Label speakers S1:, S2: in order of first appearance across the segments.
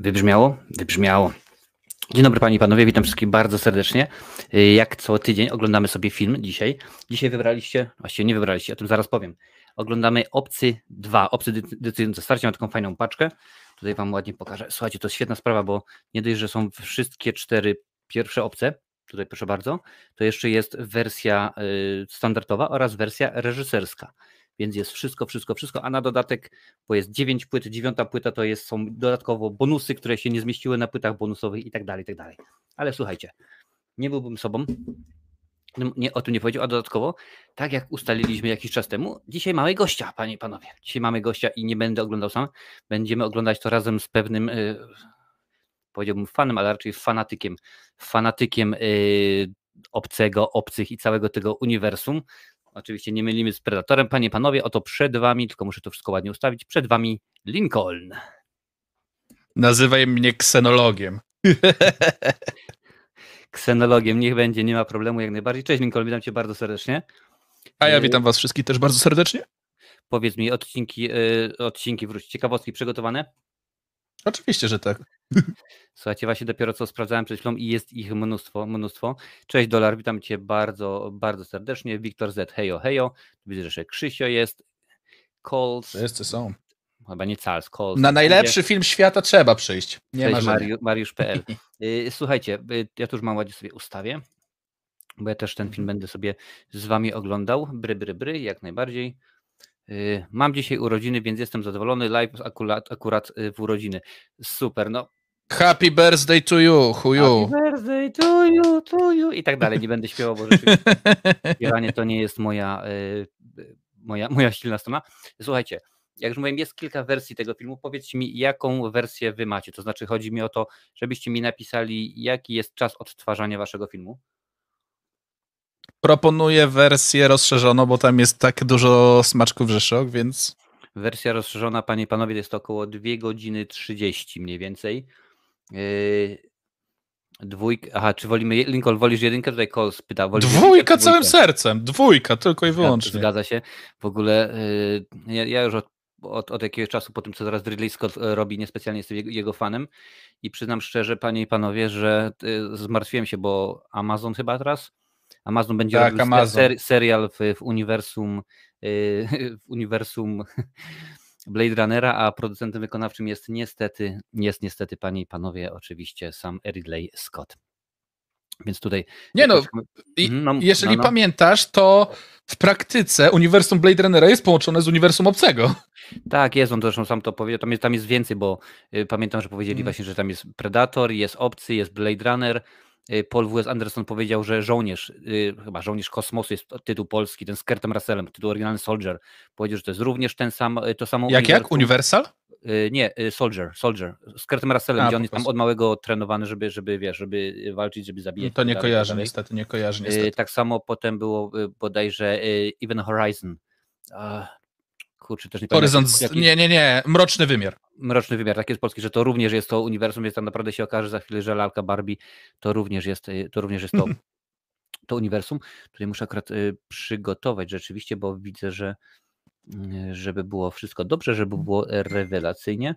S1: Wybrzmiało? Wybrzmiało. Dzień dobry Panie i Panowie, witam wszystkich bardzo serdecznie. Y, Jak co tydzień oglądamy sobie film dzisiaj. Dzisiaj wybraliście, właściwie nie wybraliście, o tym zaraz powiem. Oglądamy Obcy 2, Obcy decy- decydujące starcie, mam taką fajną paczkę. Tutaj Wam ładnie pokażę. Słuchajcie, to świetna sprawa, bo nie dość, że są wszystkie cztery pierwsze obce, tutaj proszę bardzo, to jeszcze jest wersja y, standardowa oraz wersja reżyserska. Więc jest wszystko, wszystko, wszystko, a na dodatek, bo jest 9 płyt, dziewiąta płyta to jest, są dodatkowo bonusy, które się nie zmieściły na płytach bonusowych i tak dalej, i tak dalej. Ale słuchajcie, nie byłbym sobą, no, nie, o tym nie powiedział, a dodatkowo, tak jak ustaliliśmy jakiś czas temu, dzisiaj mamy gościa, panie i panowie. Dzisiaj mamy gościa i nie będę oglądał sam. Będziemy oglądać to razem z pewnym, y, powiedziałbym fanem, ale raczej fanatykiem, fanatykiem y, obcego, obcych i całego tego uniwersum. Oczywiście nie mylimy z Predatorem. Panie i panowie, oto przed wami, tylko muszę to wszystko ładnie ustawić, przed wami Lincoln.
S2: Nazywaj mnie ksenologiem.
S1: Ksenologiem, niech będzie, nie ma problemu jak najbardziej. Cześć Lincoln, witam cię bardzo serdecznie.
S2: A ja
S1: Y,
S2: witam was wszystkich też bardzo serdecznie.
S1: Powiedz mi, odcinki, y, odcinki wróć, ciekawostki przygotowane?
S2: Oczywiście, że tak.
S1: Słuchajcie, właśnie dopiero co sprawdzałem przed chwilą i jest ich mnóstwo, mnóstwo. Cześć Dolar, witam Cię bardzo, bardzo serdecznie. Wiktor Z, hejo, hejo. Widzę, że Krzysio jest. Coles,
S2: Wszyscy są.
S1: chyba nie Cals, Coles.
S2: Na najlepszy film świata trzeba przyjść. Nie ma
S1: Cześć. Mariu, Mariusz.pl. Y, Słuchajcie, y, ja tu już mam ładnie sobie ustawię, bo ja też ten film będę sobie z Wami oglądał. Bry, bry, bry, jak najbardziej. Y, Mam dzisiaj urodziny, więc jestem zadowolony. Live akurat, akurat y, w urodziny. Super, no
S2: Happy birthday to you, chuju.
S1: Happy birthday to you, to you i tak dalej. Nie będę śpiewał, bo rzeczywiście śpiewanie to nie jest moja, y, moja, moja silna strona. Słuchajcie, jak już mówiłem, jest kilka wersji tego filmu. Powiedzcie mi, jaką wersję wy macie. To znaczy, chodzi mi o to, żebyście mi napisali, jaki jest czas odtwarzania waszego filmu.
S2: Proponuję wersję rozszerzoną, bo tam jest tak dużo smaczków rzeszok, więc
S1: Wersja rozszerzona, panie i panowie, to jest około 2 godziny 30 mniej więcej. Yy, Dwójka, aha, czy wolimy, Lincoln, wolisz jedynkę? Tutaj Coles pyta. wolisz
S2: dwójka całym
S1: dwójkę?
S2: sercem. Dwójka, tylko i wyłącznie.
S1: Zgadza się. W ogóle y, ja, ja już od, od, od jakiegoś czasu, po tym co teraz Ridley Scott e, robi, niespecjalnie jestem jego, jego fanem i przyznam szczerze, panie i panowie, że y, zmartwiłem się, bo Amazon chyba teraz, Amazon będzie
S2: Tak,
S1: robił
S2: Amazon.
S1: Ser, serial w, w uniwersum y, w uniwersum Blade Runnera, a producentem wykonawczym jest niestety, jest niestety, panie i panowie, oczywiście sam Ridley Scott. Więc tutaj.
S2: Nie no, I
S1: Mhm, no,
S2: jeżeli
S1: no, no.
S2: pamiętasz, to w praktyce uniwersum Blade Runnera jest połączone z uniwersum obcego.
S1: Tak, jest, on zresztą sam to powiedział, tam jest, tam jest więcej, bo y, pamiętam, że powiedzieli
S2: Mm.
S1: właśnie, że tam jest Predator, jest Obcy, jest Blade Runner, Paul W.S. Anderson powiedział, że Żołnierz, y, chyba Żołnierz Kosmosu jest tytuł polski, ten z Kurtem Russellem, tytuł oryginalny Soldier, powiedział, że to jest również ten sam, y, to samo
S2: Jak, jak?
S1: uniwersum.
S2: Uniwersal?
S1: Y, Nie, y, Soldier, Soldier, z Kurtem Russellem,
S2: A,
S1: gdzie on jest tam od małego trenowany, żeby, żeby wiesz, żeby walczyć, żeby zabijać.
S2: To
S1: i
S2: nie
S1: tak dalej, tak
S2: kojarzę
S1: dalej.
S2: niestety, nie kojarzę
S1: Y,
S2: niestety.
S1: Tak samo potem było y, bodajże y, Even Horizon. Kurczę, też nie pamiętam.
S2: Horyzont,
S1: jaki-
S2: nie, nie, nie, mroczny wymiar.
S1: Mroczny wymiar, tak jest polski, że to również jest to uniwersum, więc tam naprawdę się okaże za chwilę, że lalka Barbie to również jest, y, to również jest to, to uniwersum. Tutaj muszę akurat y, przygotować rzeczywiście, bo widzę, że y, żeby było wszystko dobrze, żeby było rewelacyjnie.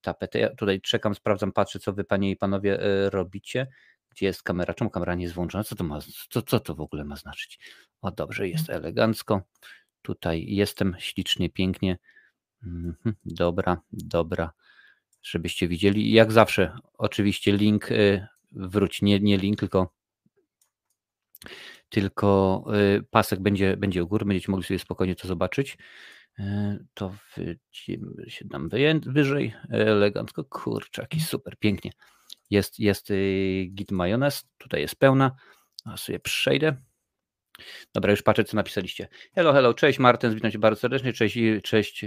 S1: Tapetę. Ja tutaj czekam, sprawdzam, patrzę, co wy panie i panowie robicie. Gdzie jest kamera? Czemu kamera nie jest włączona? Co to, ma, co, co to w ogóle ma znaczyć? O dobrze, jest elegancko. Tutaj jestem ślicznie, pięknie. Mhm, Dobra, dobra. Żebyście widzieli. Jak zawsze, oczywiście link y, wróć, nie, nie link, tylko tylko y, pasek będzie, będzie u góry, będziecie mogli sobie spokojnie to zobaczyć. Y, To wyjdziemy się tam wyżej, elegancko, kurczaki, super, pięknie. Jest, jest git majonez, tutaj jest pełna, a sobie przejdę. Dobra, już patrzę, co napisaliście. Hello, hello, cześć Martens, witam cię bardzo serdecznie, cześć, cześć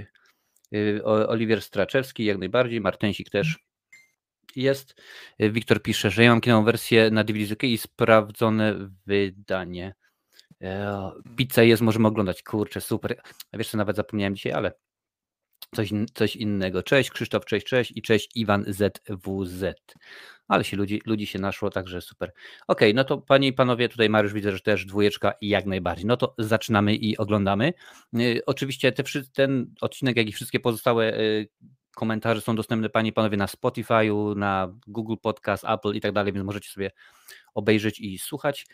S1: y, Oliwier Straczewski, jak najbardziej, Martensik też jest. Wiktor pisze, że ja mam kinową wersję na DVD i sprawdzone wydanie. E, Pizza jest, możemy oglądać. Kurczę, super. Wiesz co, nawet zapomniałem dzisiaj, ale coś, coś innego. Cześć Krzysztof, cześć, cześć i cześć Iwan ZWZ. Ale się ludzi, ludzi się naszło, także super. Okej, no to panie i panowie, tutaj Mariusz widzę, że też dwójeczka i jak najbardziej. No to zaczynamy i oglądamy. Y, Oczywiście te, ten odcinek, jak i wszystkie pozostałe y, komentarze są dostępne Panie i Panowie na Spotify'u, na Google Podcast, Apple i tak dalej, więc możecie sobie obejrzeć i słuchać.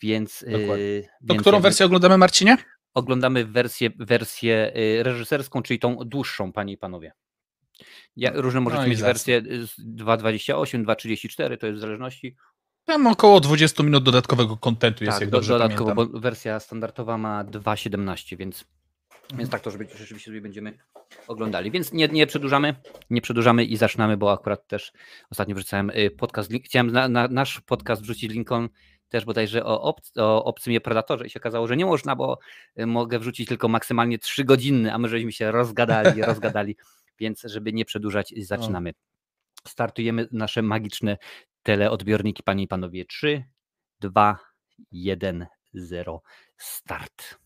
S1: Więc,
S2: Dokładnie.
S1: yy,
S2: To
S1: więc
S2: którą wersję oglądamy, Marcinie?
S1: Oglądamy wersję, wersję yy, reżyserską, czyli tą dłuższą, Panie i Panowie. Ja, różne możecie
S2: no
S1: mieć y, z 2.28, 2.34, to jest w zależności.
S2: Tam około 20 minut dodatkowego kontentu jest,
S1: tak,
S2: jak
S1: do,
S2: dobrze
S1: dodatkowo,
S2: pamiętam.
S1: bo wersja standardowa ma 2.17, więc,
S2: Mhm.
S1: więc tak to żeby, rzeczywiście sobie będziemy oglądali. Więc nie, nie przedłużamy, nie przedłużamy i zaczynamy, bo akurat też ostatnio wrzucałem y, podcast, chciałem na, na nasz podcast wrzucić Lincoln też bodajże o, ob, o obcym je predatorze i się okazało, że nie można, bo y, mogę wrzucić tylko maksymalnie 3 godziny, a my żeśmy się rozgadali, rozgadali, więc żeby nie przedłużać zaczynamy. Startujemy nasze magiczne teleodbiorniki, panie i panowie. 3, 2, 1, 0, start.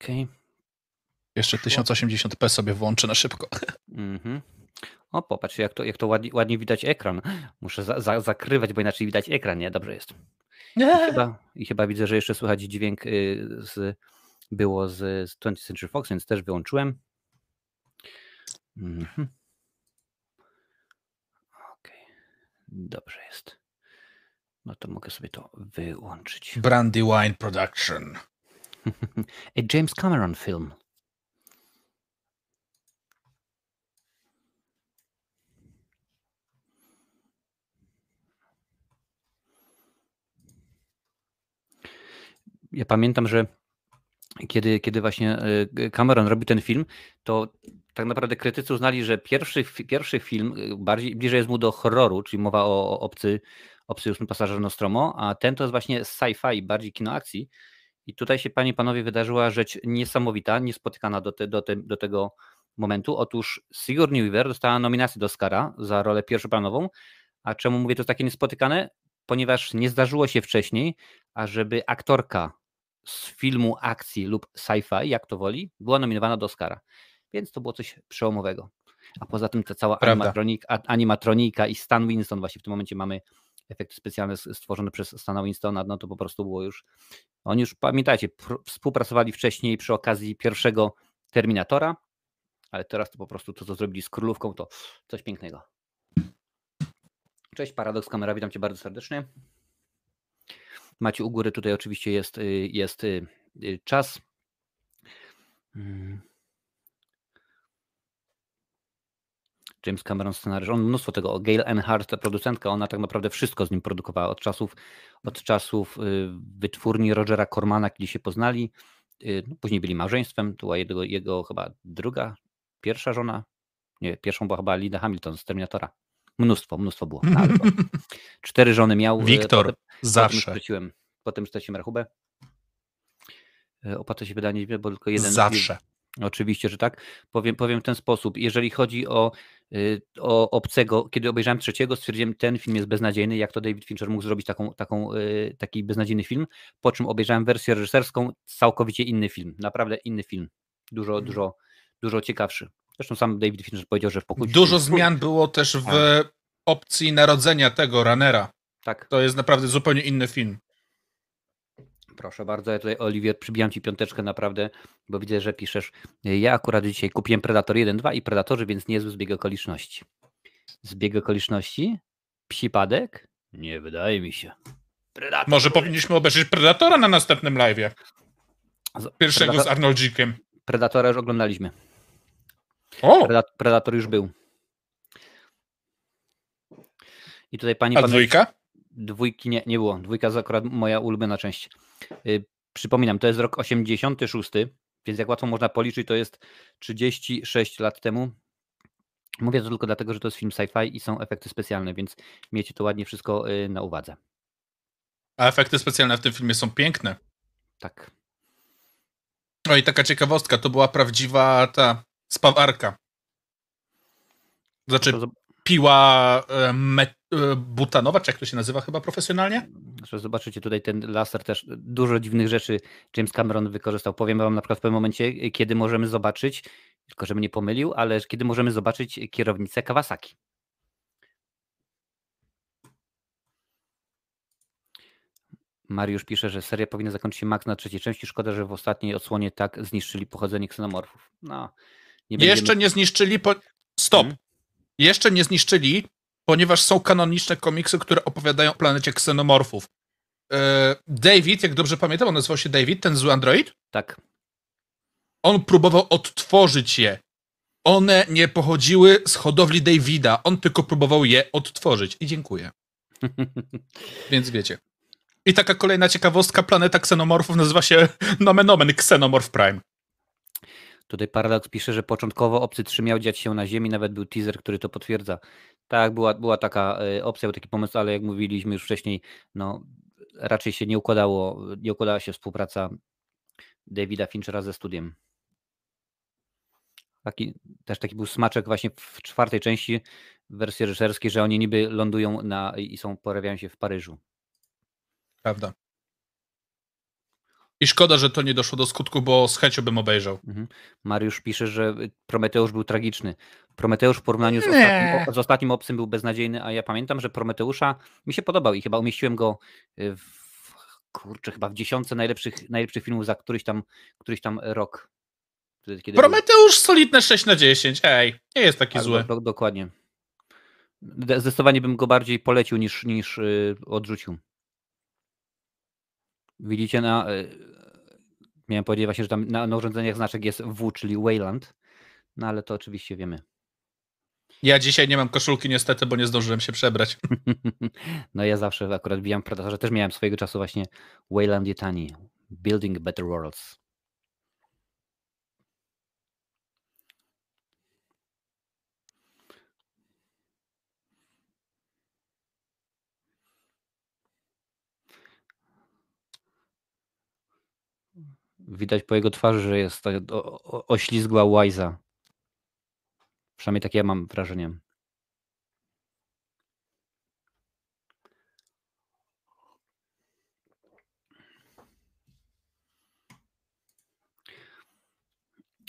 S1: Okej.
S2: Jeszcze 1080p sobie włączę na szybko.
S1: Mhm. O, popatrz, jak to, jak to ładnie, ładnie widać ekran. Muszę za, za, zakrywać, bo inaczej widać ekran, nie? Dobrze jest. I chyba, I chyba widzę, że jeszcze słychać dźwięk y, z, było z, z 20th Century Fox, więc też wyłączyłem. Mhm. Okej, dobrze jest. No to mogę sobie to wyłączyć.
S2: Brandywine Production.
S1: A James Cameron film. Ja pamiętam, że kiedy, kiedy właśnie e, Cameron robił ten film, to tak naprawdę krytycy uznali, że pierwszy, pierwszy film e, bardziej bliżej jest mu do horroru, czyli mowa o, o obcy, obcy ósmy pasażer Nostromo, a ten to jest właśnie sci-fi, bardziej kino akcji. I tutaj się, panie panowie, wydarzyła rzecz niesamowita, niespotykana do, te, do, te, do tego momentu. Otóż Sigourney Weaver dostała nominację do Oscara za rolę pierwszoplanową. A czemu mówię to takie niespotykane? Ponieważ nie zdarzyło się wcześniej, ażeby aktorka z filmu akcji lub sci-fi, jak to woli, była nominowana do Oscara. Więc to było coś przełomowego. A poza tym ta cała animatronik, animatronika i Stan Winston, właśnie w tym momencie mamy efekty specjalne stworzone przez Stana Winstona, no to po prostu było już, oni już, pamiętajcie, pr- współpracowali wcześniej przy okazji pierwszego Terminatora, ale teraz to po prostu to, co zrobili z Królówką, to coś pięknego. Cześć, Paradoks Kamera, witam Cię bardzo serdecznie. Macie u góry, tutaj oczywiście jest, y, jest y, y, czas. Mm. James Cameron scenariusz, on mnóstwo tego, Gail Earnhardt, ta producentka, ona tak naprawdę wszystko z nim produkowała od czasów, od czasów wytwórni Rogera Cormana, kiedy się poznali, no, później byli małżeństwem, to była jego, jego chyba druga, pierwsza żona, nie, pierwszą była chyba Linda Hamilton z Terminatora. Mnóstwo, mnóstwo było. To cztery żony miał. y,
S2: Wiktor,
S1: potem- Potem
S2: zawsze.
S1: straciłem, potem straciłem rachubę. E, Opłata się wydaje niewiele, bo tylko jeden.
S2: Zawsze.
S1: Oczywiście, że tak. Powiem, powiem w ten sposób. Jeżeli chodzi o, y, o obcego, kiedy obejrzałem trzeciego, stwierdziłem, ten film jest beznadziejny. Jak to David Fincher mógł zrobić taką, taką, taki beznadziejny film? Po czym obejrzałem wersję reżyserską, całkowicie inny film. Naprawdę inny film. Dużo,
S2: Mhm.
S1: dużo, dużo ciekawszy. Zresztą sam David Fincher powiedział, że w pokój.
S2: Dużo zmian było też w
S1: Tak.
S2: opcji narodzenia tego Runnera.
S1: Tak.
S2: To jest naprawdę zupełnie inny film.
S1: Proszę bardzo, ja tutaj Oliwier przybijam ci piąteczkę naprawdę, bo widzę, że piszesz. Ja akurat dzisiaj kupiłem Predator 1, 2 i Predatorzy, więc niezły zbieg okoliczności. Zbieg okoliczności? Psipadek? Nie wydaje mi się. Predator.
S2: Może powinniśmy obejrzeć Predatora na następnym live'ie.
S1: Z-
S2: Pierwszego z
S1: Predator,
S2: Arnoldzikiem.
S1: Predatora już oglądaliśmy.
S2: O,
S1: Predat- Predator już był. I tutaj pani
S2: a dwójka?
S1: Dwójki nie, nie było. Dwójka jest akurat moja ulubiona część. Y, Przypominam, to jest rok 86, więc jak łatwo można policzyć, to jest 36 lat temu. Mówię to tylko dlatego, że to jest film sci-fi i są efekty specjalne, więc miejcie to ładnie wszystko y, na uwadze.
S2: A efekty specjalne w tym filmie są piękne.
S1: Tak.
S2: No i taka ciekawostka, to była prawdziwa ta spawarka. Znaczy piła e, met, e, butanowa, czy jak to się nazywa chyba profesjonalnie?
S1: Zobaczycie tutaj ten laser też, dużo dziwnych rzeczy James Cameron wykorzystał. Powiem wam na przykład w pewnym momencie, kiedy możemy zobaczyć, tylko żebym nie pomylił, ale kiedy możemy zobaczyć kierownicę Kawasaki. Mariusz pisze, że seria powinna zakończyć się max na trzeciej części. Szkoda, że w ostatniej odsłonie tak zniszczyli pochodzenie ksenomorfów. No, Nie
S2: Jeszcze
S1: będziemy-
S2: nie zniszczyli. Po... Stop.
S1: Mhm.
S2: Jeszcze nie zniszczyli, ponieważ są kanoniczne komiksy, które opowiadają o planecie ksenomorfów. E, David, jak dobrze pamiętam, on nazywał się David, ten zły android.
S1: Tak.
S2: On próbował odtworzyć je. One nie pochodziły z hodowli Davida, on tylko próbował je odtworzyć. I dziękuję. Więc wiecie. I taka kolejna ciekawostka, planeta ksenomorfów nazywa się nomen omen Xenomorph Prime.
S1: Tutaj Paradox pisze, że początkowo Obcy 3 miał dziać się na Ziemi, nawet był teaser, który to potwierdza. Tak, była, była taka e, opcja, był taki pomysł, ale jak mówiliśmy już wcześniej, no raczej się nie układało, nie układała się współpraca Davida Finchera ze studiem. Taki, też taki był smaczek właśnie w czwartej części wersji reżyserskiej, że oni niby lądują na, i są, pojawiają się w Paryżu.
S2: Prawda. I szkoda, że to nie doszło do skutku, bo z chęcią bym obejrzał.
S1: Mhm. Mariusz pisze, że Prometeusz był tragiczny. Prometeusz w porównaniu z ostatnim, z ostatnim obcym był beznadziejny, a ja pamiętam, że Prometeusza mi się podobał i chyba umieściłem go y, w kurczę, chyba w dziesiątce najlepszych, najlepszych filmów za któryś tam, któryś tam rok. Kiedy był-
S2: Prometeusz solidne 6 na 10. Ej, nie jest taki
S1: tak,
S2: zły.
S1: do- dokładnie. De- Zdecydowanie bym go bardziej polecił niż, niż y, odrzucił. Widzicie na. Miałem powiedzieć właśnie, że tam na, na urządzeniach znaczek jest W, czyli Wayland. No ale to oczywiście wiemy.
S2: Ja dzisiaj nie mam koszulki niestety, bo nie zdążyłem się przebrać.
S1: No ja zawsze akurat bijam w Predatorze. Też miałem swojego czasu właśnie Wayland Yutani. Building Better Worlds. Widać po jego twarzy, że jest oślizgła łajza. Przynajmniej takie ja mam wrażenie.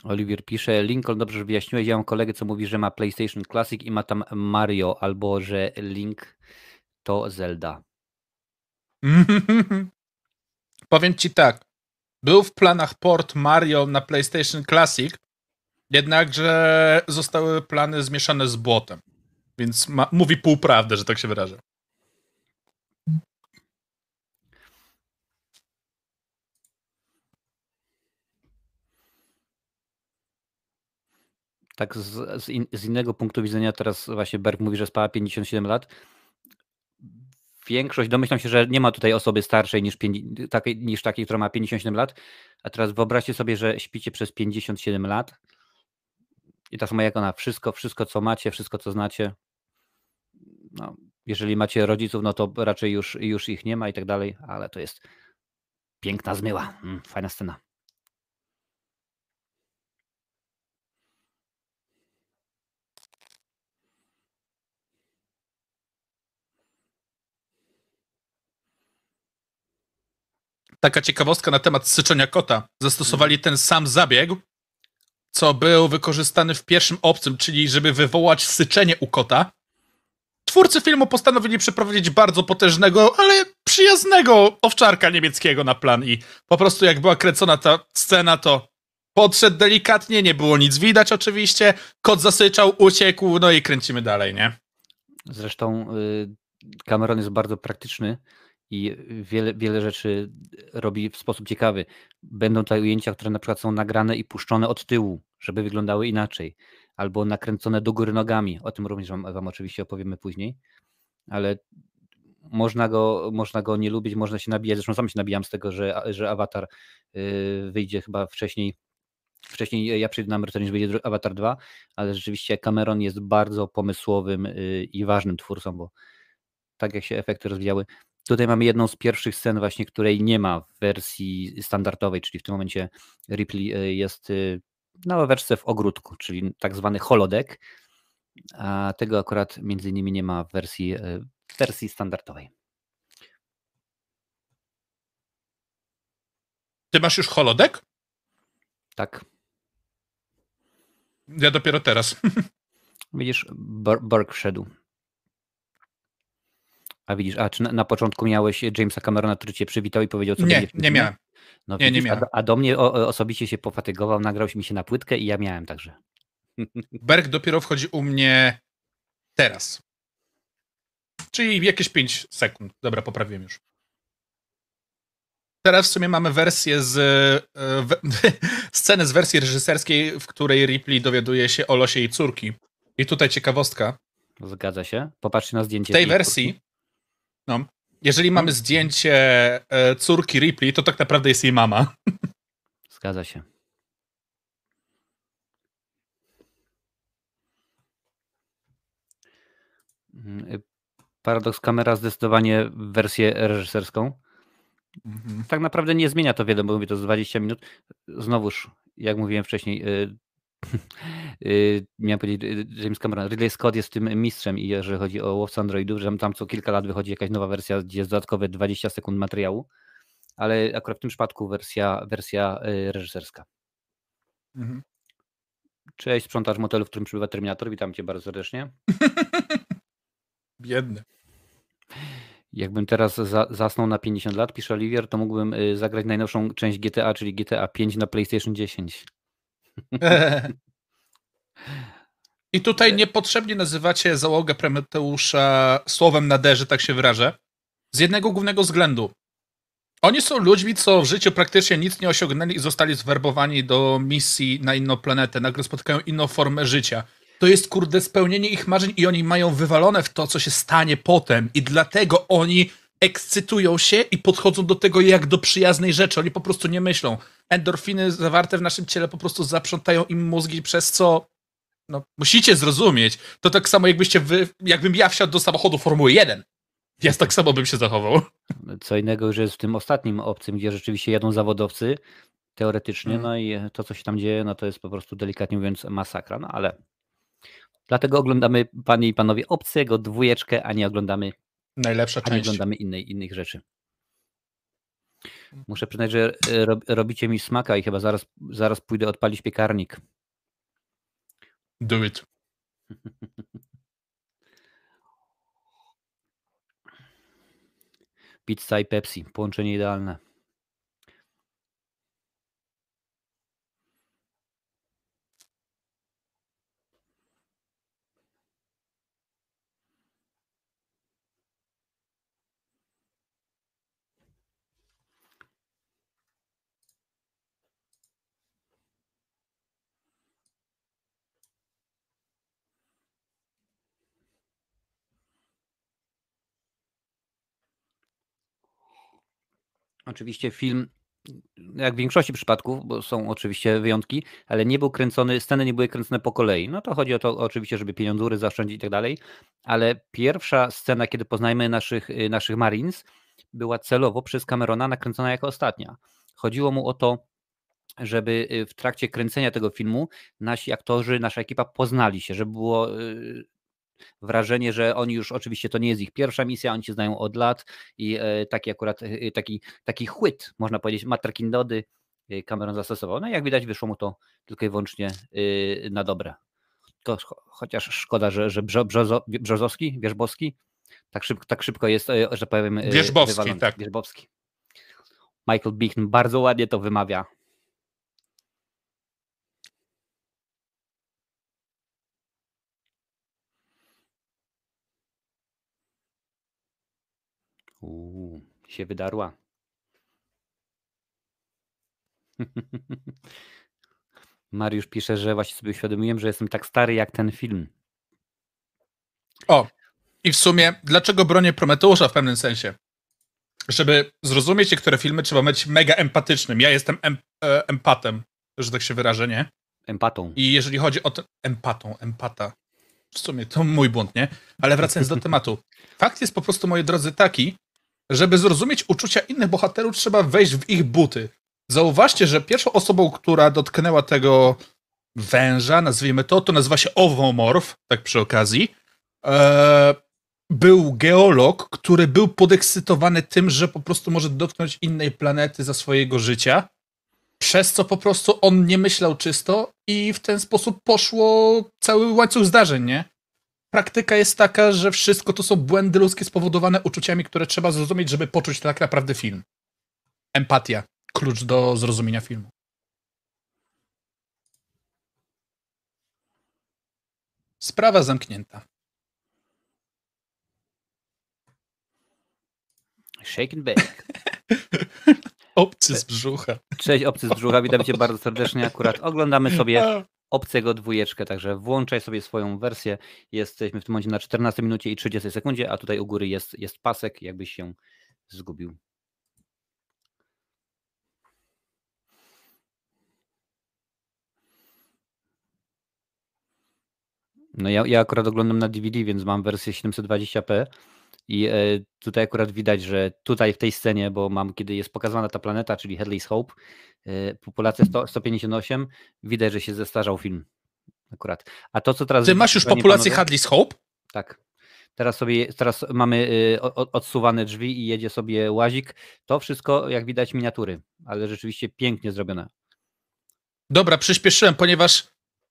S1: Oliwier pisze, Lincoln, dobrze, wyjaśniłeś. Ja mam kolegę, co mówi, że ma PlayStation Classic i ma tam Mario, albo że Link to Zelda.
S2: Powiem ci tak. Był w planach port Mario na PlayStation Classic, jednakże zostały plany zmieszane z błotem. Więc ma, mówi półprawdę, że tak się wyrażę.
S1: Tak z, z, in, z innego punktu widzenia teraz właśnie Berg mówi, że spała 57 lat. Większość, domyślam się, że nie ma tutaj osoby starszej niż, takiej, niż takiej, która ma 57 lat. A teraz wyobraźcie sobie, że śpicie przez 57 lat. I tak samo jak ona, wszystko, wszystko co macie, wszystko co znacie. No, jeżeli macie rodziców, no to raczej już, już ich nie ma i tak dalej, ale to jest piękna zmyła. Mm, fajna scena.
S2: Taka ciekawostka na temat syczenia kota. Zastosowali ten sam zabieg, co był wykorzystany w pierwszym obcym, czyli żeby wywołać syczenie u kota. Twórcy filmu postanowili przeprowadzić bardzo potężnego, ale przyjaznego owczarka niemieckiego na plan i po prostu jak była kręcona ta scena, to podszedł delikatnie, nie było nic widać oczywiście, kot zasyczał, uciekł, no i kręcimy dalej, nie?
S1: Zresztą y, Cameron jest bardzo praktyczny i wiele, wiele rzeczy robi w sposób ciekawy. Będą tutaj ujęcia, które na przykład są nagrane i puszczone od tyłu, żeby wyglądały inaczej, albo nakręcone do góry nogami. O tym również wam, wam oczywiście opowiemy później, ale można go, można go nie lubić, można się nabijać. Zresztą sam się nabijam z tego, że, że Avatar y, wyjdzie chyba wcześniej. Wcześniej ja przyjdę na emeryturę niż wyjdzie Avatar 2, ale rzeczywiście Cameron jest bardzo pomysłowym y, i ważnym twórcą, bo tak jak się efekty rozwijały. Tutaj mamy jedną z pierwszych scen właśnie, której nie ma w wersji standardowej, czyli w tym momencie Ripley y, jest y, na ławeczce w ogródku, czyli tak zwany holodeck, a tego akurat między innymi nie ma w wersji, y, w wersji standardowej.
S2: Ty masz już holodeck?
S1: Tak,
S2: Ja dopiero teraz.
S1: widzisz, Burke wszedł. A widzisz, a czy na, na początku miałeś Jamesa Camerona, który cię przywitał i powiedział, co
S2: Nie,
S1: w
S2: nie miałem.
S1: No
S2: Nie, nie
S1: widzisz, a,
S2: miałem.
S1: do- a do mnie o, osobiście się pofatygował, nagrał mi się na płytkę i ja miałem także.
S2: Berg dopiero wchodzi u mnie teraz. Czyli jakieś 5 sekund. Dobra, poprawiłem już. Teraz w sumie mamy wersję z. e, We, scenę z wersji reżyserskiej, w której Ripley dowiaduje się o losie jej córki. I tutaj ciekawostka.
S1: Zgadza się. Popatrzcie na
S2: W
S1: zdjęcie.
S2: tej
S1: jej
S2: wersji. No, jeżeli mamy zdjęcie e, córki Ripley, to tak naprawdę jest jej mama.
S1: Zgadza się. Mm, y, Paradoks kamera zdecydowanie wersję reżyserską. Tak naprawdę nie zmienia to wiele, bo mówię to z 20 minut. Znowuż, jak mówiłem wcześniej, y, miałem powiedzieć y, James Cameron, Ridley Scott jest tym mistrzem i jeżeli chodzi o łowcę androidów, że tam co kilka lat wychodzi jakaś nowa wersja, gdzie jest dodatkowe 20 sekund materiału, ale akurat w tym przypadku wersja, wersja y, reżyserska.
S2: Mhm.
S1: Cześć, sprzątacz motelu, w którym przybywa Terminator, witam cię bardzo serdecznie.
S2: Biedny.
S1: Jakbym teraz za, zasnął na 50 lat, pisze Olivier, to mógłbym zagrać najnowszą część GTA, czyli GTA 5 na PlayStation 10.
S2: I tutaj niepotrzebnie nazywacie załogę Prometeusza słowem na D, że tak się wyrażę. Z jednego głównego względu. Oni są ludźmi, co w życiu praktycznie nic nie osiągnęli i zostali zwerbowani do misji na inną planetę. Nagle spotkają inną formę życia. To jest, kurde, spełnienie ich marzeń i oni mają wywalone w to, co się stanie potem. I dlatego oni ekscytują się i podchodzą do tego jak do przyjaznej rzeczy. Oni po prostu nie myślą. Endorfiny zawarte w naszym ciele po prostu zaprzątają im mózgi, przez co no, musicie zrozumieć. To tak samo jakbyście wy, jakbym ja wsiadł do samochodu Formuły 1. Ja tak samo bym się zachował.
S1: Co innego już jest w tym ostatnim obcym, gdzie rzeczywiście jadą zawodowcy, teoretycznie,
S2: Mhm.
S1: no i to, co się tam dzieje, no to jest po prostu delikatnie mówiąc masakra, no ale dlatego oglądamy, panie i panowie, obcego dwójeczkę, a nie oglądamy,
S2: Najlepsza
S1: a nie oglądamy innej, innych rzeczy. Muszę przyznać, że e, rob, robicie mi smaka i chyba zaraz, zaraz pójdę odpalić piekarnik.
S2: Do it.
S1: Pizza i Pepsi, połączenie idealne. Oczywiście film, jak w większości przypadków, bo są oczywiście wyjątki, ale nie był kręcony, sceny nie były kręcone po kolei. No to chodzi o to oczywiście, żeby pieniądzury zaoszczędzić i tak dalej, ale pierwsza scena, kiedy poznajmy naszych, y, naszych Marines, była celowo przez Camerona nakręcona jako ostatnia. Chodziło mu o to, żeby y, w trakcie kręcenia tego filmu nasi aktorzy, nasza ekipa poznali się, żeby było y, wrażenie, że oni już oczywiście to nie jest ich pierwsza misja, oni się znają od lat i e, taki akurat e, taki, taki chłyt, można powiedzieć, materkindody e, Cameron zastosował. No i jak widać wyszło mu to tylko i wyłącznie e, na dobre. To, cho- chociaż szkoda, że, że Brzo, Brzozo, Brzozowski, Wierzbowski tak szybko, tak szybko jest, e, że powiem e,
S2: Wierzbowski,
S1: wywalony.
S2: tak.
S1: Wierzbowski. Michael Bichn bardzo ładnie to wymawia. Się wydarła. Mariusz pisze, że właśnie sobie uświadomiłem, że jestem tak stary jak ten film.
S2: O, i w sumie, dlaczego bronię Prometeusza w pewnym sensie? Żeby zrozumieć niektóre filmy, trzeba być mega empatycznym. Ja jestem em, e, empatem, że tak się wyrażę, nie?
S1: Empatą.
S2: I jeżeli chodzi o to... Empatą, empata. W sumie to mój błąd, nie? Ale wracając do tematu. Fakt jest po prostu, moi drodzy, taki, żeby zrozumieć uczucia innych bohaterów, trzeba wejść w ich buty. Zauważcie, że pierwszą osobą, która dotknęła tego węża, nazwijmy to, to nazywa się owomorf, tak przy okazji, e, był geolog, który był podekscytowany tym, że po prostu może dotknąć innej planety za swojego życia, przez co po prostu on nie myślał czysto i w ten sposób poszło cały łańcuch zdarzeń, nie? Praktyka jest taka, że wszystko to są błędy ludzkie spowodowane uczuciami, które trzeba zrozumieć, żeby poczuć tak naprawdę film. Empatia. Klucz do zrozumienia filmu. Sprawa zamknięta.
S1: Shake and bake.
S2: Obcy z brzucha.
S1: Cześć obcy z brzucha, witam cię bardzo serdecznie. Akurat oglądamy sobie obcego dwójeczkę, także włączaj sobie swoją wersję. Jesteśmy w tym momencie na 14 minucie i 30 sekundzie, a tutaj u góry jest, jest pasek, jakbyś się zgubił. No ja, ja akurat oglądam na DVD, więc mam wersję 720p i e, tutaj akurat widać, że tutaj w tej scenie, bo mam, kiedy jest pokazana ta planeta, czyli Headley's Hope, e, populacja 100, 158, widać, że się zestarzał film. Akurat. A to, co teraz...
S2: Ty masz już populację
S1: panowie-
S2: Hadley's Hope?
S1: tak. Teraz sobie, teraz mamy o- odsuwane drzwi i jedzie sobie łazik. To wszystko, jak widać, miniatury, ale rzeczywiście pięknie zrobione.
S2: Dobra, przyspieszyłem, ponieważ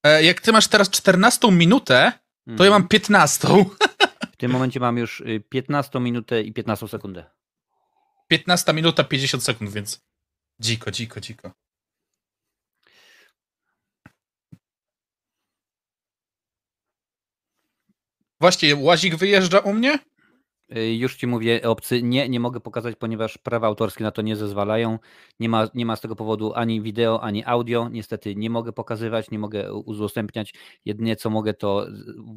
S2: e, jak ty masz teraz 14 minutę, to ja
S1: Mhm.
S2: mam 15.
S1: Tym momencie mam już y, 15 minutę i 15 sekundę.
S2: 15 minuta 50 sekund, więc dziko, dziko, dziko. Właśnie, łazik wyjeżdża u mnie?
S1: Y, Już ci mówię, obcy, nie, nie mogę pokazać, ponieważ prawa autorskie na to nie zezwalają. Nie ma, nie ma z tego powodu ani wideo, ani audio. Niestety nie mogę pokazywać, nie mogę udostępniać. Jedynie co mogę, to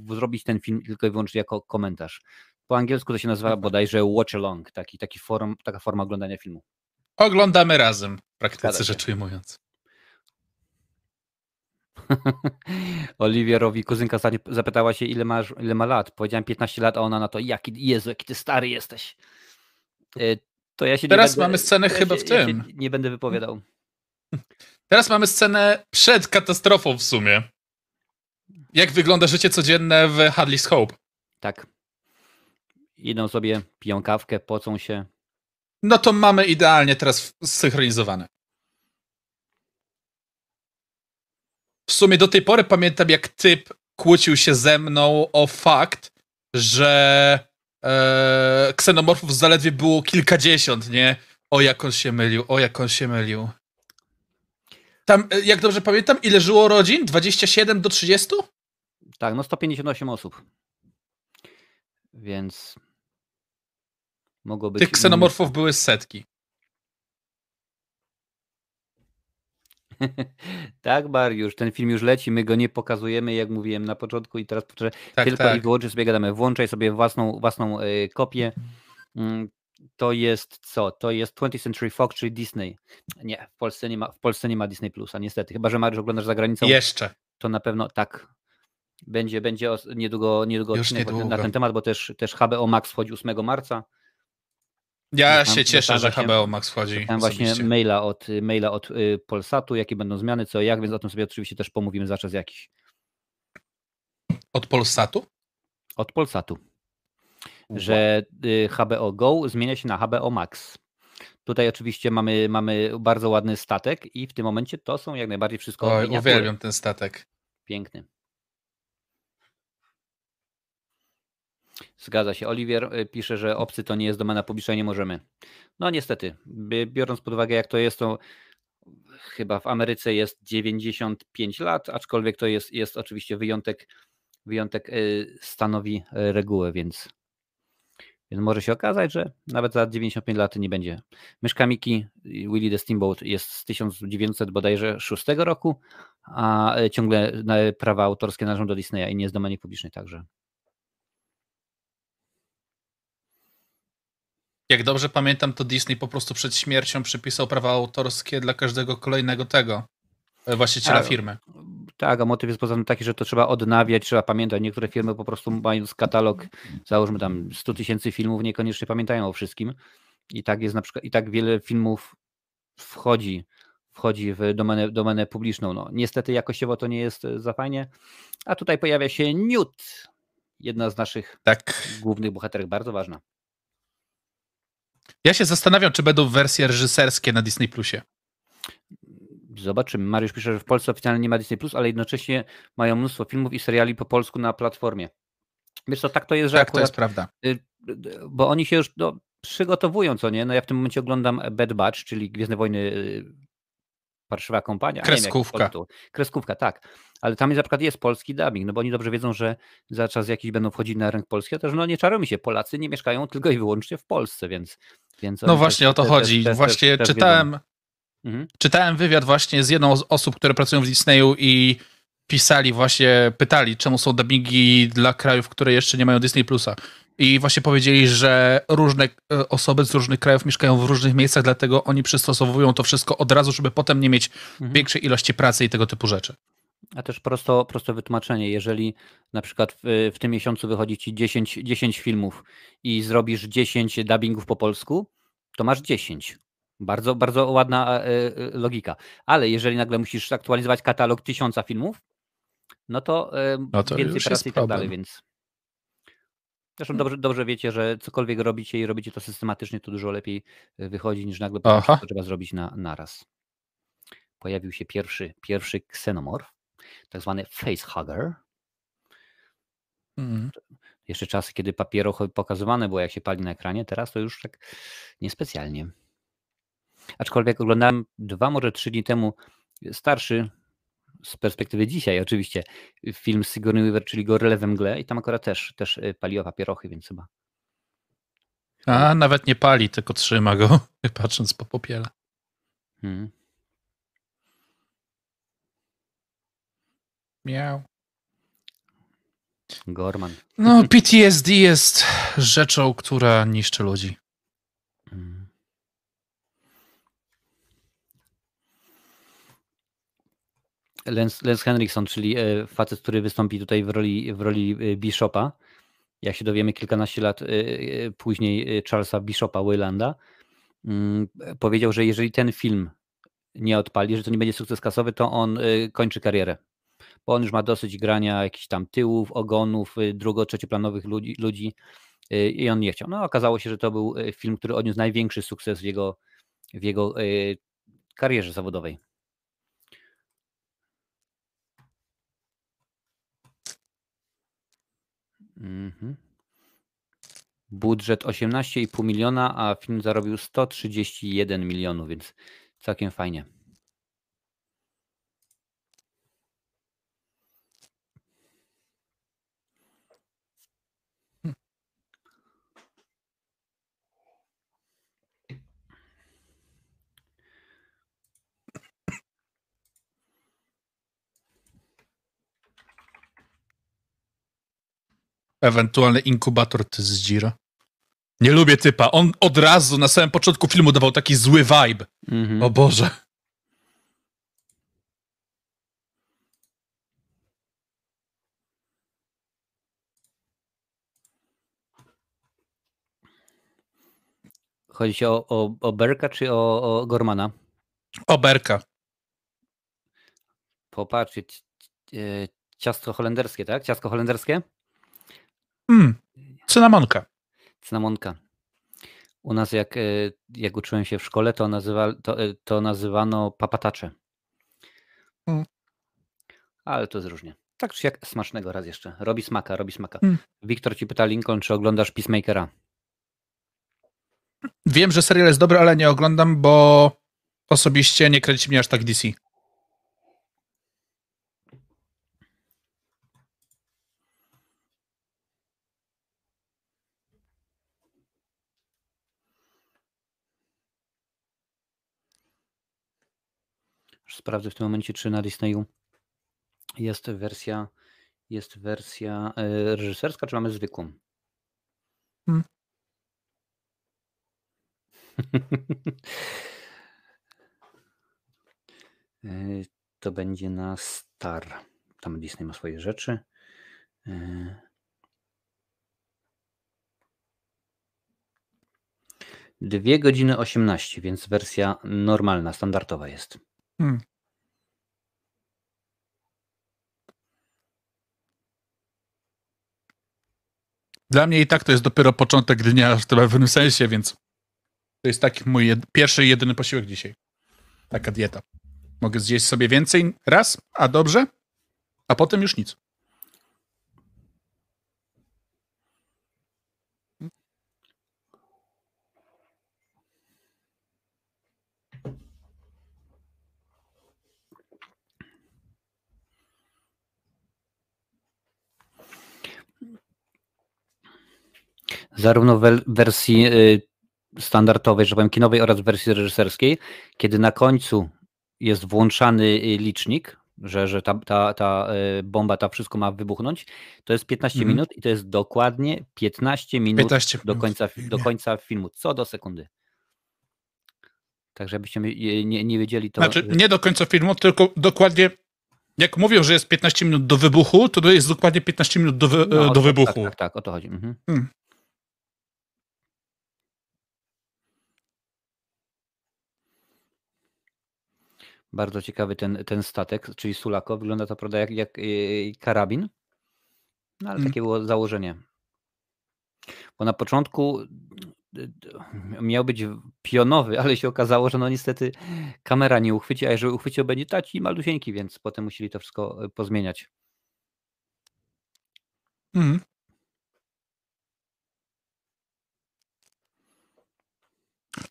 S1: zrobić ten film tylko i wyłącznie jako komentarz. Po angielsku to się nazywa
S2: Mhm.
S1: bodajże watch along, taki, taki form, taka forma oglądania filmu.
S2: Oglądamy razem, w praktyce rzecz ujmując.
S1: Oliwierowi kuzynka zapytała się, ile, masz, ile ma lat. Powiedziałem 15 lat, a ona na to, jaki, Jezu, jaki ty stary jesteś. To ja się
S2: Teraz
S1: będę,
S2: mamy scenę
S1: ja
S2: chyba
S1: się,
S2: w
S1: ja
S2: tym.
S1: nie będę wypowiadał.
S2: Teraz mamy scenę przed katastrofą w sumie. Jak wygląda życie codzienne w Hadley's Hope?
S1: Tak. Idą sobie, piją kawkę, pocą się.
S2: No to mamy idealnie teraz zsynchronizowane. W sumie do tej pory pamiętam, jak typ kłócił się ze mną o fakt, że e, ksenomorfów zaledwie było kilkadziesiąt, nie? O jak on się mylił, o jak on się mylił. Tam, e, jak dobrze pamiętam, ile żyło rodzin? 27 do 30?
S1: Tak, no 158 osób. Więc mogło być.
S2: Tych ksenomorfów były setki.
S1: tak, Mariusz, ten film już leci, my go nie pokazujemy, jak mówiłem na początku i teraz
S2: Tak,
S1: tylko
S2: tak.
S1: i wyłącznie sobie gadamy. Włączaj sobie własną, własną e, kopię. Mm, To jest co? To jest 20th Century Fox, czyli Disney. Nie, w Polsce nie ma, w Polsce nie ma Disney Plusa, niestety. Chyba, że Mariusz oglądasz za granicą,
S2: Jeszcze.
S1: to na pewno tak. Będzie, będzie niedługo, niedługo
S2: Już
S1: odcinek na- na
S2: niedługo.
S1: ten temat, bo też, też HBO Max wchodzi 8 marca.
S2: Ja się cieszę, że HBO Max wchodzi.
S1: Dostałem właśnie
S2: osobiście.
S1: maila od, maila od y, Polsatu, jakie będą zmiany, co jak, więc o tym sobie oczywiście też pomówimy za czas jakiś.
S2: Od Polsatu?
S1: Od Polsatu, że y, HBO Go zmienia się na HBO Max. Tutaj oczywiście mamy, mamy bardzo ładny statek i w tym momencie to są jak najbardziej wszystko
S2: Oj, uwielbiam ten statek.
S1: Piękny. Zgadza się. Oliwier y, pisze, że obcy to nie jest domena publiczna, nie możemy. No niestety, biorąc pod uwagę jak to jest, to chyba w Ameryce jest 95 lat, aczkolwiek to jest, jest oczywiście wyjątek, wyjątek y, stanowi y, regułę, więc, więc może się okazać, że nawet za 95 lat nie będzie. Myszka Miki, Willie the Steamboat jest z 1900 bodajże 6 roku, a ciągle prawa autorskie należą do Disneya i nie jest domenie publicznej także.
S2: Jak dobrze pamiętam, to Disney po prostu przed śmiercią przypisał prawa autorskie dla każdego kolejnego tego e, właściciela
S1: Tak.
S2: firmy.
S1: Tak, a motyw jest poza tym taki, że to trzeba odnawiać, trzeba pamiętać. Niektóre firmy po prostu mając katalog, załóżmy tam 100 tysięcy filmów, niekoniecznie pamiętają o wszystkim. I tak jest na przykład, i tak wiele filmów wchodzi, wchodzi w domenę, domenę publiczną. No, niestety jakościowo to nie jest e, za fajnie. A tutaj pojawia się Newt, jedna z naszych
S2: Tak.
S1: głównych bohaterek, bardzo ważna.
S2: Ja się zastanawiam, czy będą wersje reżyserskie na Disney Plusie.
S1: Zobaczymy. Mariusz pisze, że w Polsce oficjalnie nie ma Disney Plus, ale jednocześnie mają mnóstwo filmów i seriali po polsku na platformie. Wiesz co, tak to jest, że
S2: Tak, to
S1: akurat
S2: jest prawda.
S1: Y, bo oni się już no, przygotowują, co nie? No ja w tym momencie oglądam Bad Batch, czyli Gwiezdne Wojny y, Parszywa kompania. nie wiem,
S2: Kreskówka.
S1: Kreskówka, tak. Ale tam jest, na przykład jest polski dubbing, no bo oni dobrze wiedzą, że za czas jakiś będą wchodzić na rynek polski, a też no nie czarujmy się, Polacy nie mieszkają tylko i wyłącznie w Polsce, więc... więc
S2: No właśnie
S1: też-
S2: o to chodzi.
S1: też-
S2: właśnie czytałem,
S1: Mhm.
S2: czytałem wywiad właśnie z jedną z osób, które pracują w Disneyu i pisali właśnie, pytali, czemu są dubbingi dla krajów, które jeszcze nie mają Disney Plusa. I właśnie powiedzieli, że różne e, osoby z różnych krajów mieszkają w różnych miejscach, dlatego oni przystosowują to wszystko od razu, żeby potem nie mieć
S1: Mhm.
S2: większej ilości pracy i tego typu rzeczy.
S1: A też prosto, prosto wytłumaczenie, jeżeli na przykład w, w tym miesiącu wychodzi ci 10, 10 filmów i zrobisz 10 dubbingów po polsku, to masz 10. Bardzo, bardzo ładna e, e, logika. Ale jeżeli nagle musisz aktualizować katalog tysiąca filmów, no to,
S2: No to
S1: więcej pracy i tak dalej, więc. Zresztą dobrze, dobrze wiecie, że cokolwiek robicie i robicie to systematycznie, to dużo lepiej e, wychodzi niż nagle
S2: Aha.
S1: wszystko trzeba zrobić na naraz. Pojawił się pierwszy, pierwszy ksenomorf, tak zwany facehugger.
S2: Mhm.
S1: Jeszcze czasy, kiedy papierocho pokazywane było, jak się pali na ekranie, teraz to już tak niespecjalnie. Aczkolwiek oglądałem dwa, może trzy dni temu starszy, z perspektywy dzisiaj oczywiście, film z Sigourney Weaver, czyli Goryle we mgle i tam akurat też, też y, paliła papierochy, więc chyba.
S2: A nawet nie pali, tylko trzyma go, patrząc po popiele.
S1: Hmm.
S2: Miał.
S1: Gorman.
S2: No, PTSD jest rzeczą, która niszczy ludzi.
S1: Lance, Lance czyli e, facet, który wystąpi tutaj w roli, w roli e, Bishopa, jak się dowiemy kilkanaście lat e, później Charlesa Bishopa Waylanda, mm, powiedział, że jeżeli ten film nie odpali, że to nie będzie sukces kasowy, to on kończy karierę. Bo on już ma dosyć grania jakichś tam tyłów, ogonów, drugo-, trzecioplanowych ludzi, ludzi i on nie chciał. No okazało się, że to był film, który odniósł największy sukces w jego, w jego karierze zawodowej. Mhm. Budżet 18,5 miliona, a film zarobił 131 milionów, więc całkiem fajnie.
S2: Ewentualny inkubator to z Jira. Nie lubię typa. On od razu na samym początku filmu dawał taki zły vibe.
S1: Mhm.
S2: O Boże.
S1: Chodzi ci o, o, o Berka czy o, o Gormana?
S2: Oberka.
S1: Popatrzcie, c- c- e, ciastko holenderskie, tak? Ciastko holenderskie?
S2: Mm. Cynamonka.
S1: Cynamonka. U nas jak, e, jak uczyłem się w szkole, to, nazywa, to, e, to nazywano papatacze.
S2: Mm.
S1: Ale to jest różnie. Tak czy jak smacznego raz jeszcze. Robi smaka, robi smaka.
S2: Mm.
S1: Wiktor ci pyta Lincoln, czy oglądasz Peacemakera?
S2: Wiem, że serial jest dobry, ale nie oglądam, bo osobiście nie kręci mnie aż tak DC.
S1: Sprawdzę w tym momencie, czy na Disneyu jest wersja jest wersja e, reżyserska, czy mamy zwykłą?
S2: Hmm.
S1: E, to będzie na Star. Tam Disney ma swoje rzeczy. E, Dwie godziny 18, więc wersja normalna, standardowa jest.
S2: Hmm. Dla mnie i tak to jest dopiero początek dnia w pewnym sensie, więc to jest taki mój jed pierwszy i jedyny posiłek dzisiaj. Taka dieta. Mogę zjeść sobie więcej raz, a dobrze, a potem już nic.
S1: Zarówno w wersji y, standardowej, że powiem, kinowej oraz w wersji reżyserskiej, kiedy na końcu jest włączany y, licznik, że, że ta, ta, ta y, bomba, ta wszystko ma wybuchnąć, to jest 15
S2: Mhm.
S1: minut i to jest dokładnie 15 minut
S2: 15
S1: do końca, do końca filmu, co do sekundy. Tak, żebyście nie, nie, wiedzieli to.
S2: Znaczy, nie do końca filmu, tylko dokładnie. Jak mówią, że jest 15 minut do wybuchu, to jest dokładnie 15 minut do, wy,
S1: No,
S2: do
S1: to-
S2: wybuchu.
S1: Tak, tak, tak, o to chodzi. Mhm.
S2: Hmm.
S1: Bardzo ciekawy ten, ten statek, czyli Sulako. Wygląda to prawda jak, jak yy, karabin. No ale
S2: Mm.
S1: takie było założenie. Bo na początku miał być pionowy, ale się okazało, że no niestety kamera nie uchwyci, a jeżeli uchwycił będzie taci malusieńki, więc potem musieli to wszystko y, pozmieniać.
S2: Mhm.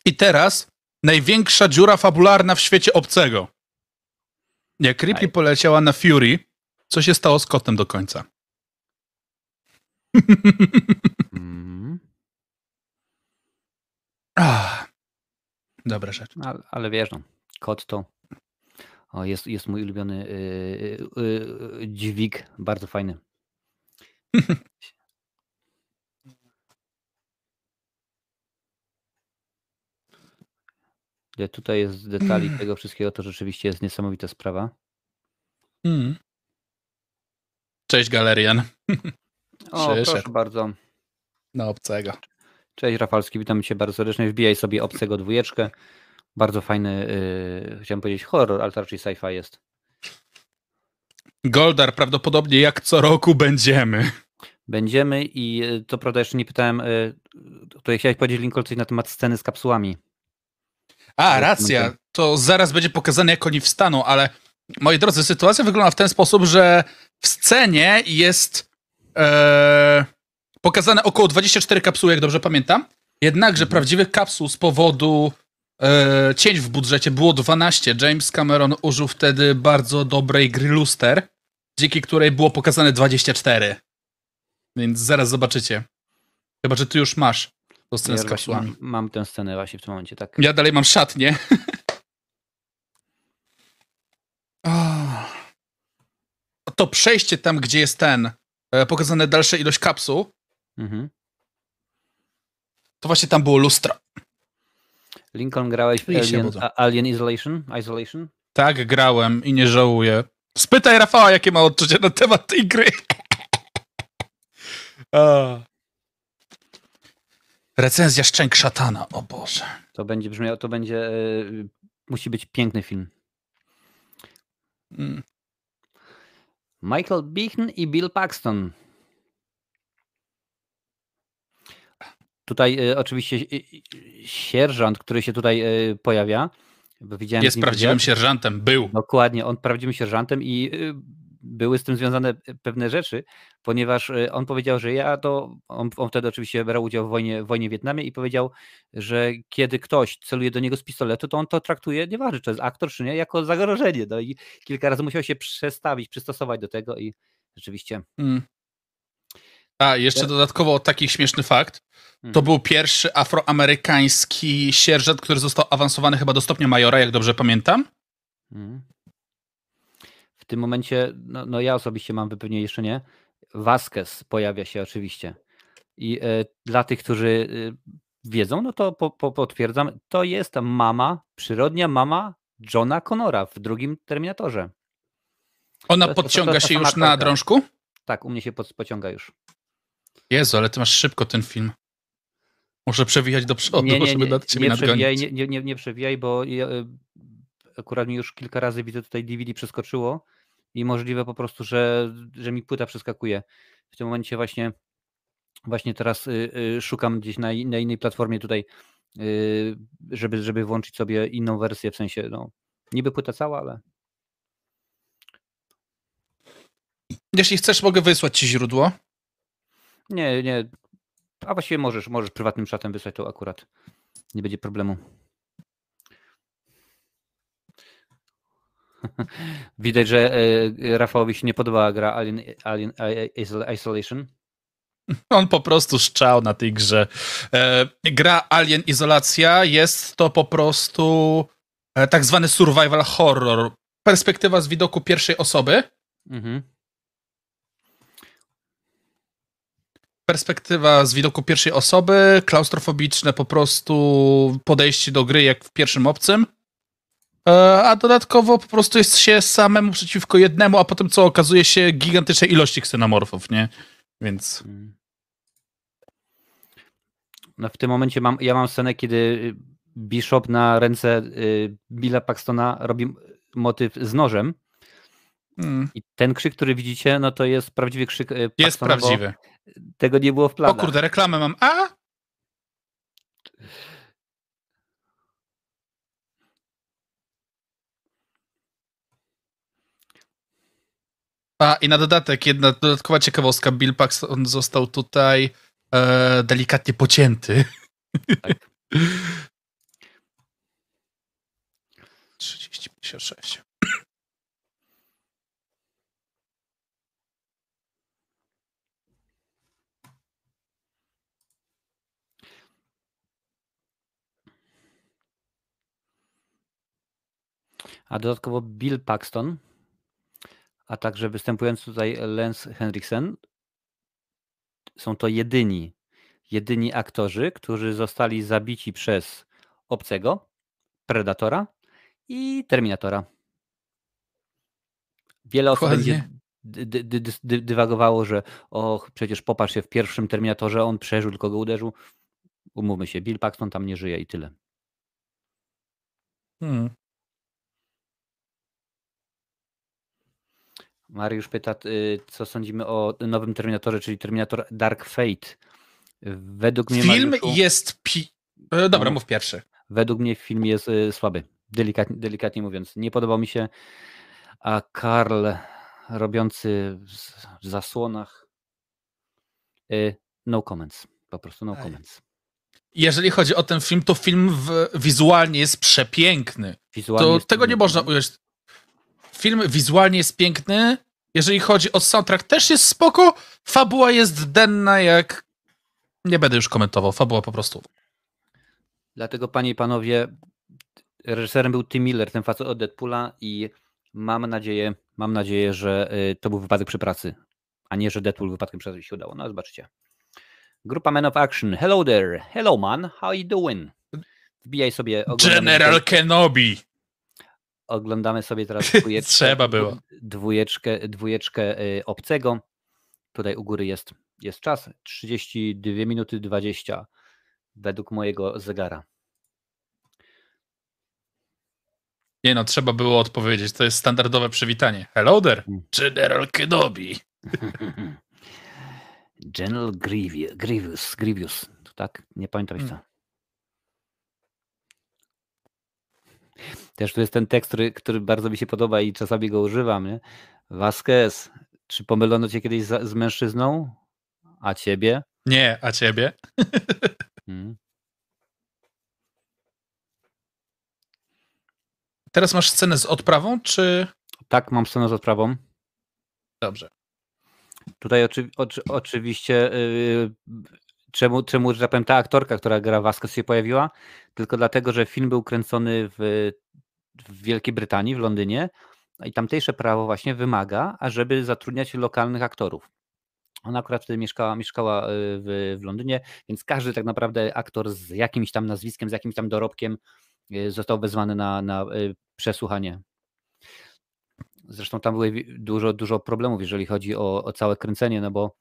S2: I teraz największa dziura fabularna w świecie obcego. Jak Ripley poleciała na Fury, co się stało z kotem do końca?
S1: Mhm.
S2: Ah, Dobra rzecz.
S1: Ale, ale wiesz, no, kot to o, jest, jest mój ulubiony yy, yy, dźwig, bardzo fajny. Ile tutaj jest detali tego wszystkiego, to rzeczywiście jest niesamowita sprawa.
S2: Mm. Cześć, Galerian.
S1: O,
S2: Przyszedł.
S1: proszę bardzo.
S2: Na obcego.
S1: Cześć Rafalski, witam cię bardzo serdecznie. Wbijaj sobie obcego dwójeczkę. Bardzo fajny, yy, chciałem powiedzieć horror, ale to raczej sci-fi jest.
S2: Goldar prawdopodobnie jak co roku będziemy.
S1: Będziemy i yy, to prawda, jeszcze nie pytałem, yy, tutaj chciałeś powiedzieć Lincoln coś na temat sceny z kapsułami.
S2: A, racja. To zaraz będzie pokazane, jak oni wstaną, ale moi drodzy, sytuacja wygląda w ten sposób, że w scenie jest e, pokazane około 24 kapsuły, jak dobrze pamiętam. Jednakże
S1: Mhm.
S2: prawdziwych kapsuł z powodu e, cięć w budżecie było 12. James Cameron użył wtedy bardzo dobrej gry luster, dzięki której było pokazane 24. Więc zaraz zobaczycie. Chyba, że ty już masz tą scenę
S1: Ja
S2: z kapsułami.
S1: mam, mam tę scenę właśnie w tym momencie, tak.
S2: Ja dalej mam szatnię. To przejście tam, gdzie jest ten, e, pokazane dalsza ilość kapsuł,
S1: Mhm.
S2: to właśnie tam było lustro.
S1: Lincoln grałeś w Alien, Alien Isolation? Isolation?
S2: Tak, grałem i nie żałuję. Spytaj Rafała, jakie ma odczucia na temat tej gry. Recenzja Szczęk Szatana, o Boże.
S1: To będzie brzmiało, to będzie, yy, musi być piękny film.
S2: Mm.
S1: Michael Beaton i Bill Paxton. Tutaj y, oczywiście y, y, sierżant, który się tutaj y, pojawia, widziałem
S2: Jest prawdziwym
S1: wywiad.
S2: sierżantem, był.
S1: Dokładnie, on prawdziwym sierżantem i y, były z tym związane y, pewne rzeczy, ponieważ y, on powiedział, że ja to, on, on wtedy oczywiście brał udział w wojnie, w wojnie w Wietnamie i powiedział, że kiedy ktoś celuje do niego z pistoletu, to on to traktuje, nieważne czy to jest aktor czy nie, jako zagrożenie. No i kilka razy musiał się przestawić, przystosować do tego i rzeczywiście
S2: Mm. A, jeszcze dodatkowo taki śmieszny fakt. To
S1: Mhm.
S2: był pierwszy afroamerykański sierżant, który został awansowany chyba do stopnia majora, jak dobrze pamiętam.
S1: W tym momencie, no, no ja osobiście mam wypełnienie jeszcze nie. Vasquez pojawia się oczywiście. I e, dla tych, którzy e, wiedzą, no to po, po, potwierdzam, to jest mama, przyrodnia mama Johna Connora w drugim Terminatorze.
S2: Ona
S1: To jest- to- to
S2: podciąga się już na drążku?
S1: Tak, u mnie się pod, pociąga już.
S2: Jezu, ale ty masz szybko ten film. Muszę przewijać do przodu,
S1: Nie, nie,
S2: żeby
S1: nie,
S2: nad ciebie
S1: nie przewijaj, nie, nie, nie przewijaj, bo ja, e, akurat mi już kilka razy widzę tutaj DVD przeskoczyło i możliwe po prostu, że, że mi płyta przeskakuje. W tym momencie właśnie właśnie teraz y, y, szukam gdzieś na, na innej platformie tutaj, y, żeby, żeby włączyć sobie inną wersję, w sensie no, niby płyta cała, ale
S2: Jeśli chcesz, mogę wysłać ci źródło.
S1: nie, nie, a właściwie możesz, możesz prywatnym czatem wysłać to akurat, nie będzie problemu. Widać, że e, Rafałowi się nie podoba gra Alien, Alien Isol- Isolation.
S2: On po prostu szczał na tej grze. E, gra Alien Izolacja jest to po prostu e, tak zwany survival horror. Perspektywa z widoku pierwszej osoby.
S1: Mhm.
S2: Perspektywa z widoku pierwszej osoby, klaustrofobiczne po prostu podejście do gry jak w pierwszym obcym. E, a dodatkowo po prostu jest się samemu przeciwko jednemu, a potem co okazuje się gigantycznej ilości ksenomorfów, nie? Więc
S1: Mm. No w tym momencie mam, ja mam scenę, kiedy y, Bishop na ręce y, Billa Paxtona robi motyw z nożem
S2: mm,
S1: i ten krzyk, który widzicie, no to jest prawdziwy krzyk y,
S2: jest
S1: Paxtona, bo
S2: prawdziwy.
S1: Tego nie było w
S2: O
S1: planach.
S2: kurde, reklamę mam. A! A, i na dodatek, jedna dodatkowa ciekawostka. Bill Paxton został tutaj e, delikatnie pocięty.
S1: Tak.
S2: 30-56.
S1: A dodatkowo Bill Paxton, a także występujący tutaj Lance Henriksen, są to jedyni, jedyni aktorzy, którzy zostali zabici przez obcego, Predatora i Terminatora. Wiele osób będzie dy, dy, dy, dy, dywagowało, że och, przecież popatrz się w pierwszym Terminatorze, on przeżył, tylko go uderzył. Umówmy się, Bill Paxton tam nie żyje i tyle.
S2: Hmm.
S1: Mariusz pyta, y, co sądzimy o nowym Terminatorze, czyli Terminator Dark Fate. Według mnie,
S2: Film
S1: Mariuszu,
S2: jest pi... E, dobra,
S1: No.
S2: mów pierwszy.
S1: według mnie film jest y, słaby. Delikatnie, delikatnie mówiąc. Nie podobał mi się, a Karl robiący w zasłonach. y, No comments. Po prostu no comments.
S2: Jeżeli chodzi o ten film, to film w, wizualnie jest przepiękny.
S1: Wizualnie
S2: To
S1: jest
S2: tego nie można ująć. Film wizualnie jest piękny. Jeżeli chodzi o soundtrack, też jest spoko. Fabuła jest denna, jak. Nie będę już komentował. Fabuła po prostu.
S1: Dlatego, panie i panowie, reżyserem był Tim Miller, ten facet od Deadpoola i mam nadzieję, mam nadzieję, że y, to był wypadek przy pracy, a nie, że Deadpool wypadkiem przy pracy się udało. No zobaczcie. Grupa Men of Action. Hello there. Hello man. How you doing? Wbijaj sobie.
S2: General Kenobi.
S1: Oglądamy sobie teraz dwójeczkę,
S2: Trzeba było.
S1: dwójeczkę, dwójeczkę y, obcego. Tutaj u góry jest, jest czas. 32 minuty 20 według mojego zegara.
S2: Nie no, trzeba było odpowiedzieć. To jest standardowe przywitanie. Hello there.
S1: Mm.
S2: General Kenobi.
S1: General Grievous, Grievous, Grievous. Tak? Nie pamiętam
S2: Mm.
S1: co. Też tu jest ten tekst, który, który bardzo mi się podoba i czasami go używam. Nie? Vasquez, czy pomylono cię kiedyś za, z mężczyzną? A ciebie?
S2: Nie, a ciebie?
S1: Hmm.
S2: Teraz masz scenę z odprawą, czy.
S1: Tak, mam scenę z odprawą.
S2: Dobrze.
S1: Tutaj oczy, oczy, oczywiście yy, czemu, czemu, że tak powiem, ta aktorka, która gra Vasquez się pojawiła? Tylko dlatego, że film był kręcony w, w Wielkiej Brytanii, w Londynie i tamtejsze prawo właśnie wymaga, ażeby zatrudniać lokalnych aktorów. Ona akurat wtedy mieszkała, mieszkała y, w, w Londynie, więc każdy tak naprawdę aktor z jakimś tam nazwiskiem, z jakimś tam dorobkiem y, został wezwany na, na y, przesłuchanie. Zresztą tam były dużo, dużo problemów, jeżeli chodzi o, o całe kręcenie, no bo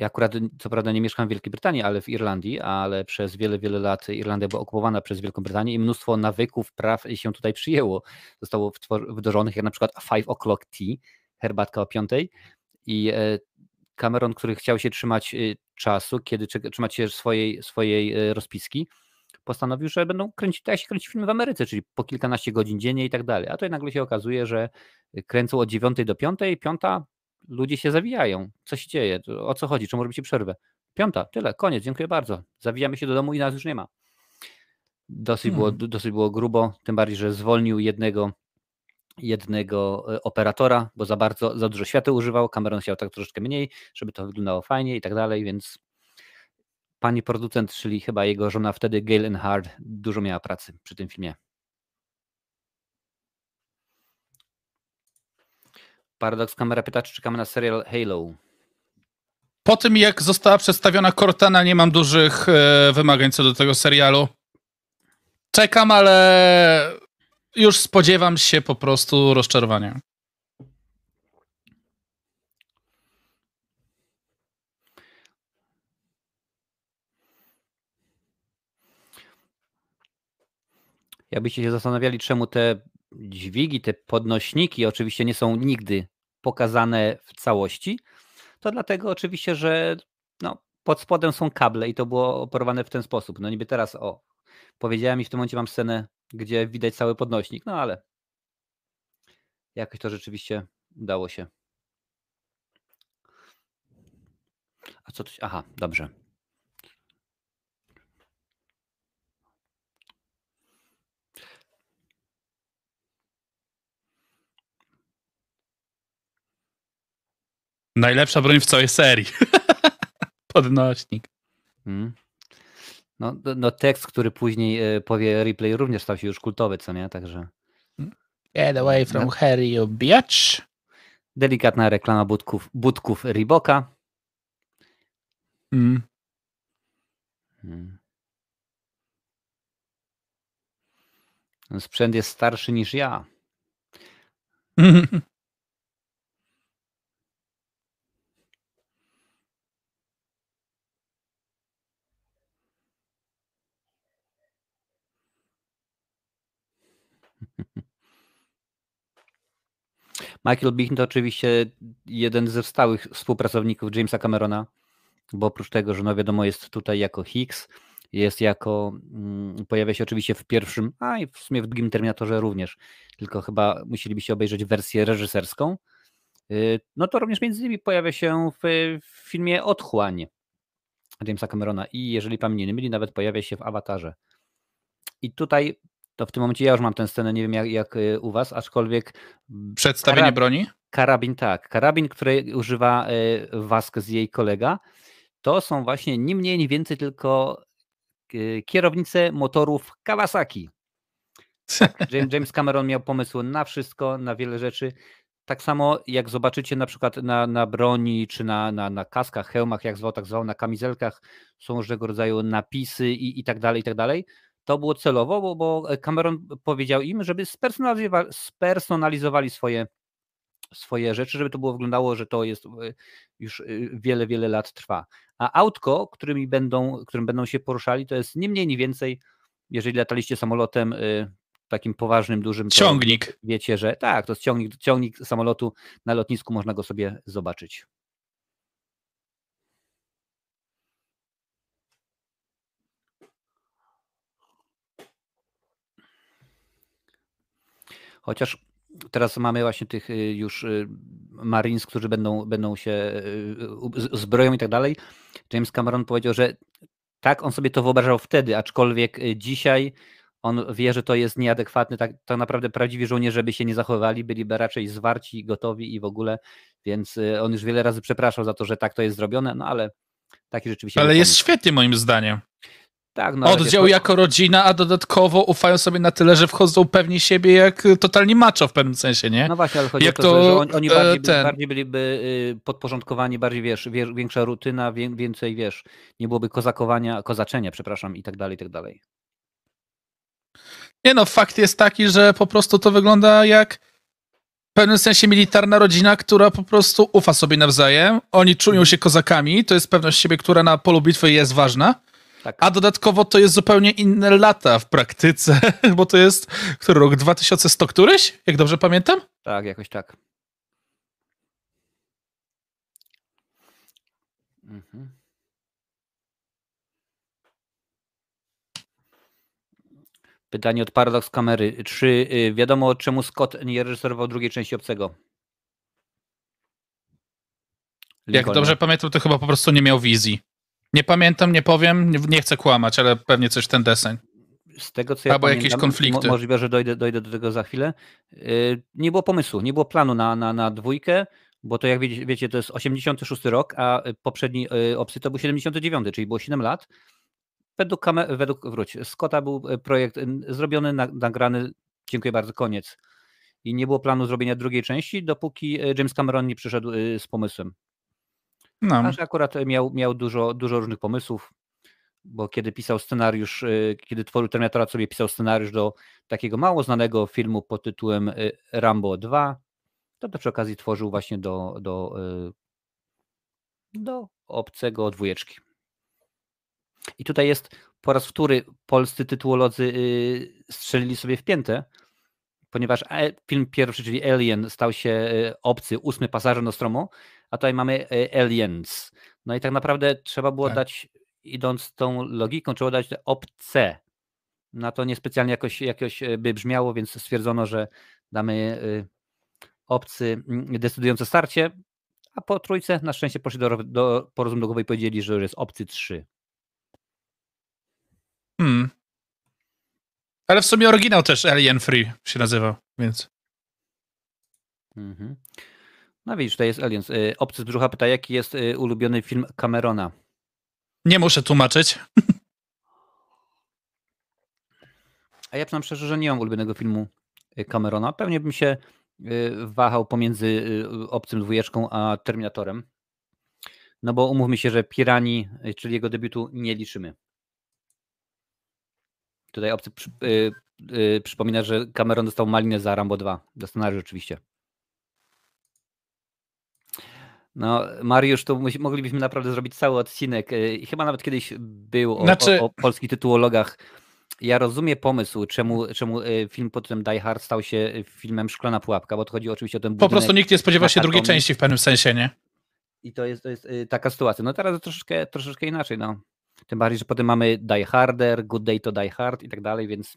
S1: ja akurat co prawda nie mieszkam w Wielkiej Brytanii, ale w Irlandii, ale przez wiele, wiele lat Irlandia była okupowana przez Wielką Brytanię i mnóstwo nawyków, praw się tutaj przyjęło. Zostało wdrożonych, jak na przykład five o'clock tea, herbatka o piątej i e, Cameron, który chciał się trzymać y, czasu, kiedy trzymać się swojej, swojej e, rozpiski, postanowił, że będą kręcić, tak jak się kręci filmy w Ameryce, czyli po kilkanaście godzin dziennie i tak dalej. A tutaj nagle się okazuje, że kręcą od 9 do 5, piąta ludzie się zawijają. Co się dzieje? O co chodzi? Czemu robicie przerwę? Piąta, tyle, koniec, dziękuję bardzo. Zawijamy się do domu i nas już nie ma. Dosyć, było,
S2: Hmm.
S1: dosyć było grubo, tym bardziej, że zwolnił jednego, jednego e, operatora, bo za bardzo, za dużo świateł używał, Cameron chciał tak troszeczkę mniej, żeby to wyglądało fajnie i tak dalej, więc pani producent, czyli chyba jego żona wtedy, Gail Enhard, dużo miała pracy przy tym filmie. Paradox Kamera pyta, czy czekamy na serial Halo.
S2: Po tym, jak została przedstawiona Cortana, nie mam dużych e, wymagań co do tego serialu. Czekam, ale już spodziewam się po prostu rozczarowania.
S1: Jakbyście się zastanawiali, czemu te dźwigi, te podnośniki oczywiście nie są nigdy pokazane w całości, to dlatego oczywiście, że no, pod spodem są kable i to było operowane w ten sposób. No niby teraz, o, powiedziałem i w tym momencie mam scenę, gdzie widać cały podnośnik, no ale jakoś to rzeczywiście udało się. A co tu się... Aha, dobrze.
S2: Najlepsza broń w całej serii. Podnośnik.
S1: Mm. No, no, no tekst, który później e, powie replay również stał się już kultowy, co nie? Także
S2: Get away from
S1: No.
S2: Harry, you bitch.
S1: delikatna reklama budków, budków Reeboka.
S2: Mm.
S1: Mm. Sprzęt jest starszy niż ja. Michael Biehn to oczywiście jeden ze stałych współpracowników Jamesa Camerona, bo oprócz tego, że no wiadomo jest tutaj jako Hicks, jest jako, mm, pojawia się oczywiście w pierwszym, a i w sumie w drugim Terminatorze również, tylko chyba musielibyście obejrzeć wersję reżyserską. Y, No to również między innymi pojawia się w, w filmie Otchłań Jamesa Camerona i jeżeli pamięć nie myli, nawet pojawia się w Awatarze. I tutaj, to w tym momencie ja już mam tę scenę, nie wiem jak, jak y, u was, aczkolwiek
S2: Przedstawienie
S1: Karab-
S2: broni?
S1: Karabin, tak. Karabin, który używa e, Vasquez, jej kolega, to są właśnie ni mniej, ni więcej tylko e, kierownice motorów Kawasaki. James, James Cameron miał pomysł na wszystko, na wiele rzeczy. Tak samo jak zobaczycie na przykład na, na broni, czy na, na, na kaskach, hełmach, jak zwał, tak zwał, na kamizelkach są różnego rodzaju napisy i, i tak dalej, i tak dalej. To było celowo, bo, bo Cameron powiedział im, żeby spersonalizowa- spersonalizowali swoje swoje rzeczy, żeby to było wyglądało, że to jest e, już e, wiele, wiele lat trwa. A autko, którymi będą, którym będą się poruszali, to jest nie mniej, nie więcej, jeżeli lataliście samolotem e, takim poważnym, dużym,
S2: Ciągnik.
S1: wiecie, że tak, to jest ciągnik, ciągnik samolotu na lotnisku, można go sobie zobaczyć. Chociaż teraz mamy właśnie tych y, już y, Marines, którzy będą, będą się y, zbroją i tak dalej. James Cameron powiedział, że tak on sobie to wyobrażał wtedy, aczkolwiek dzisiaj on wie, że to jest nieadekwatne. Tak, tak naprawdę prawdziwi żołnierze by się nie zachowywali, byliby raczej zwarci, gotowi i w ogóle, więc on już wiele razy przepraszał za to, że tak to jest zrobione, no ale taki rzeczywiście.
S2: Ale jest
S1: pomysł.
S2: świetnie moim zdaniem.
S1: Tak, no, wiesz,
S2: Oddział
S1: no-
S2: jako rodzina, a dodatkowo ufają sobie na tyle, że wchodzą pewnie siebie jak y, totalni macho w pewnym sensie, nie?
S1: No właśnie, ale chodzi
S2: Jak
S1: o to, że, że
S2: to,
S1: oni,
S2: e,
S1: bardziej, byli,
S2: ten-
S1: bardziej byliby y, podporządkowani, bardziej wiesz, większa rutyna, wię, więcej wiesz, nie byłoby kozakowania, kozaczenia, przepraszam, i tak dalej, i tak dalej.
S2: Nie no, fakt jest taki, że po prostu to wygląda jak w pewnym sensie militarna rodzina, która po prostu ufa sobie nawzajem. Oni czują się kozakami, to jest pewność siebie, która na polu bitwy jest ważna.
S1: Tak.
S2: A dodatkowo to jest zupełnie inne lata w praktyce, bo to jest który rok 2100 któryś, jak dobrze pamiętam?
S1: Tak, jakoś tak. Mhm. Pytanie od Paradox Kamery. Czy y, wiadomo, czemu Scott nie reżyserował drugiej części Obcego?
S2: Jak
S1: Lincolna.
S2: dobrze pamiętam, to chyba po prostu nie miał wizji. Nie pamiętam, nie powiem, nie, nie chcę kłamać, ale pewnie coś ten deseń.
S1: z tego co ja
S2: Albo jakieś
S1: pamiętam,
S2: konflikty.
S1: Mo, możliwe, że dojdę, dojdę do tego za chwilę. Yy, nie było pomysłu, nie było planu na, na, na dwójkę, bo to jak wiecie, wiecie, to jest 86 rok, a poprzedni yy, Opsy to był 79, czyli było 7 lat. Według, kamer, według wróć, Scotta był y, projekt y, zrobiony, na, nagrany, dziękuję bardzo, koniec. I nie było planu zrobienia drugiej części, dopóki y, James Cameron nie przyszedł z pomysłem.
S2: No.
S1: A że akurat miał, miał dużo, dużo różnych pomysłów, bo kiedy pisał scenariusz, y, kiedy tworzył Terminatora, sobie pisał scenariusz do takiego mało znanego filmu pod tytułem y, Rambo 2, to, to przy okazji tworzył właśnie do, do, do obcego dwójeczki. I tutaj jest po raz wtóry polscy tytułolodzy strzelili sobie w piętę, ponieważ e, film pierwszy, czyli Alien, stał się obcy, ósmy pasażer Nostromo, a tutaj mamy Aliens. No i tak naprawdę trzeba było
S2: Tak.
S1: dać, idąc tą logiką, trzeba dać obce. Na to niespecjalnie jakoś, jakoś by brzmiało, więc stwierdzono, że damy obcy decydujące starcie, a po trójce na szczęście poszli do, do porozumienia i powiedzieli, że już jest obcy 3.
S2: Hmm. Ale w sumie oryginał też Alien Free się nazywał, więc.
S1: Mhm. No widzisz, to jest Aliens. Obcy z brzucha pyta, jaki jest ulubiony film Camerona?
S2: Nie muszę tłumaczyć.
S1: A ja przyznam szczerze, że nie mam ulubionego filmu Camerona. Pewnie bym się wahał pomiędzy Obcym dwójeczką a Terminatorem. No bo umówmy się, że Pirani, czyli jego debiutu, nie liczymy. Tutaj Obcy przy, y, y, przypomina, że Cameron dostał malinę za Rambo 2. Do scenariusz oczywiście. No, Mariusz, to moglibyśmy naprawdę zrobić cały odcinek i chyba nawet kiedyś był o, znaczy... o, o polskich tytułologach. Ja rozumiem pomysł, czemu, czemu film pod tym Die Hard stał się filmem Szklana Pułapka, bo to chodzi oczywiście o ten
S2: Po prostu nikt nie spodziewa się drugiej części w pewnym sensie, nie?
S1: I to jest, to jest taka sytuacja. No teraz troszeczkę, troszeczkę inaczej, no. Tym bardziej, że potem mamy Die Harder, Good Day to Die Hard i tak dalej, więc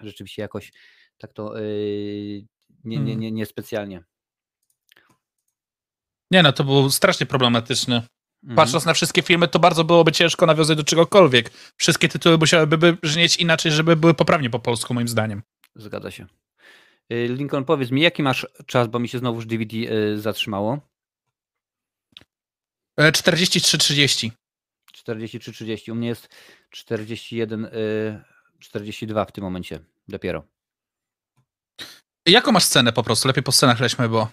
S1: rzeczywiście jakoś tak to yy, nie, nie, nie, nie specjalnie.
S2: Nie no, to był strasznie problematyczny. Patrząc mhm. na wszystkie filmy, to bardzo byłoby ciężko nawiązać do czegokolwiek. Wszystkie tytuły musiałyby brzmieć inaczej, żeby były poprawnie po polsku, moim zdaniem.
S1: Zgadza się. Lincoln, powiedz mi, jaki masz czas, bo mi się znowuż DVD zatrzymało?
S2: 43-30.
S1: 43-30. U mnie jest 41, 42 w tym momencie dopiero.
S2: Jaką masz scenę po prostu? Lepiej po scenach leśmy, bo...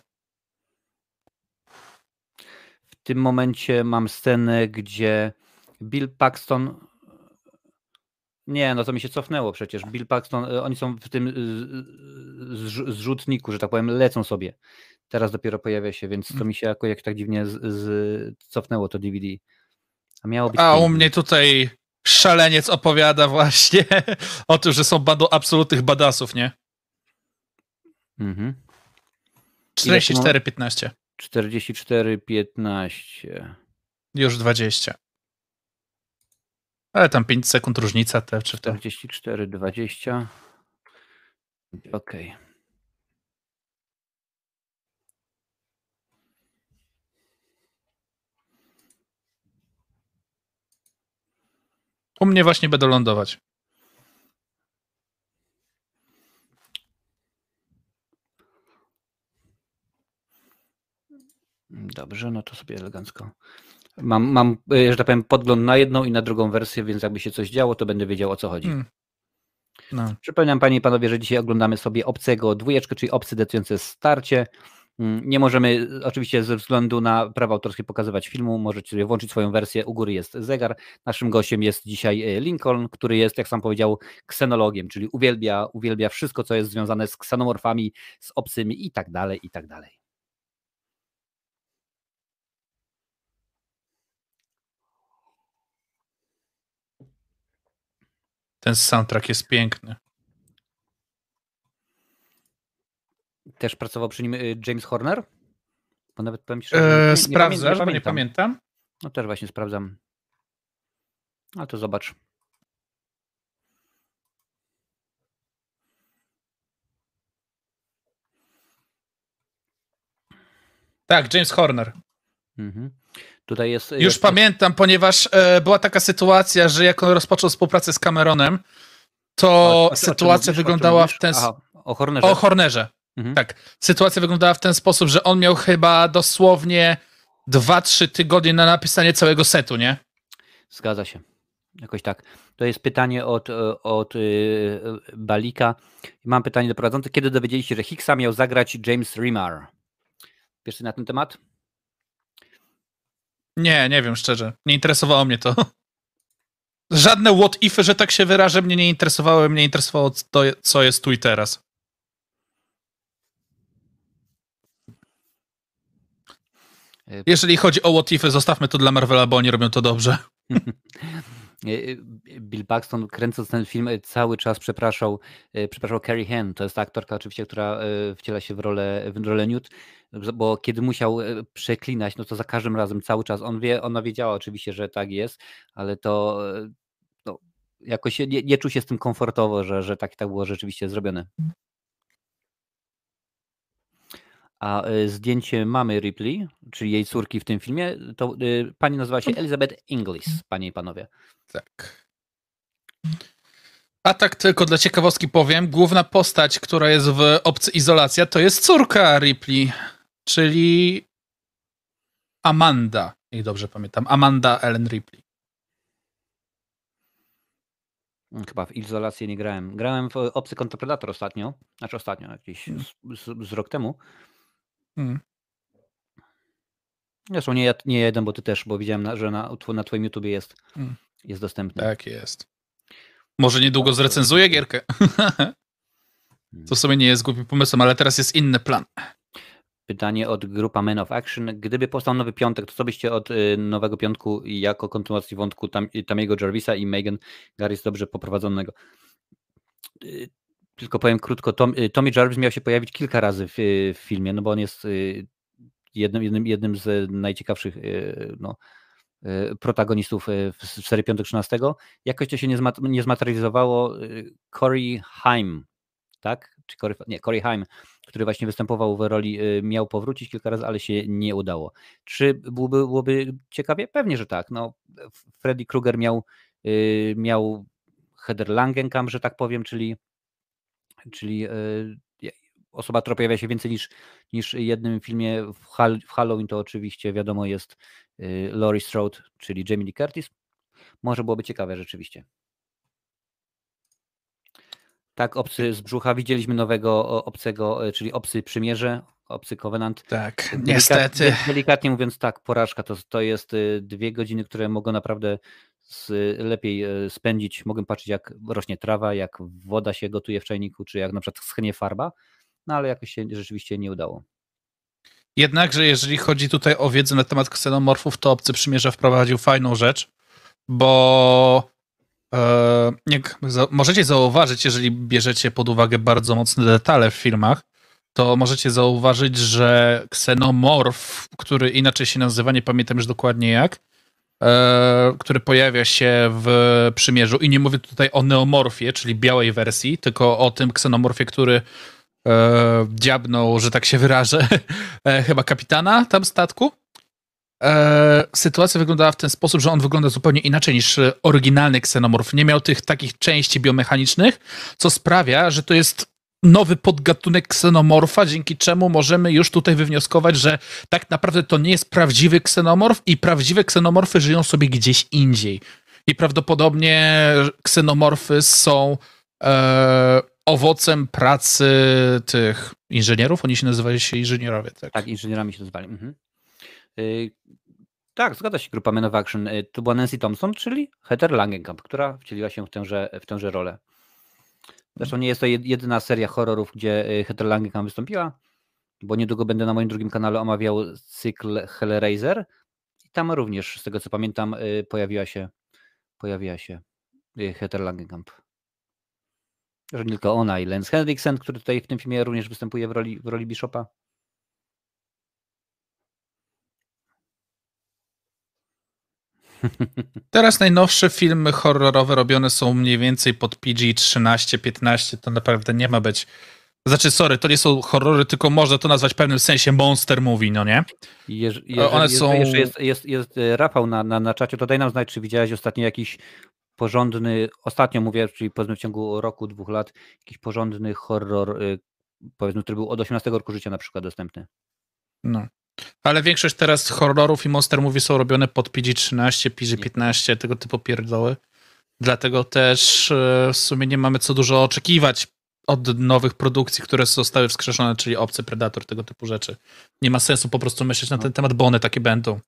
S1: W tym momencie mam scenę, gdzie Bill Paxton. Nie, no to mi się cofnęło przecież. Bill Paxton, oni są w tym zrzutniku, że tak powiem, lecą sobie. Teraz dopiero pojawia się, więc to mi się jako jak tak dziwnie z, z, cofnęło to DVD.
S2: A, miało być A u mnie tutaj szaleniec opowiada właśnie o tym, że są bandą absolutnych badasów, nie?
S1: Mhm.
S2: 44-15.
S1: 44-15.
S2: Już 20. Ale tam 5 sekund różnica te czy to.
S1: 44-20. Okej. Okay.
S2: U mnie właśnie będą lądować.
S1: Dobrze, no to sobie elegancko. Mam, mam, że tak powiem, podgląd na jedną i na drugą wersję, więc jakby się coś działo, to będę wiedział o co chodzi. Hmm. No. Przypominam Panie i Panowie, że dzisiaj oglądamy sobie obcego dwójeczkę, czyli obcy decydujące starcie. Nie możemy oczywiście ze względu na prawa autorskie pokazywać filmu, możecie sobie włączyć swoją wersję, u góry jest zegar. Naszym gościem jest dzisiaj Lincoln, który jest, jak sam powiedział, ksenologiem, czyli uwielbia, uwielbia wszystko, co jest związane z ksenomorfami, z obcymi i tak dalej, i tak dalej.
S2: Ten soundtrack jest piękny.
S1: Też pracował przy nim James Horner? Bo nawet powiem ci,
S2: że eee, sprawdzasz, nie, pamiętam. nie pamiętam.
S1: No też właśnie sprawdzam. A to zobacz.
S2: Tak, James Horner.
S1: Mhm. Tutaj jest.
S2: Już pamiętam, ponieważ e, była taka sytuacja, że jak on rozpoczął współpracę z Cameronem, to
S1: o czym
S2: sytuacja
S1: mówisz?
S2: Wyglądała w ten
S1: Aha, o Hornerze.
S2: O Hornerze.
S1: Mhm.
S2: Tak. Sytuacja wyglądała w ten sposób, że on miał chyba dosłownie 2-3 tygodnie na napisanie całego setu, nie?
S1: Zgadza się. Jakoś tak. To jest pytanie od, e, od y, Balika. Mam pytanie do prowadzących. Kiedy dowiedzieliście się, że Hicksa miał zagrać James Remar? Wiesz na ten temat?
S2: Nie, nie wiem szczerze. Nie interesowało mnie to. Żadne what ify, że tak się wyrażę, mnie nie interesowały. Mnie interesowało to, co jest tu i teraz. Jeżeli chodzi o what ify, zostawmy to dla Marvela, bo oni robią to dobrze.
S1: E, e, Bill Paxton kręcąc ten film e, cały czas przepraszał, przepraszał Carrie Henn, to jest ta aktorka oczywiście, która wciela się w rolę, w rolę Newt, bo kiedy musiał e, przeklinać, no to za każdym razem cały czas, on wie, ona wiedziała oczywiście, że tak jest, ale to e, no, jakoś nie, nie czuł się z tym komfortowo, że, że tak, tak było rzeczywiście zrobione. A e, zdjęcie mamy Ripley, czyli jej córki w tym filmie, to e, pani nazywa się Elizabeth Inglis, panie i panowie.
S2: Tak. A tak tylko dla ciekawostki powiem, główna postać, która jest w Obcy Izolacja, to jest córka Ripley, czyli Amanda, jak dobrze pamiętam. Amanda Ellen Ripley.
S1: Mm, Chyba w izolację nie grałem. Grałem w Obcy kontra Predator ostatnio. Znaczy ostatnio, jakieś z, z, z rok temu.
S2: Hmm.
S1: Zresztą nie, nie jeden, bo ty też, bo widziałem, że na, na twoim YouTubie jest,
S2: Mm.
S1: jest dostępny.
S2: Tak jest. Może niedługo zrecenzuję gierkę. To w sumie nie jest głupim pomysłem, ale teraz jest inny plan.
S1: Pytanie od grupa Men of Action. Gdyby powstał nowy piątek, to co byście od y, nowego piątku jako kontynuacji wątku tam, Tamiego Jarvisa i Megan Garris dobrze poprowadzonego? Y, Tylko powiem krótko, Tom, y, Tommy Jarvis miał się pojawić kilka razy w, y, w filmie, no bo on jest y, jednym, jednym, jednym z najciekawszych y, no, y, protagonistów y, w serii Piątek 13. Jakoś to się nie, zmat, nie zmaterializowało. y, Corey Haim, tak? Czy Corey, nie, Corey Haim, który właśnie występował w roli, y, miał powrócić kilka razy, ale się nie udało. Czy byłoby, byłoby ciekawie? Pewnie, że tak. No, Freddy Krueger miał, y, miał Heather Langenkamp, że tak powiem, czyli, czyli y, osoba, która pojawia się więcej niż, niż jednym filmie w, Hal, w Halloween, to oczywiście wiadomo jest Laurie Strode, czyli Jamie Lee Curtis. Może byłoby ciekawe rzeczywiście. Tak, obcy z brzucha. Widzieliśmy nowego obcego, e, czyli obcy przymierze, obcy Covenant.
S2: Tak,
S1: Delikat-
S2: niestety.
S1: de- Delikatnie mówiąc, tak, porażka to, to jest y, dwie godziny, które mogą naprawdę z, lepiej y, spędzić. Mogę patrzeć, jak rośnie trawa, jak woda się gotuje w czajniku, czy jak na przykład schnie farba, no ale jakoś się rzeczywiście nie udało.
S2: Jednakże jeżeli chodzi tutaj o wiedzę na temat ksenomorfów, to Obcy Przymierza wprowadził fajną rzecz, bo e, jak za, możecie zauważyć, jeżeli bierzecie pod uwagę bardzo mocne detale w filmach, to możecie zauważyć, że ksenomorf, który inaczej się nazywa, nie pamiętam już dokładnie jak, e, który pojawia się w przymierzu i nie mówię tutaj o neomorfie, czyli białej wersji, tylko o tym ksenomorfie, który e, dziabnął, że tak się wyrażę, e, chyba kapitana tam statku. E, sytuacja wyglądała w ten sposób, że on wygląda zupełnie inaczej niż e, oryginalny ksenomorf. Nie miał tych takich części biomechanicznych, co sprawia, że to jest nowy podgatunek ksenomorfa, dzięki czemu możemy już tutaj wywnioskować, że tak naprawdę to nie jest prawdziwy ksenomorf i prawdziwe ksenomorfy żyją sobie gdzieś indziej. I prawdopodobnie ksenomorfy są e, owocem pracy tych inżynierów. Oni się nazywali się inżynierowie, tak?
S1: Tak, inżynierami się nazywali. Mhm. Y, tak, zgadza się grupa Men of Action. Y, To była Nancy Thompson, czyli Heather Langenkamp, która wcieliła się w tęże, w tęże rolę. Zresztą nie jest to jed- jedyna seria horrorów, gdzie y, Heather Langenkamp wystąpiła, bo niedługo będę na moim drugim kanale omawiał cykl Hellraiser i tam również, z tego co pamiętam, pojawiła się pojawiła się Heather Langenkamp. Że nie tylko ona i Lance Henriksen, który tutaj w tym filmie również występuje w roli, w roli Bishopa.
S2: Teraz najnowsze filmy horrorowe robione są mniej więcej pod PG-13, 15, to naprawdę nie ma być. Znaczy, sorry, to nie są horrory, tylko można to nazwać w pewnym sensie monster movie, no nie?
S1: Jeż,
S2: one są-
S1: jeszcze jest, jest, jest e, Rafał na, na, na czacie, to daj nam znać, czy widziałeś ostatnio jakiś porządny, ostatnio mówię, czyli powiedzmy w ciągu roku, dwóch lat, jakiś porządny horror, y, powiedzmy, który był od 18 roku życia na przykład dostępny.
S2: No. Ale większość teraz horrorów i monster movie są robione pod PG-13, PG-15, tego typu pierdoły. Dlatego też e, w sumie nie mamy co dużo oczekiwać od nowych produkcji, które zostały wskrzeszone, czyli Obcy, Predator, tego typu rzeczy. Nie ma sensu po prostu myśleć na ten temat, bo one takie będą.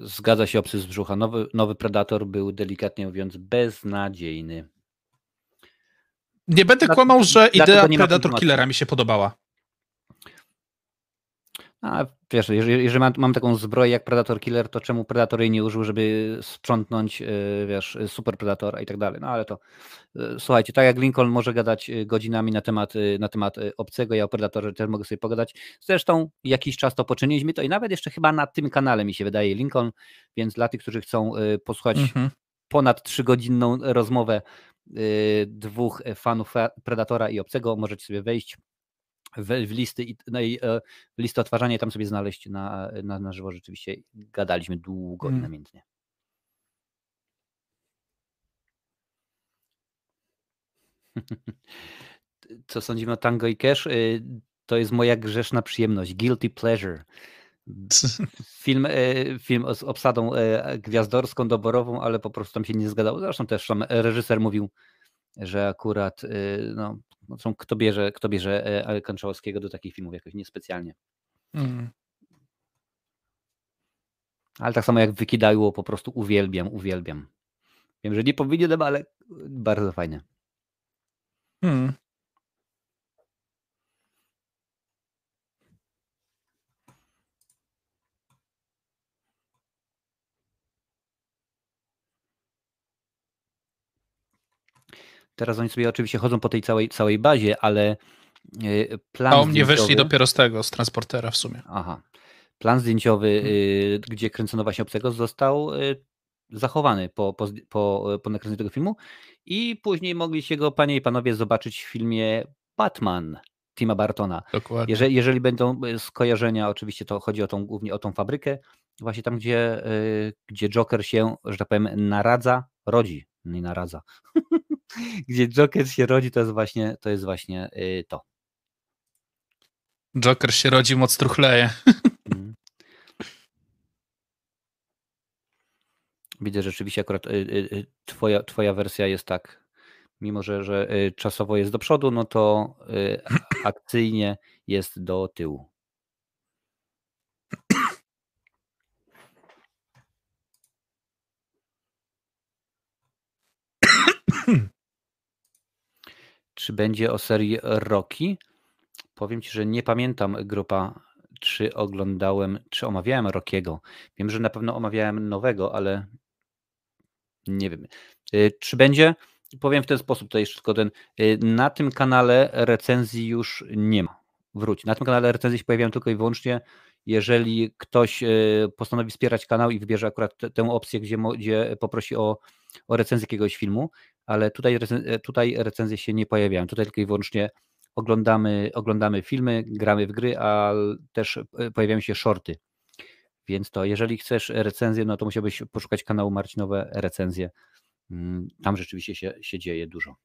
S1: Zgadza się obcy z brzucha. Nowy, nowy Predator był delikatnie mówiąc beznadziejny.
S2: Nie będę kłamał, że idea Predator. Killera mi się podobała.
S1: A wiesz, jeżeli, jeżeli mam, mam taką zbroję jak Predator Killer, to czemu Predator jej nie użył, żeby sprzątnąć, y, wiesz, Super Predatora i tak dalej. No ale to y, słuchajcie, tak jak Lincoln może gadać y, godzinami na temat, na temat obcego, ja o Predatorze też mogę sobie pogadać. Zresztą jakiś czas to poczyniliśmy, to i nawet jeszcze chyba na tym kanale mi się wydaje Lincoln, więc dla tych, którzy chcą posłuchać
S2: Mhm.
S1: ponad trzygodzinną rozmowę dwóch fanów Predatora i Obcego. Możecie sobie wejść w, w listy i no i, e, listy odtwarzania i tam sobie znaleźć na, na, na żywo. Rzeczywiście gadaliśmy długo i
S2: Mm.
S1: namiętnie. Co sądzimy o Tango i Cash? Y, To jest moja grzeszna przyjemność. Guilty pleasure. Film, e, film z obsadą e, gwiazdorską, doborową, ale po prostu tam się nie zgadzało. Zresztą też tam reżyser mówił, że akurat e, no, no są, kto bierze, kto bierze e, Konczałowskiego do takich filmów jakoś niespecjalnie.
S2: Mm.
S1: Ale tak samo jak Wykidajło, po prostu uwielbiam, uwielbiam. Wiem, że nie powinienem, ale bardzo fajne.
S2: Mm.
S1: Teraz oni sobie oczywiście chodzą po tej całej, całej bazie, ale e, plan
S2: A u mnie wyszli
S1: zdjęciowy-
S2: dopiero z tego, z transportera w sumie.
S1: Aha. Plan zdjęciowy,
S2: Hmm.
S1: gdzie kręcono właśnie obcego, został y, zachowany po, po, po, po nakręceniu tego filmu i później mogliście go, panie i panowie, zobaczyć w filmie Batman Tima Bartona.
S2: Dokładnie.
S1: Jeżeli, jeżeli będą y, skojarzenia, oczywiście to chodzi o tą, głównie o tą fabrykę, właśnie tam, gdzie, gdzie Joker się, że tak powiem, naradza, rodzi, nie naradza. gdzie Joker się rodzi, to jest właśnie, to jest właśnie y, to.
S2: Joker się rodzi, moc truchleje.
S1: Mhm. Widzę, że rzeczywiście akurat y, y, twoja, twoja wersja jest tak, mimo że, że y, czasowo jest do przodu, no to akcyjnie jest do tyłu. Czy będzie o serii Rocky? Powiem ci, że nie pamiętam grupa, czy oglądałem, czy omawiałem Rockiego. Wiem, że na pewno omawiałem nowego, ale nie wiem. Y, Czy będzie? Powiem w ten sposób, to jeszcze tylko ten. y, Na tym kanale recenzji już nie ma. Wróć. Na tym kanale recenzje się pojawiają tylko i wyłącznie, jeżeli ktoś y, postanowi wspierać kanał i wybierze akurat tę opcję, gdzie, gdzie poprosi o, o recenzję jakiegoś filmu, ale tutaj, e, tutaj recenzje się nie pojawiają. Tutaj tylko i wyłącznie oglądamy, oglądamy filmy, gramy w gry, a też e, pojawiają się shorty. Więc to, jeżeli chcesz recenzję, no to musiałbyś poszukać kanału Marcinowe recenzje. Mm, Tam rzeczywiście się, się dzieje dużo.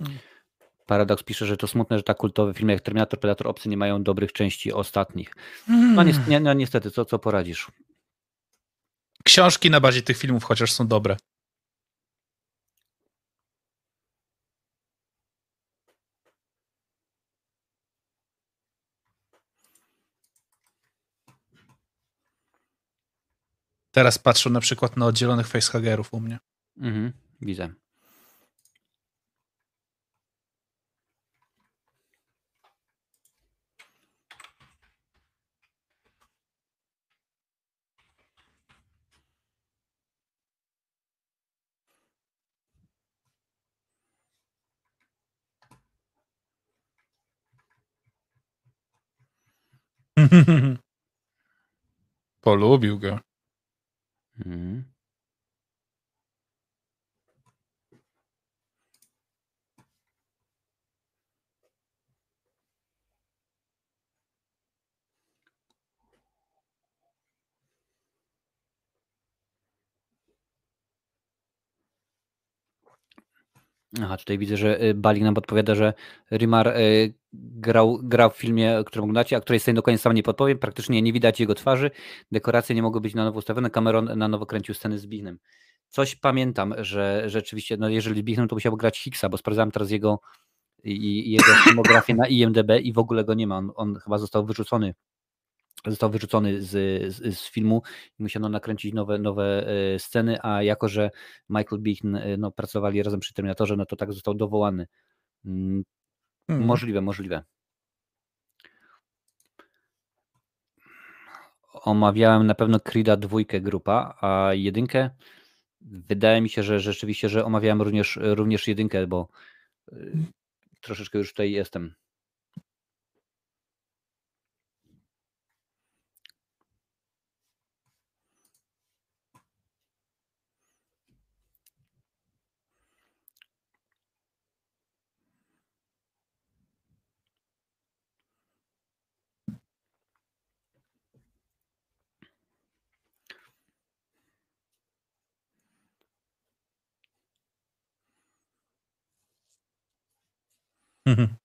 S2: Mm.
S1: Paradox pisze, że to smutne, że tak kultowe filmy jak Terminator, Predator, Obcy nie mają dobrych części ostatnich. No,
S2: Mm.
S1: niestety, nie, no niestety, co, co poradzisz?
S2: Książki na bazie tych filmów chociaż są dobre. Teraz patrzę na przykład na oddzielonych facehagerów u mnie.
S1: Mhm, widzę.
S2: Polubił go.
S1: Mhm. Aha, tutaj widzę, że y, Balik nam podpowiada, że Rimar y, grał, grał w filmie, który oglądacie, a której sceny do końca sam nie podpowiem. Praktycznie nie widać jego twarzy. Dekoracje nie mogły być na nowo ustawione. Cameron na nowo kręcił sceny z Bignem. Coś pamiętam, że rzeczywiście, no jeżeli Bignem, to musiał grać Hicksa, bo sprawdzałem teraz jego i jego filmografię na IMDB i w ogóle go nie ma. On, on chyba został wyrzucony został wyrzucony z, z, z, filmu i musiano nakręcić nowe, nowe e, sceny, a jako, że Michael Beaton e, no, pracowali razem przy Terminatorze, no to tak został dowołany. Mm, hmm. Możliwe, możliwe. Omawiałem na pewno Creed'a dwójkę grupa, a jedynkę wydaje mi się, że rzeczywiście, że omawiałem również, również jedynkę, bo e, troszeczkę już tutaj jestem.
S2: Mhm.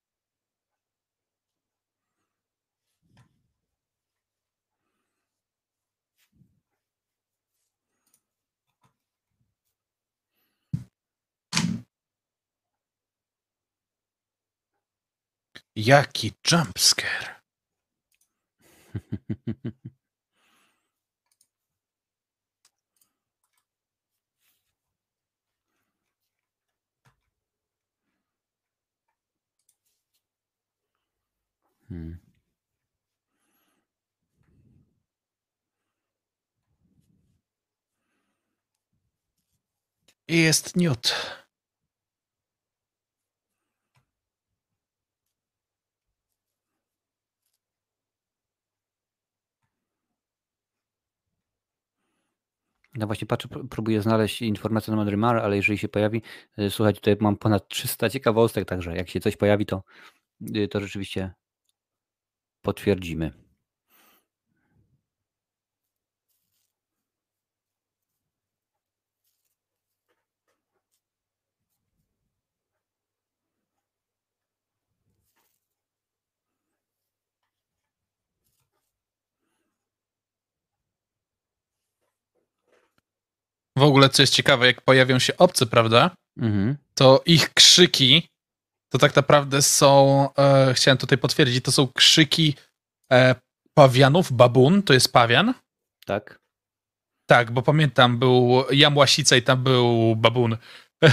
S2: Jaki jumpscare.
S1: Hmm.
S2: Jest Newt.
S1: No właśnie patrzę, próbuję znaleźć informację na temat Rimar, ale jeżeli się pojawi, y, słuchajcie, tutaj mam ponad 300 ciekawostek, także jak się coś pojawi, to, y, to rzeczywiście potwierdzimy.
S2: W ogóle, co jest ciekawe, jak pojawią się obcy, prawda? Mhm. To ich krzyki to tak naprawdę są, e, chciałem tutaj potwierdzić, to są krzyki e, pawianów, babun, to jest pawian.
S1: Tak.
S2: Tak, bo pamiętam, był Jamłasica i tam był babun.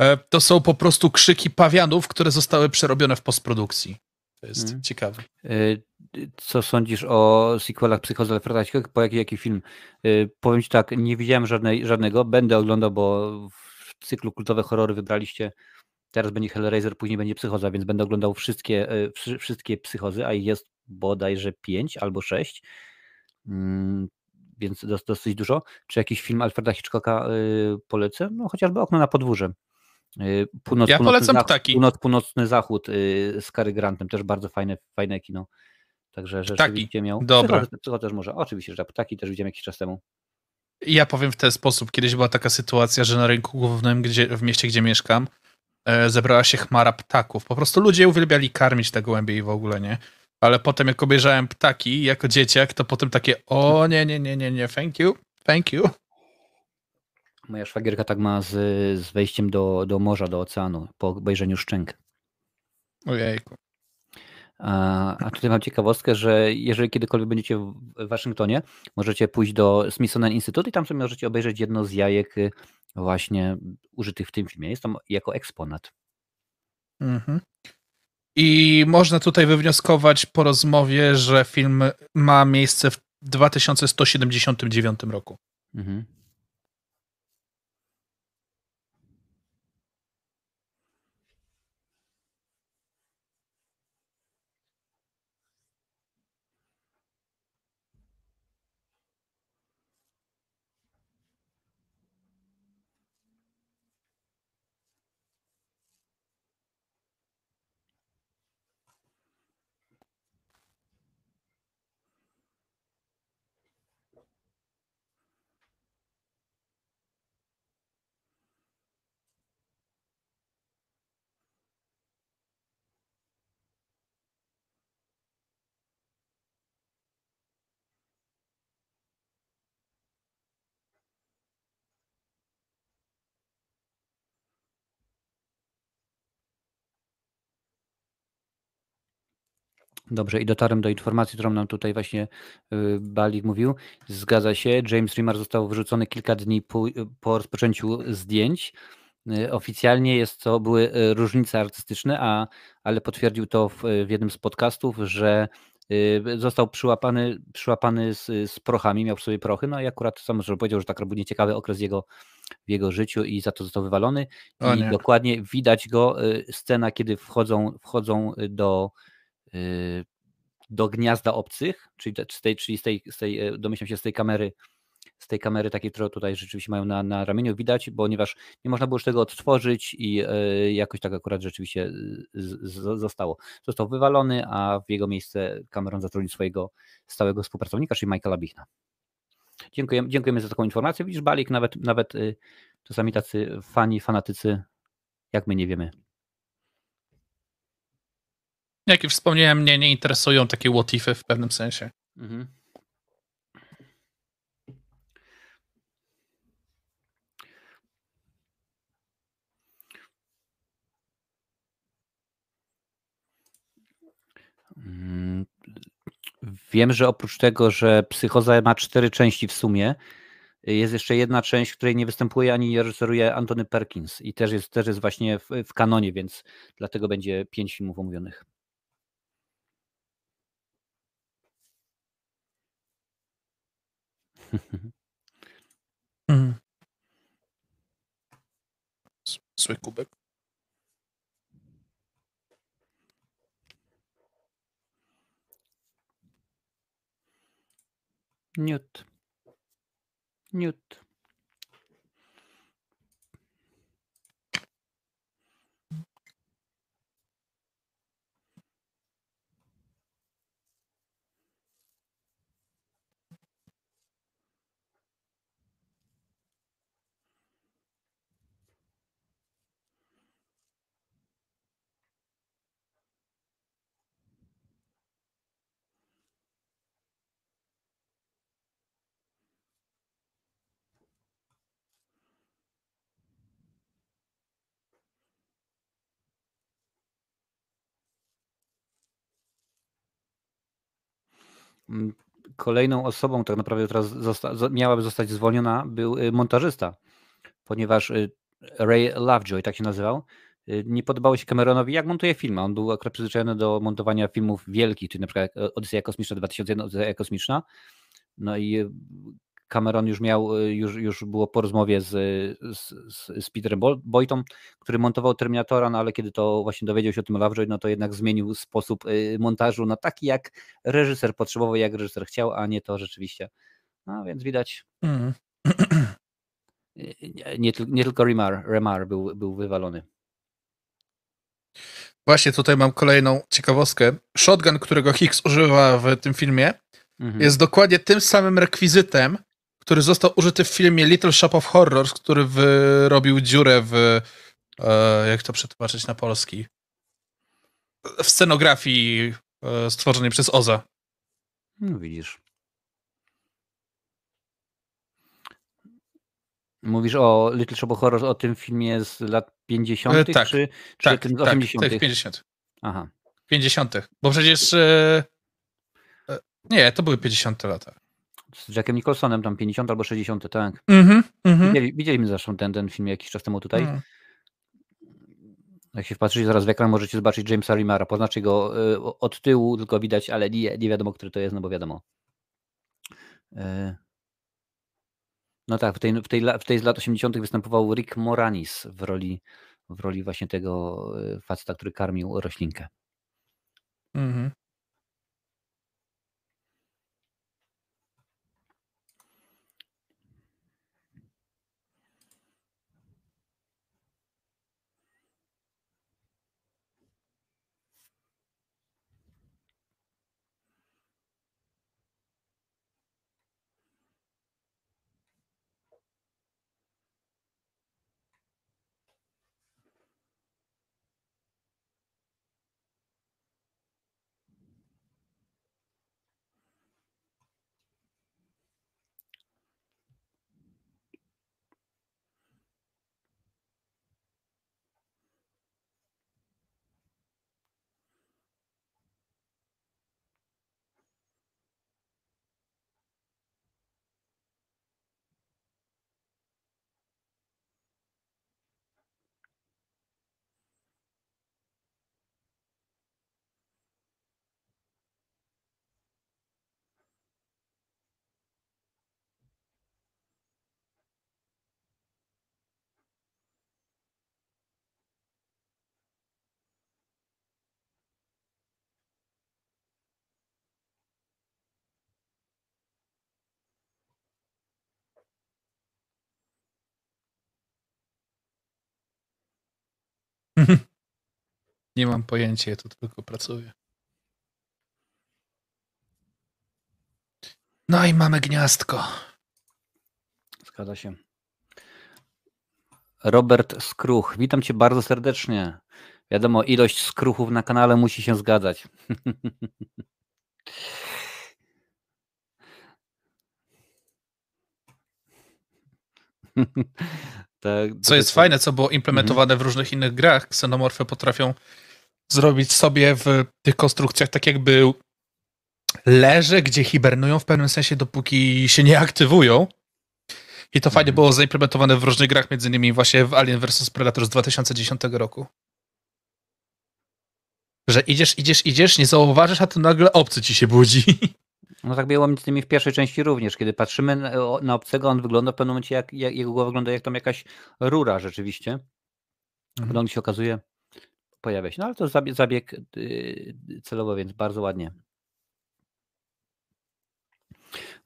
S2: E, to są po prostu krzyki pawianów, które zostały przerobione w postprodukcji. To jest hmm. ciekawe.
S1: Co sądzisz o sequelach Psychozy Alfreda Hitchcock? Po jaki, jaki film? E, powiem ci tak, nie widziałem żadnej, żadnego, będę oglądał, bo w cyklu kultowe horrory wybraliście Teraz będzie Hellraiser, później będzie Psychoza, więc będę oglądał wszystkie, wszystkie Psychozy, a ich jest bodajże pięć albo sześć. Mm, więc dosyć dużo. Czy jakiś film Alfreda Hitchcocka y, polecę? No chociażby Okno na podwórze.
S2: Y, północ, ja polecam
S1: zachód,
S2: ptaki.
S1: Północ, północny zachód y, z Cary Grantem, też bardzo fajne, fajne kino. Także rzeczywiście ptaki. miał.
S2: Dobra.
S1: Psycho, też może. Oczywiście, że ptaki też widziałem jakiś czas temu.
S2: Ja powiem w ten sposób. Kiedyś była taka sytuacja, że na rynku głównym gdzie, w mieście, gdzie mieszkam, e, zebrała się chmara ptaków. Po prostu ludzie uwielbiali karmić te gołębie i w ogóle, nie? ale potem jak obejrzałem ptaki jako dzieciak, to potem takie o nie, nie, nie, nie, nie, thank you, thank you.
S1: Moja szwagierka tak ma z, z wejściem do, do morza, do oceanu, po obejrzeniu szczęk.
S2: Ojejku.
S1: A, tutaj mam ciekawostkę, że jeżeli kiedykolwiek będziecie w Waszyngtonie, możecie pójść do Smithsonian Institute i tam sobie możecie obejrzeć jedno z jajek y, właśnie użytych w tym filmie. Jest to jako eksponat.
S2: Mhm. I można tutaj wywnioskować po rozmowie, że film ma miejsce w 2179 roku. Mhm.
S1: Dobrze, i dotarłem do informacji, którą nam tutaj właśnie y, Balik mówił. Zgadza się, James Remar został wyrzucony kilka dni po, po rozpoczęciu zdjęć. Y, Oficjalnie jest to, były y, różnice artystyczne, a, ale potwierdził to w, w jednym z podcastów, że został przyłapany, przyłapany z, z prochami, miał w sobie prochy, no i akurat sam że powiedział, że tak był nieciekawy okres jego, w jego życiu i za to został wywalony. I
S2: nie.
S1: dokładnie widać go, scena, kiedy wchodzą, wchodzą do, do gniazda obcych, czyli, z tej, czyli z tej, z tej, e, domyślam się, z tej kamery, z tej kamery takiej, którą tutaj rzeczywiście mają na, na ramieniu widać, ponieważ nie można było już tego odtworzyć i e, jakoś tak akurat rzeczywiście z, z, zostało. Został wywalony, a w jego miejsce Cameron zatrudnił swojego stałego współpracownika, czyli Michaela Bichna. Dziękujemy, dziękujemy za taką informację. Widzisz, Balik, nawet, nawet y, czasami tacy fani, fanatycy, jak my nie wiemy.
S2: Jak już wspomniałem, mnie nie interesują takie what ify w pewnym sensie.
S1: Mhm. Mm, Wiem, że oprócz tego, że psychoza ma cztery części w sumie, jest jeszcze jedna część, w której nie występuje ani nie reżyseruje Antony Perkins i też jest, też jest właśnie w, w kanonie, więc dlatego będzie pięć filmów omówionych.
S2: Mhm. Z- Zły kubek.
S1: Newt. Kolejną osobą, tak naprawdę, która zosta- zo- miałaby zostać zwolniona, był y, montażysta, ponieważ y, Ray Lovejoy, tak się nazywał, y, nie podobało się Cameronowi, jak montuje filmy. On był akurat przyzwyczajony do montowania filmów wielkich, czyli na przykład jak Odyseja Kosmiczna 2001, Odyseja Kosmiczna. No i Cameron już miał, y, już, już było po rozmowie z, z, z, Peterem Boytą, który montował Terminatora, no ale kiedy to właśnie dowiedział się o tym Lovejoy, no to jednak zmienił sposób y, montażu na taki, jak reżyser potrzebował, jak reżyser chciał, a nie to rzeczywiście. No więc widać,
S2: Mhm.
S1: y, nie, nie, nie tylko Remar, Remar był, był wywalony.
S2: Właśnie tutaj mam kolejną ciekawostkę. Shotgun, którego Hicks używa w tym filmie,
S1: Mhm.
S2: jest dokładnie tym samym rekwizytem, który został użyty w filmie Little Shop of Horrors, który wyrobił dziurę w. E, jak to przetłumaczyć na polski? W scenografii e, stworzonej przez Oza.
S1: No widzisz. Mówisz o Little Shop of Horrors, o tym filmie z lat 50.,
S2: E, tak,
S1: czy, czy
S2: Tak,
S1: tym z
S2: tak,
S1: 80.
S2: tak, 50.
S1: Aha.
S2: 50. Bo przecież. E, e, nie, to były 50 lata.
S1: Z Jackiem Nicholsonem, tam 50 albo 60, tak.
S2: Mhm, mhm.
S1: Widzieli, widzieliśmy zresztą ten, ten film jakiś czas temu tutaj.
S2: Mm.
S1: Jak się wpatrzycie zaraz w ekran, możecie zobaczyć Jamesa Remara. Poznaczy go y, od tyłu, tylko widać, ale nie, nie wiadomo, który to jest, no bo wiadomo. Y, No tak, w tej, w tej, w tej z lat 80. występował Rick Moranis w roli, w roli właśnie tego y, faceta, który karmił roślinkę.
S2: Mhm. Nie mam pojęcia, ja tu tylko pracuję. No i mamy gniazdko.
S1: Zgadza się. Robert Skruch, witam cię bardzo serdecznie. Wiadomo, ilość skruchów na kanale musi się zgadzać. tak,
S2: Co jest fajne, co było implementowane w różnych innych grach, ksenomorfy potrafią zrobić sobie w tych konstrukcjach tak jakby leże, gdzie hibernują w pewnym sensie, dopóki się nie aktywują. I to fajnie
S1: Mhm.
S2: było zaimplementowane w różnych grach, między innymi właśnie w Alien vs Predator z 2010 roku. Że idziesz, idziesz, idziesz, nie zauważysz, a tu nagle obcy ci się budzi.
S1: No tak było między innymi w pierwszej części również. Kiedy patrzymy na, na obcego, on wygląda w pewnym momencie, jak, jak jego głowa wygląda jak tam jakaś rura rzeczywiście.
S2: Mhm.
S1: Mm. się okazuje, pojawia się. No ale to zabieg, zabieg yy, celowo, więc bardzo ładnie.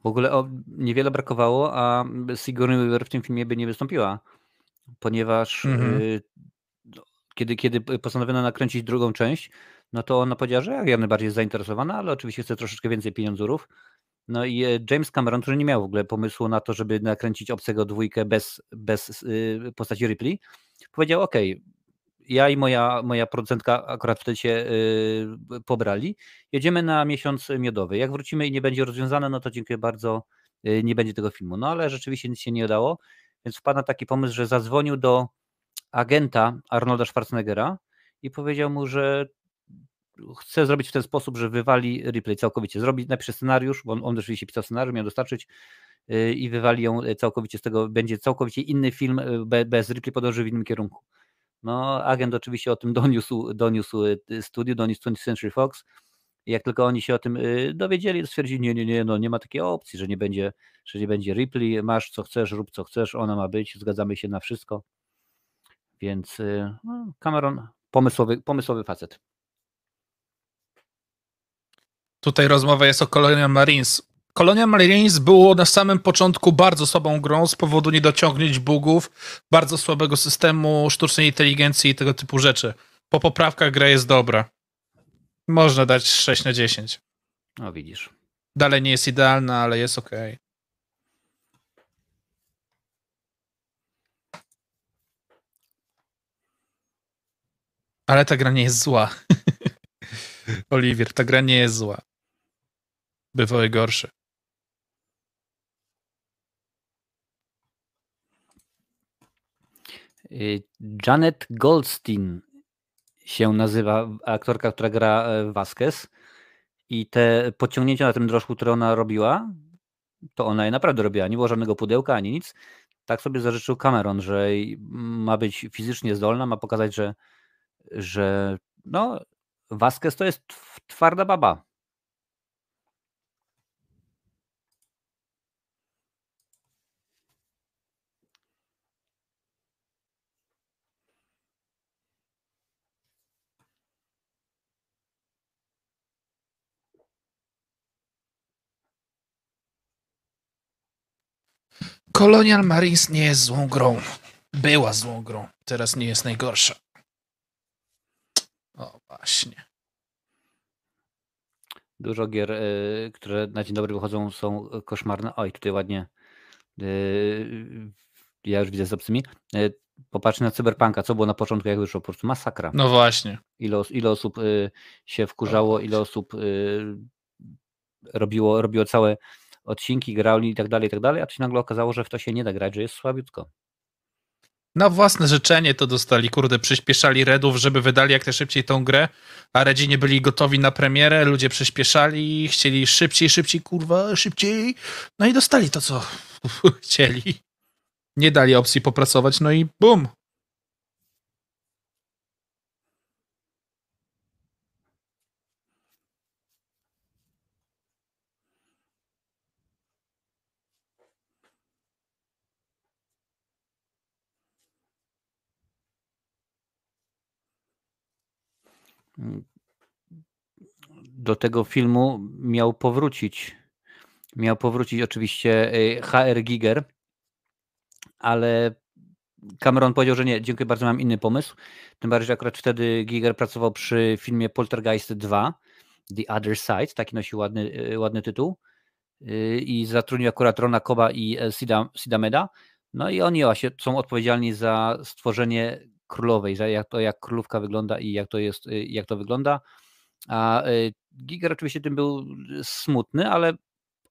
S1: W ogóle o, niewiele brakowało, a Sigourney Weaver w tym filmie by nie wystąpiła, ponieważ
S2: Mhm.
S1: yy, kiedy, kiedy postanowiono nakręcić drugą część, no to ona powiedziała, że jak najbardziej jest zainteresowana, ale oczywiście chce troszeczkę więcej pieniądzurów. No i e, James Cameron, który nie miał w ogóle pomysłu na to, żeby nakręcić obcego dwójkę bez, bez yy, postaci Ripley, powiedział: OK, ja i moja, moja producentka akurat wtedy się yy, pobrali. Jedziemy na miesiąc miodowy. Jak wrócimy i nie będzie rozwiązane, no to dziękuję bardzo, yy, nie będzie tego filmu. No ale rzeczywiście nic się nie udało, więc wpadł na taki pomysł, że zadzwonił do agenta Arnolda Schwarzeneggera i powiedział mu, że chce zrobić w ten sposób, że wywali replay całkowicie. Zrobić, napisze scenariusz, bo on, on oczywiście pisał scenariusz, miał dostarczyć yy, i wywali ją całkowicie z tego. Będzie całkowicie inny film, yy, be, bez replay podąży w innym kierunku. No, agent oczywiście o tym doniósł, doniósł studiu, doniósł 20th Century Fox. Jak tylko oni się o tym dowiedzieli, stwierdzili, nie, nie, nie, no nie ma takiej opcji, że nie będzie, że nie będzie Ripley, masz co chcesz, rób co chcesz, ona ma być, zgadzamy się na wszystko. Więc no, Cameron, pomysłowy, pomysłowy facet.
S2: Tutaj rozmowa jest o Colonial Marines. Colonial Marines było na samym początku bardzo słabą grą z powodu niedociągnięć bugów, bardzo słabego systemu sztucznej inteligencji i tego typu rzeczy. Po poprawkach gra jest dobra. Można dać 6 na 10.
S1: No widzisz.
S2: Dalej nie jest idealna, ale jest ok. Ale ta gra nie jest zła. Oliwier, ta gra nie jest zła. Bywały gorsze.
S1: Y, Janet Goldstein się nazywa aktorka, która gra e, Vasquez i te podciągnięcia na tym drożku, które ona robiła, to ona je naprawdę robiła. Nie było żadnego pudełka ani nic. Tak sobie zażyczył Cameron, że ma być fizycznie zdolna, ma pokazać, że, że no, Vasquez to jest twarda baba.
S2: Colonial Marines nie jest złą grą. Była złą grą. Teraz nie jest najgorsza. O, właśnie.
S1: Dużo gier, y, które na dzień dobry wychodzą, są koszmarne. Oj, tutaj ładnie. Y, ja już widzę z obcymi. Y, na Cyberpunka, co było na początku, jak wyszło, po prostu masakra.
S2: No właśnie.
S1: Ile, ile osób y, się wkurzało, ile osób y, robiło, robiło całe odcinki, grali i tak dalej, i tak dalej, a to się nagle okazało, że w to się nie da grać, że jest słabiutko.
S2: Na własne życzenie to dostali, kurde, przyspieszali Redów, żeby wydali jak najszybciej tą grę, a Redzi nie byli gotowi na premierę, ludzie przyspieszali, chcieli szybciej, szybciej, kurwa, szybciej, no i dostali to, co chcieli. Nie dali opcji popracować, no i bum.
S1: Do tego filmu miał powrócić, miał powrócić oczywiście y, HR Giger, ale Cameron powiedział, że nie, dziękuję bardzo, mam inny pomysł. Tym bardziej, że akurat wtedy Giger pracował przy filmie Poltergeist 2, The Other Side, taki nosi ładny, y, ładny tytuł y, i zatrudnił akurat Rona Koba i Sida, Sida. No i oni właśnie są odpowiedzialni za stworzenie królowej, za jak to jak królówka wygląda i jak to jest, y, jak to wygląda. A Giger oczywiście tym był smutny, ale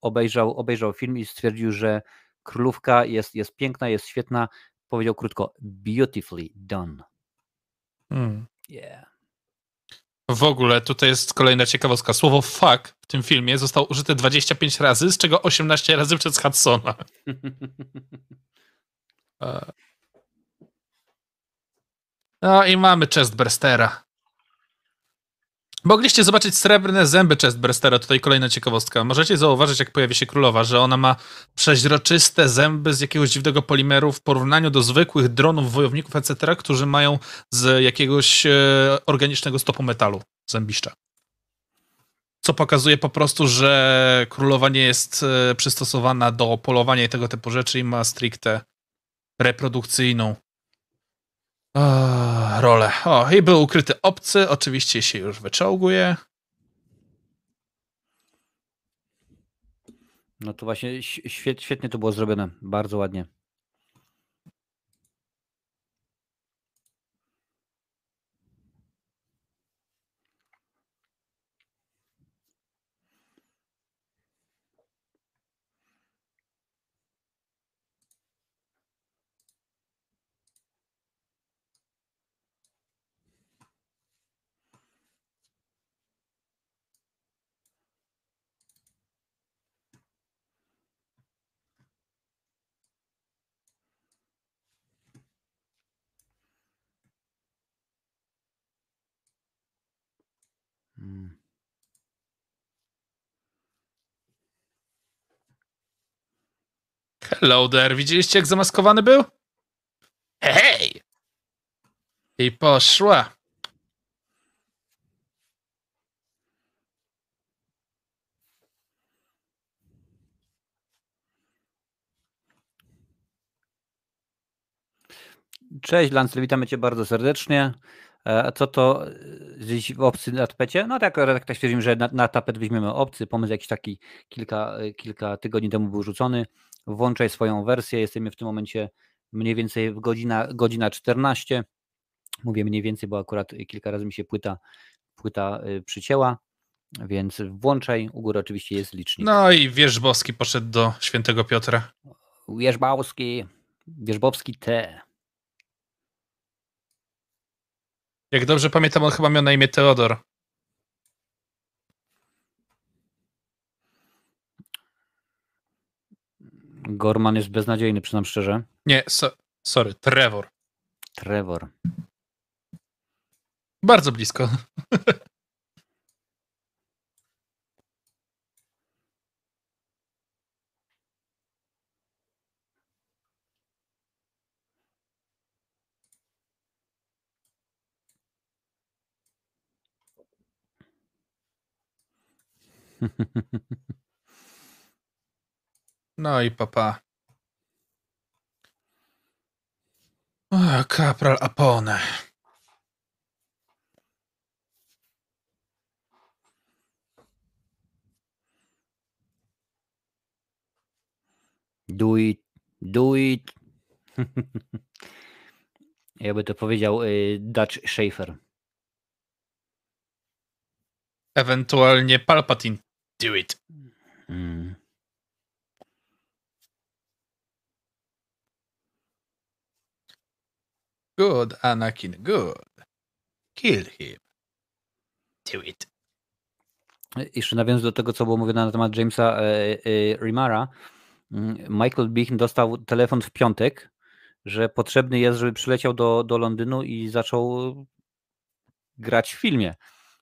S1: obejrzał, obejrzał film i stwierdził, że królówka jest, jest piękna, jest świetna. Powiedział krótko, beautifully done.
S2: Hmm.
S1: Yeah.
S2: W ogóle tutaj jest kolejna ciekawostka. Słowo fuck w tym filmie zostało użyte 25 razy, z czego 18 razy przez Hudsona. No i mamy chestburstera. Mogliście zobaczyć srebrne zęby chestburstera, tutaj kolejna ciekawostka. Możecie zauważyć, jak pojawi się królowa, że ona ma przeźroczyste zęby z jakiegoś dziwnego polimeru w porównaniu do zwykłych dronów, wojowników, etc., którzy mają z jakiegoś e, organicznego stopu metalu, zębiszcza. Co pokazuje po prostu, że królowa nie jest e, przystosowana do polowania i tego typu rzeczy i ma stricte reprodukcyjną o, rolę. O, i był ukryty obcy, oczywiście się już wyczołguje.
S1: No to właśnie świetnie to było zrobione, bardzo ładnie.
S2: There, widzieliście jak zamaskowany był? Hej! I poszła.
S1: Cześć Lancel, witamy Cię bardzo serdecznie. E, a co to e, gdzieś w obcy na tapecie? No tak, tak, tak stwierdzimy, że na, na tapet weźmiemy obcy. Pomysł jakiś taki kilka, e, kilka tygodni temu był rzucony. Włączaj swoją wersję. Jesteśmy w tym momencie mniej więcej w godzina, godzina 14. Mówię mniej więcej, bo akurat kilka razy mi się płyta, płyta przycięła. Więc włączaj. U góry oczywiście jest licznik.
S2: No i Wierzbowski poszedł do świętego Piotra.
S1: Wierzbowski, Wierzbowski T.
S2: Jak dobrze pamiętam, on chyba miał na imię Teodor.
S1: Gorman jest beznadziejny, przyznam szczerze.
S2: Nie, so, sorry, Trevor.
S1: Trevor.
S2: Bardzo blisko. No i papa. O, kapral Apone.
S1: Do it, do it. Jakby to powiedział y, Dutch Schaefer.
S2: Ewentualnie Palpatine. Do it. Mm. Good, Anakin, good. Kill him. Do it.
S1: Jeszcze nawiązując do tego, co było mówione na temat Jamesa e, e, Rimara, mm, Michael Biehn dostał telefon w piątek, że potrzebny jest, żeby przyleciał do, do Londynu i zaczął grać w filmie.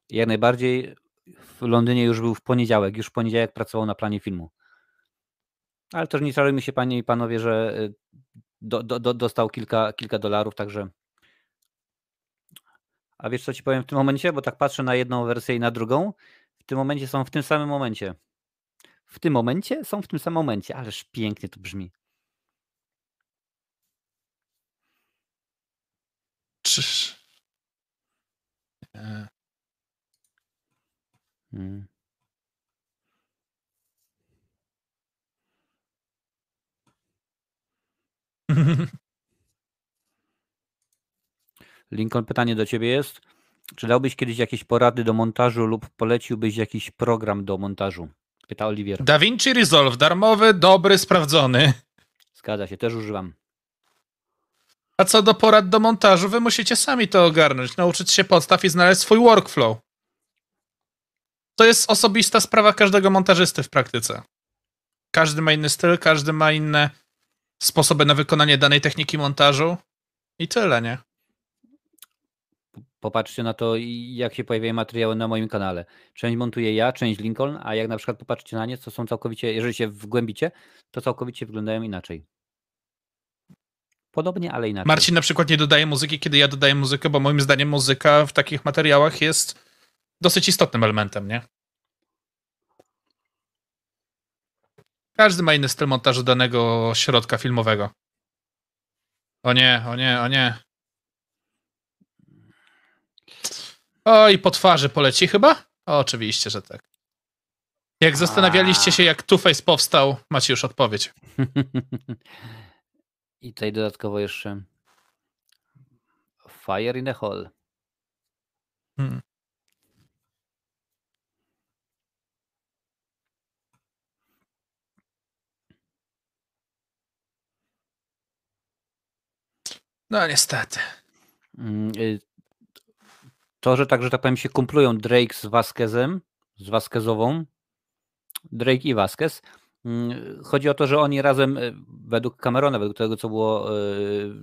S1: Jak najbardziej w Londynie już był w poniedziałek, już w poniedziałek pracował na planie filmu. Ale też nie czarujmy się, panie i panowie, że e, do, do, do, dostał kilka, kilka dolarów, także. A wiesz, co ci powiem w tym momencie? Bo tak patrzę na jedną wersję i na drugą. W tym momencie są w tym samym momencie. W tym momencie są w tym samym momencie, ależ pięknie to brzmi.
S2: Czyż... Nie.
S1: Lincoln, pytanie do ciebie jest. Czy dałbyś kiedyś jakieś porady do montażu lub poleciłbyś jakiś program do montażu? Pyta Oliwier.
S2: DaVinci Resolve, darmowy, dobry, sprawdzony.
S1: Zgadza się, też używam.
S2: A co do porad do montażu, wy musicie sami to ogarnąć, nauczyć się podstaw i znaleźć swój workflow. To jest osobista sprawa każdego montażysty w praktyce. Każdy ma inny styl, każdy ma inne sposoby na wykonanie danej techniki montażu i tyle, nie?
S1: Popatrzcie na to, jak się pojawiają materiały na moim kanale. Część montuję ja, część Lincoln, a jak na przykład popatrzycie na nie, to są całkowicie, jeżeli się wgłębicie, to całkowicie wyglądają inaczej. Podobnie, ale inaczej.
S2: Marcin na przykład nie dodaje muzyki, kiedy ja dodaję muzykę, bo moim zdaniem muzyka w takich materiałach jest dosyć istotnym elementem, nie? Każdy ma inny styl montażu danego środka filmowego. O nie, o nie, o nie. O, i po twarzy poleci chyba? O, oczywiście, że tak. Jak zastanawialiście się, jak Two-Face powstał, macie już odpowiedź.
S1: I tutaj dodatkowo jeszcze Fire in the Hall.
S2: Hmm. No niestety.
S1: Mm, y, To, że tak, że tak powiem, się kumplują Drake z Vasquezem, z Vasquezową, Drake i Vasquez. mm, Chodzi o to, że oni razem, y, według Camerona, według tego, co było y,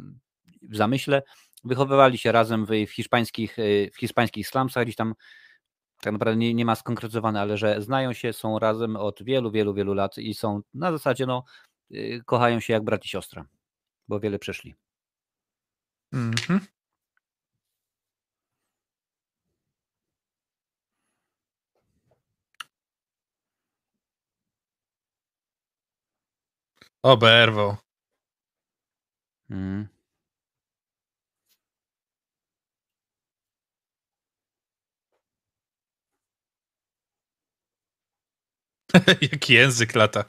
S1: w zamyśle, wychowywali się razem w, hiszpańskich, w hiszpańskich slumsach, gdzieś tam tak naprawdę nie, nie ma skonkretyzowane, ale że znają się, są razem od wielu, wielu, wielu lat i są na zasadzie, no, kochają się jak brat i siostra, bo wiele przeszli.
S2: Mhm. Oberwał.
S1: Mm.
S2: Jak język lata.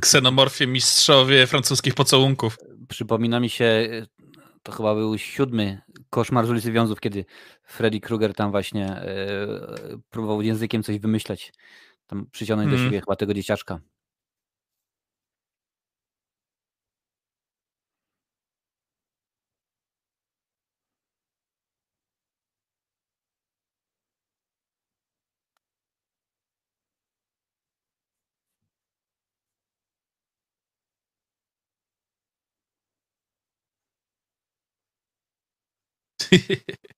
S2: Ksenomorfie mistrzowie francuskich pocałunków.
S1: Przypomina mi się, to chyba był siódmy koszmar z ulicy Wiązów, kiedy Freddy Krueger tam właśnie e, próbował językiem coś wymyśleć. Tam przyciągnąć do
S2: Mm.
S1: siebie chyba tego dzieciaczka.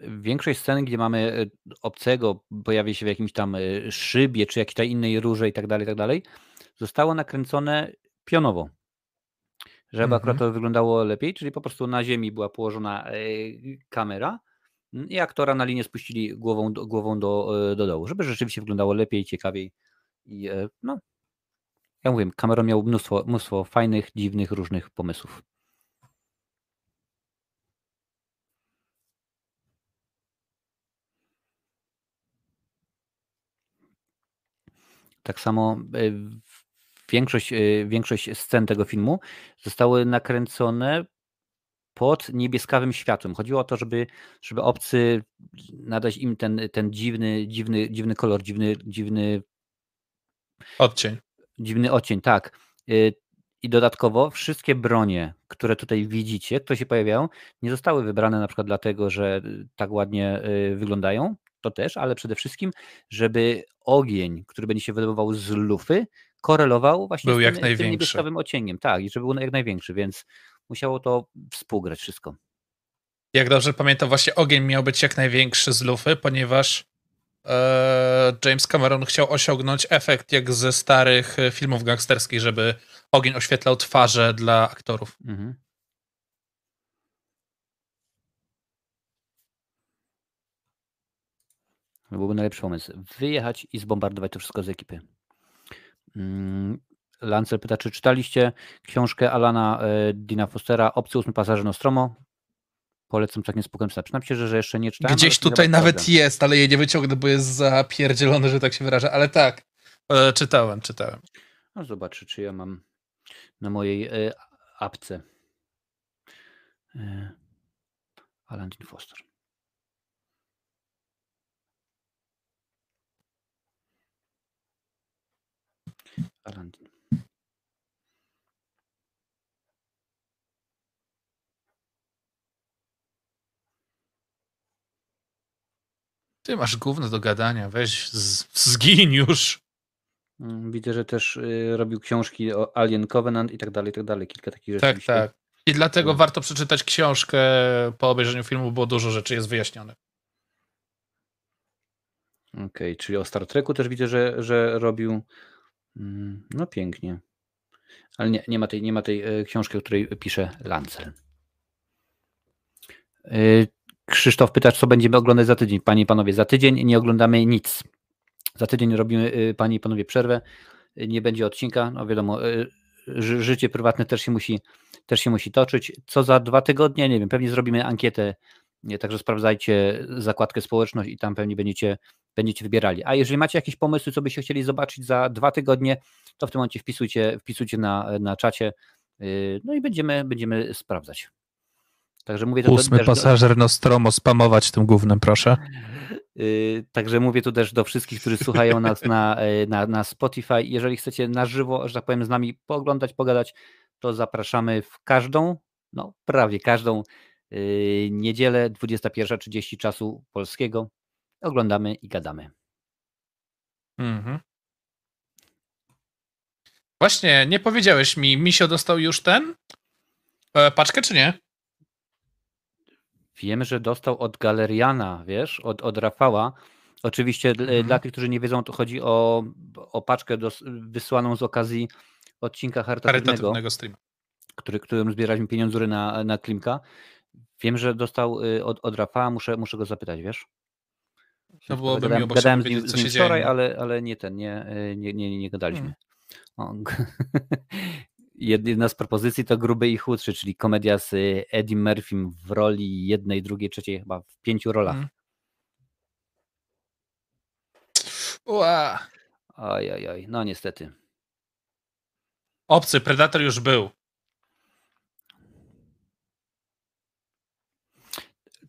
S1: Większość scen, gdzie mamy e, obcego, pojawia się w jakimś tam e, szybie, czy jakiejś tam innej rurze i tak dalej, i tak dalej, zostało nakręcone pionowo. Żeby akurat
S2: Mhm.
S1: to wyglądało lepiej, czyli po prostu na ziemi była położona e, kamera mm, i aktora na linię spuścili głową, do- głową do, do dołu, żeby rzeczywiście wyglądało lepiej, ciekawiej. I no, ja mówię, Cameron miał mnóstwo, mnóstwo fajnych, dziwnych, różnych pomysłów. Tak samo e, większość, e, większość scen tego filmu zostały nakręcone pod niebieskawym światłem. Chodziło o to, żeby, żeby obcy nadać im ten, ten dziwny, dziwny, dziwny kolor, dziwny, dziwny,
S2: Odcień.
S1: dziwny odcień, tak. Y, I dodatkowo wszystkie bronie, które tutaj widzicie, które się pojawiają, nie zostały wybrane na przykład dlatego, że tak ładnie wyglądają, to też, ale przede wszystkim, żeby ogień, który będzie się wydobywał z lufy, korelował właśnie
S2: Był
S1: z
S2: jak
S1: tym,
S2: największy.
S1: tym niebieskawym odcieniem. Tak, i żeby był jak największy, więc musiało to współgrać wszystko.
S2: Jak dobrze pamiętam, właśnie ogień miał być jak największy z lufy, ponieważ e, James Cameron chciał osiągnąć efekt jak ze starych e, filmów gangsterskich, żeby ogień oświetlał twarze dla aktorów.
S1: Mhm. Byłby najlepszy pomysł. Wyjechać i zbombardować to wszystko z ekipy. Mm, Lancel pyta, czy czytaliście książkę Alana e, Dina Fostera Obcy ósmy pasażer Nostromo? Polecam tak niespokojnie czytać. Przyznam się, że, że jeszcze nie czytałem.
S2: Gdzieś tutaj nawet jest, ale jej nie wyciągnę, bo jest zapierdzielony, że tak się wyrażę, ale tak. E, czytałem, czytałem.
S1: No zobaczę, czy ja mam na mojej e, apce. E, Alan Dean Foster. Alan Dean.
S2: Ty masz gówno do gadania, weź z, zgin już.
S1: Mm, Widzę, że też y, robił książki o Alien Covenant i tak dalej, i tak dalej. Kilka takich rzeczy.
S2: Tak, tak. I dlatego
S1: Mm.
S2: warto przeczytać książkę po obejrzeniu filmu, bo dużo rzeczy jest wyjaśnionych.
S1: Okej, czyli o Star Treku też widzę, że, że robił. Mm, No pięknie. Ale nie, nie ma tej, nie ma tej e, książki, o której pisze Lancel. E, Krzysztof pyta, co będziemy oglądać za tydzień. Panie i panowie, za tydzień nie oglądamy nic. Za tydzień robimy, e, panie i panowie, przerwę. Nie będzie odcinka. No wiadomo, ży, życie prywatne też się musi też się musi toczyć. Co za dwa tygodnie? Nie wiem, pewnie zrobimy ankietę, także sprawdzajcie zakładkę społeczność i tam pewnie będziecie, będziecie wybierali. A jeżeli macie jakieś pomysły, co byście chcieli zobaczyć za dwa tygodnie, to w tym momencie wpisujcie, wpisujcie na, na czacie, yy, no i będziemy, będziemy sprawdzać. Także mówię to
S2: Ósmy
S1: do,
S2: pasażer Nostromo, spamować tym głównym, proszę.
S1: Yy, Także mówię tu też do wszystkich, którzy słuchają nas na, yy, na, na Spotify. Jeżeli chcecie na żywo, że tak powiem, z nami pooglądać, pogadać, to zapraszamy w każdą, no prawie każdą yy, niedzielę 21.30 czasu polskiego. Oglądamy i gadamy.
S2: Mhm. Właśnie, nie powiedziałeś mi, Misio dostał już ten? E, paczkę czy nie?
S1: Wiem, że dostał od Galeriana, wiesz, od, od Rafała. Oczywiście dla-
S2: Mhm.
S1: dla tych, którzy nie wiedzą, to chodzi o, o paczkę wysłaną z okazji odcinka charytatywnego.
S2: Streama.
S1: który, którym zbieraliśmy pieniądze na, na Klimka. Wiem, że dostał y, od, od Rafała, muszę, muszę go zapytać, wiesz?
S2: No byłoby
S1: gadałem,
S2: miło, bo
S1: gadałem z nim,
S2: co się dzieje,
S1: wczoraj, ale, ale nie ten, nie, nie, nie, nie gadaliśmy.
S2: Hmm.
S1: O, Jedna z propozycji to Gruby i Chudszy, czyli komedia z y, Eddie Murphym w roli jednej, drugiej, trzeciej, chyba w pięciu rolach.
S2: Mhm. Ua.
S1: Oj, oj, oj, no niestety.
S2: Obcy, Predator już był.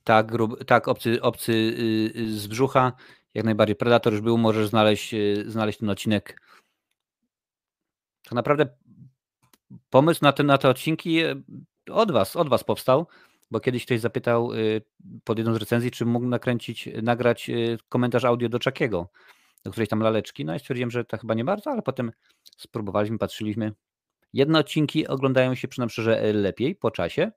S1: Tak, grub, tak obcy, obcy y, y, z brzucha, jak najbardziej. Predator już był, możesz znaleźć, y, znaleźć ten odcinek. Tak naprawdę pomysł na, ten, na te odcinki od was, od was powstał, bo kiedyś ktoś zapytał pod jedną z recenzji, czy mógł nakręcić, nagrać komentarz audio do Czakiego, do którejś tam laleczki. No i stwierdziłem, że to chyba nie bardzo, ale potem spróbowaliśmy, patrzyliśmy. Jedne odcinki oglądają się przynajmniej lepiej po czasie,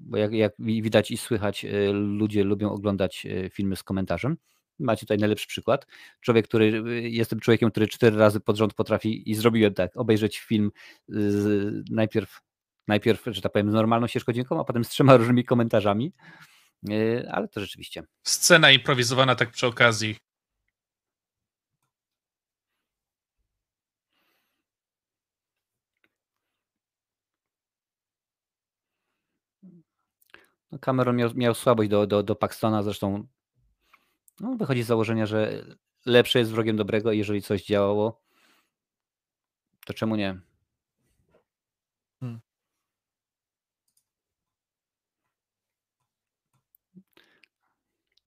S1: bo jak, jak wi- widać i słychać, y, ludzie lubią oglądać y, filmy z komentarzem. Macie tutaj najlepszy przykład. Człowiek, który y, jestem człowiekiem, który cztery razy pod rząd potrafi i zrobiłem tak, obejrzeć film z, najpierw, najpierw, że tak powiem, z normalną ścieżką a potem z trzema różnymi komentarzami. Ale to rzeczywiście.
S2: Scena improwizowana tak przy okazji.
S1: No Cameron miał, miał słabość do, do, do Paxtona, zresztą no, wychodzi z założenia, że lepsze jest wrogiem dobrego i jeżeli coś działało, to czemu nie?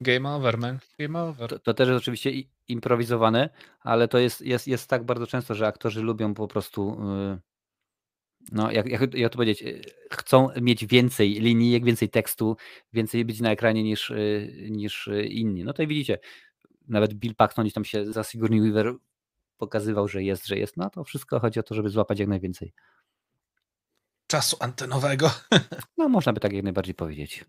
S2: Game over, man. Game over.
S1: To, to też jest oczywiście improwizowane, ale to jest, jest, jest tak bardzo często, że aktorzy lubią po prostu, yy, no jak, jak, jak to powiedzieć, yy, chcą mieć więcej linijek, więcej tekstu, więcej być na ekranie niż, yy, niż yy, inni. No to i widzicie, nawet Bill Paxton gdzieś tam się za Sigourney Weaver pokazywał, że jest, że jest. No to wszystko chodzi o to, żeby złapać jak najwięcej.
S2: Czasu antenowego.
S1: No można by tak jak najbardziej powiedzieć.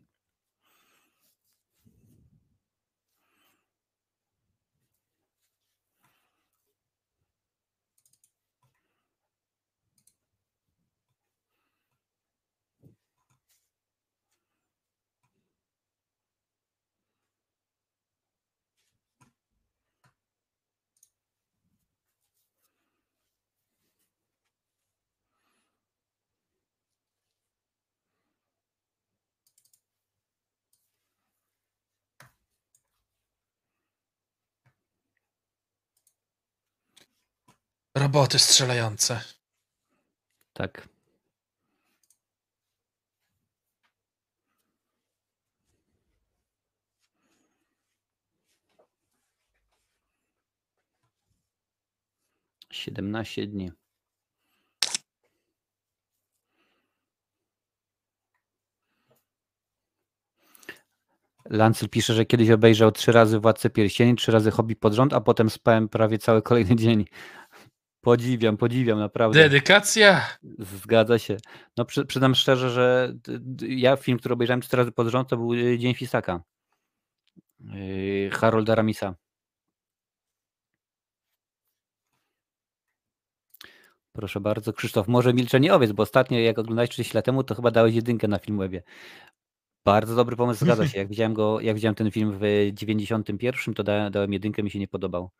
S2: Roboty strzelające.
S1: Tak. Siedemnaście dni. Lancel pisze, że kiedyś obejrzał trzy razy Władcę Pierścieni, trzy razy Hobby pod rząd, a potem spałem prawie cały kolejny dzień. Podziwiam, podziwiam, naprawdę.
S2: Dedykacja.
S1: Zgadza się. No przy, przyznam szczerze, że ja film, który obejrzałem cztery razy pod rząd, to był y, Dzień Fisaka. Yy, Harolda Ramisa. Proszę bardzo, Krzysztof, może Milczenie Owiec, bo ostatnio jak oglądałeś 30 lat temu, to chyba dałeś jedynkę na Filmwebie. Bardzo dobry pomysł, zgadza się. Jak widziałem go, jak widziałem ten film w 91, to dałem, dałem jedynkę, mi się nie podobał.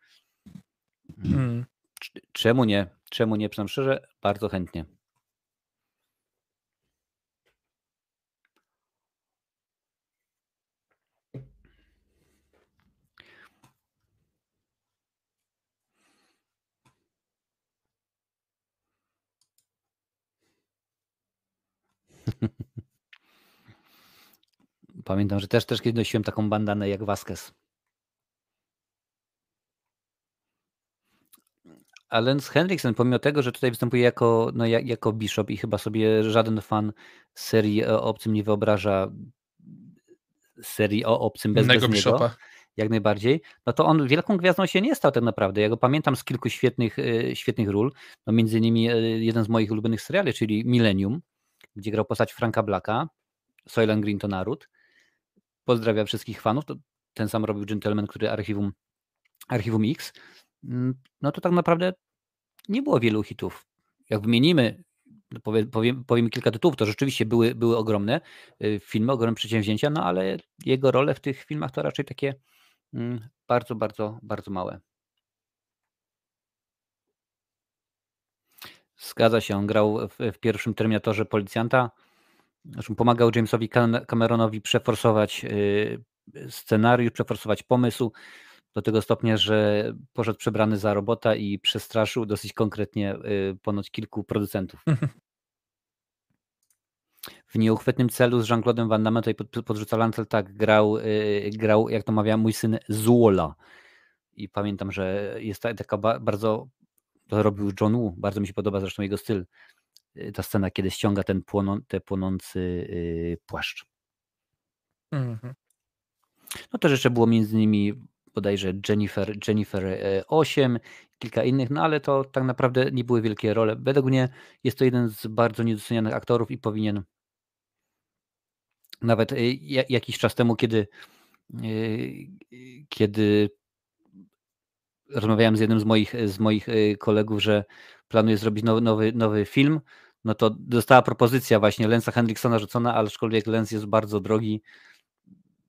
S2: Hmm.
S1: Cz- Czemu nie? Czemu nie? Przyznam szczerze, bardzo chętnie. Pamiętam, że też, też kiedyś nosiłem taką bandanę jak Vasquez. A Lance Henriksen, pomimo tego, że tutaj występuje jako, no, jak, jako bishop i chyba sobie żaden fan serii o obcym nie wyobraża serii o obcym bez, bez niego, jak najbardziej, no to on wielką gwiazdą się nie stał tak naprawdę. Ja go pamiętam z kilku świetnych, e, świetnych ról, no między innymi e, jeden z moich ulubionych seriali, czyli Millennium, gdzie grał postać Franka Blacka, Soylent Green to naród. Pozdrawiam wszystkich fanów, to ten sam robił Gentleman, który Archiwum, Archiwum X. Mm, No to tak naprawdę nie było wielu hitów. Jak wymienimy, powie, powiem, powiem kilka tytułów, to rzeczywiście były, były ogromne y, filmy, ogromne przedsięwzięcia, no ale jego role w tych filmach to raczej takie mm, bardzo, bardzo, bardzo małe. Zgadza się, on grał w, w pierwszym Terminatorze policjanta, zresztą pomagał Jamesowi Cam- Cameronowi przeforsować y, scenariusz, przeforsować pomysł do tego stopnia, że poszedł przebrany za robota i przestraszył dosyć konkretnie y, ponoć kilku producentów. W nieuchwytnym celu z Jean-Claude'em Van Damme tutaj pod- podrzuca Lancel, tak, grał, y, grał, jak to mawia mój syn, Zuola. I pamiętam, że jest ta- taka ba- bardzo, to robił John Woo, bardzo mi się podoba zresztą jego styl. Y, Ta scena, kiedy ściąga ten płoną, te płonący płaszcz.
S2: Mhm.
S1: No też jeszcze było między innymi bodajże Jennifer, Jennifer e, 8, kilka innych, no ale to tak naprawdę nie były wielkie role. Według mnie jest to jeden z bardzo niedocenianych aktorów i powinien nawet ja- jakiś czas temu, kiedy, y, kiedy rozmawiałem z jednym z moich, z moich kolegów, że planuje zrobić nowy, nowy, nowy film, no to dostała propozycja właśnie Lensa Hendricksona rzucona, ale aczkolwiek Lens jest bardzo drogi,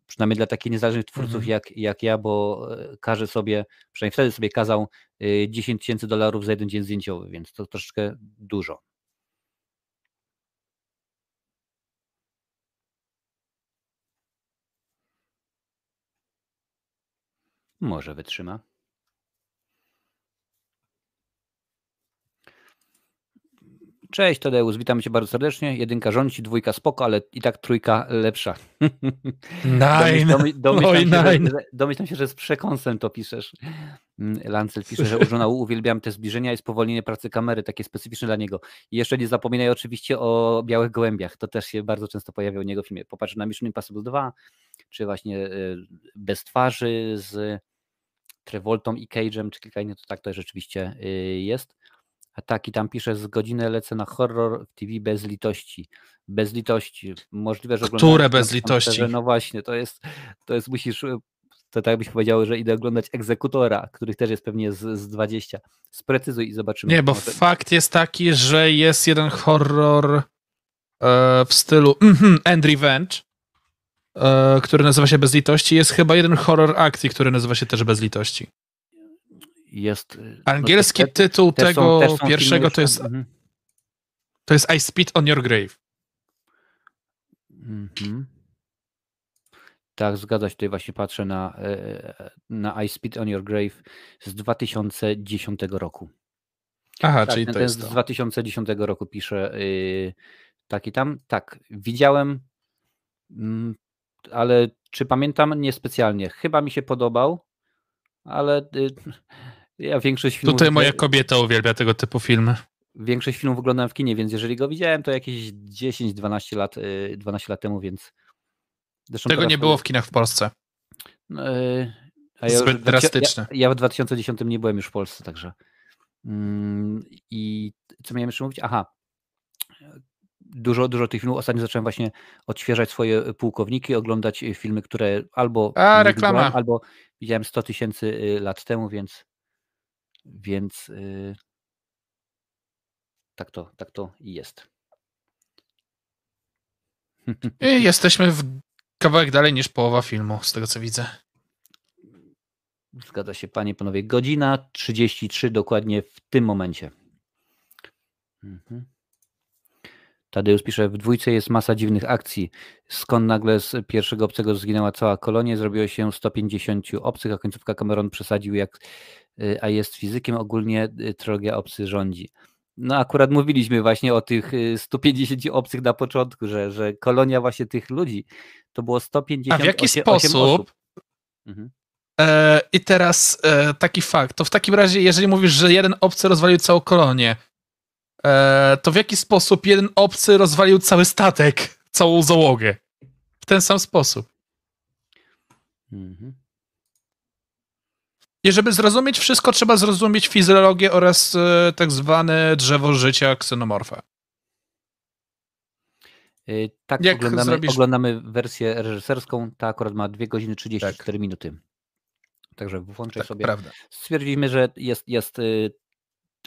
S1: przynajmniej dla takich niezależnych twórców
S2: Mhm.
S1: jak, jak ja, bo e, każe sobie, przynajmniej wtedy sobie kazał y, 10 tysięcy dolarów za jeden dzień zdjęciowy, więc to troszeczkę dużo. Może wytrzyma. Cześć Tadeusz, witam cię bardzo serdecznie. Jedynka rządzi, dwójka spoko, ale i tak trójka lepsza.
S2: Nine.
S1: Domy- domyślam,
S2: Oj,
S1: się, że, domyślam się, że z przekąsem to piszesz. Mm, Lancel pisze, że u uwielbiam te zbliżenia i spowolnienie pracy kamery, takie specyficzne dla niego. I jeszcze nie zapominaj oczywiście o białych gołębiach. To też się bardzo często pojawia u niego w filmie. Popatrz na Mission Impossible 2, czy właśnie y, Bez twarzy z Travoltą i Cage'em, czy kilka innych, to tak to rzeczywiście y, jest. A tak, i tam pisze, z godzinę lecę na horror w TV bez litości. Bez litości. Możliwe, że
S2: Które bez litości?
S1: No właśnie, to jest, to jest musisz, y, to tak byś powiedział, że idę oglądać Egzekutora, których też jest pewnie z, z 20. Sprecyzuj i zobaczymy.
S2: Nie, bo
S1: Może-
S2: fakt jest taki, że jest jeden horror e, w stylu mhm, End Revenge, e, który nazywa się Bez litości. Jest chyba jeden horror akcji, który nazywa się też Bez litości.
S1: Jest... y, no
S2: Angielski
S1: te- te-
S2: tytuł
S1: są-
S2: tego
S1: są filmy
S2: pierwszego to jest,
S1: mhm.
S2: to jest I Spit on Your Grave.
S1: Mhm. Tak, zgadza się. Tutaj właśnie patrzę na, e, na I Spit on Your Grave z 2010 roku.
S2: Aha,
S1: Tak,
S2: czyli
S1: ten,
S2: to jest
S1: z
S2: to.
S1: 2010 roku pisze yy, taki tam. Tak, widziałem, mm, ale czy pamiętam? Niespecjalnie. Chyba mi się podobał, ale y, ja większość filmów,
S2: Tutaj moja kobieta uwielbia tego typu filmy.
S1: większość filmów oglądałem w kinie, więc jeżeli go widziałem, to jakieś 10-12 lat, y, 12 lat temu, więc zresztą
S2: Tego nie było w kinach w Polsce.
S1: Yy, a już
S2: Zbyt
S1: w
S2: drastyczne.
S1: Ja, ja w 2010 nie byłem już w Polsce, także. Mm, I co miałem jeszcze mówić? Aha. Dużo, dużo tych filmów. Ostatnio zacząłem właśnie odświeżać swoje pułkowniki, oglądać y, filmy, które albo.
S2: A, reklama.
S1: Albo widziałem 100 tysięcy y, lat temu, więc. Więc. y, Tak to, tak to i jest.
S2: I jesteśmy w kawałek dalej niż połowa filmu, z tego co widzę.
S1: Zgadza się, panie, panowie. Godzina 33 dokładnie w tym momencie. Mhm. Tadeusz pisze, w dwójce jest masa dziwnych akcji. Skąd nagle z pierwszego obcego zginęła cała kolonia, zrobiło się 150 obcych, a końcówka Cameron przesadził jak, y, a jest fizykiem, ogólnie y, trylogia obcy rządzi. No akurat mówiliśmy właśnie o tych y, 150 obcych na początku, że, że kolonia właśnie tych ludzi to było 150
S2: A w jaki sposób?
S1: osób. Mhm.
S2: E, I teraz e, taki fakt. To w takim razie, jeżeli mówisz, że jeden obcy rozwalił całą kolonię, to w jaki sposób jeden obcy rozwalił cały statek, całą załogę? W ten sam sposób.
S1: Mhm.
S2: I żeby zrozumieć wszystko, trzeba zrozumieć fizjologię oraz e, tak zwane drzewo życia ksenomorfa.
S1: Y, Tak,
S2: Jak
S1: oglądamy,
S2: zrobisz-
S1: oglądamy wersję reżyserską. Ta akurat ma 2 godziny 34
S2: Tak.
S1: minuty. Także włączaj
S2: Tak,
S1: sobie.
S2: prawda.
S1: Stwierdziliśmy, że jest, jest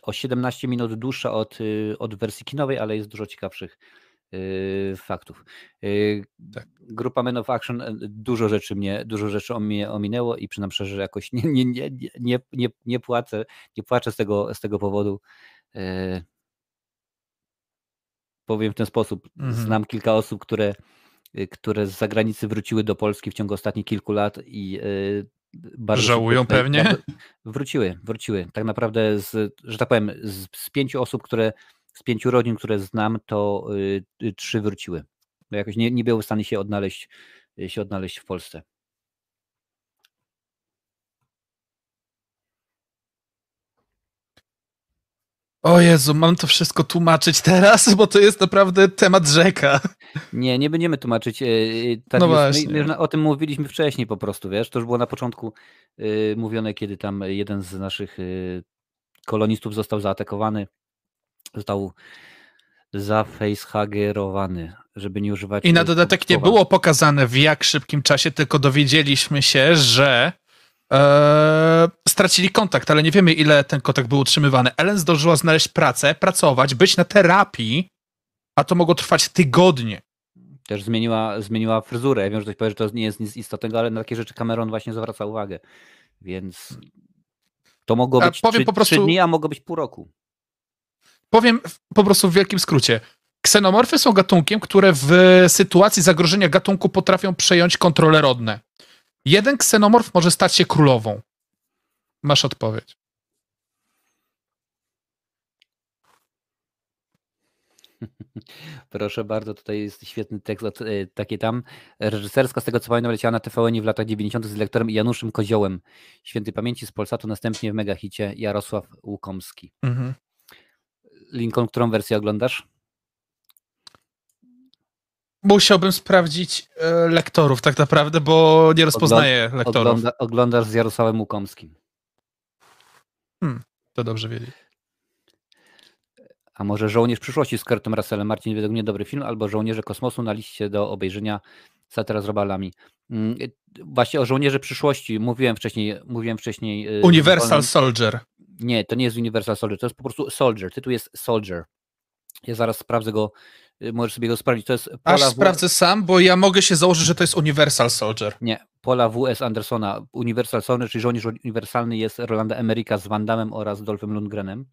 S1: o 17 minut dłuższa od, y, od wersji kinowej, ale jest dużo ciekawszych y, faktów. Y,
S2: Tak.
S1: Grupa Men of Action y, dużo rzeczy mnie, dużo rzeczy mnie ominęło i przynam szczerze, że jakoś nie, nie, nie, nie, nie, nie, płacę, nie płaczę z tego, z tego powodu. Y, Powiem w ten sposób.
S2: Mhm.
S1: Znam kilka osób, które, które z zagranicy wróciły do Polski w ciągu ostatnich kilku lat i bardzo
S2: Żałują
S1: szybko
S2: pewnie?
S1: Wróciły, wróciły. Tak naprawdę, z, że tak powiem, z, z pięciu osób, które, z pięciu rodzin, które znam, to y, y, trzy wróciły. Jakoś nie, nie były w stanie się odnaleźć, y, się odnaleźć w Polsce.
S2: O Jezu, mam to wszystko tłumaczyć teraz, bo to jest naprawdę temat rzeka.
S1: Nie, nie będziemy tłumaczyć. y, y, Tak
S2: No
S1: my,
S2: właśnie.
S1: my na- o tym mówiliśmy wcześniej po prostu, wiesz, to już było na początku y, mówione, kiedy tam jeden z naszych kolonistów został zaatakowany, został zafacehuggerowany, żeby nie używać...
S2: I na dodatek nie było pokazane w jak szybkim czasie, tylko dowiedzieliśmy się, że e, stracili kontakt, ale nie wiemy ile ten kontakt był utrzymywany. Ellen zdążyła znaleźć pracę, pracować, być na terapii, a to mogło trwać tygodnie.
S1: Też zmieniła, zmieniła fryzurę. Ja wiem, że ktoś powie, że to nie jest nic istotnego, ale na takie rzeczy Cameron właśnie zwraca uwagę. Więc to mogło
S2: A
S1: być
S2: powiem
S1: trzy,
S2: po prostu-
S1: trzy dni, a mogło być pół roku.
S2: Powiem po prostu w wielkim skrócie. Ksenomorfy są gatunkiem, które w sytuacji zagrożenia gatunku potrafią przejąć kontrolę rodne. Jeden ksenomorf może stać się królową. Masz odpowiedź.
S1: Proszę bardzo, tutaj jest świetny tekst od, e, takie tam. Reżyserska, z tego co pamiętam, leciała na TVN w latach 90. z lektorem Januszem Koziołem. Świętej pamięci z Polsatu, następnie w megahicie Jarosław Łukomski.
S2: Mhm.
S1: Lincoln, którą wersję oglądasz?
S2: Musiałbym sprawdzić e, lektorów tak naprawdę, bo nie rozpoznaję lektorów.
S1: Ogląda, oglądasz z Jarosławem Łukomskim.
S2: To dobrze wiedzieć.
S1: A może Żołnierz przyszłości z Kurtem Russellem, Marcin, według mnie dobry film, albo Żołnierze kosmosu na liście do obejrzenia Satira z robalami. Mm, y, Właśnie o Żołnierze przyszłości mówiłem wcześniej. Mówiłem wcześniej y,
S2: Universal
S1: Wolnym-
S2: Soldier.
S1: Nie, to nie jest Universal Soldier, to jest po prostu Soldier. Tytuł jest Soldier. Ja zaraz sprawdzę go, możesz sobie go sprawdzić. To jest
S2: Aż
S1: Pola, w...
S2: sprawdzę sam, bo ja mogę się założyć, że to jest Universal Soldier.
S1: Nie, Pola W.S. Andersona. Universal Soldier, czyli żołnierz uniwersalny jest Rolanda Emeryka z Van Damme oraz Dolphem Lundgrenem.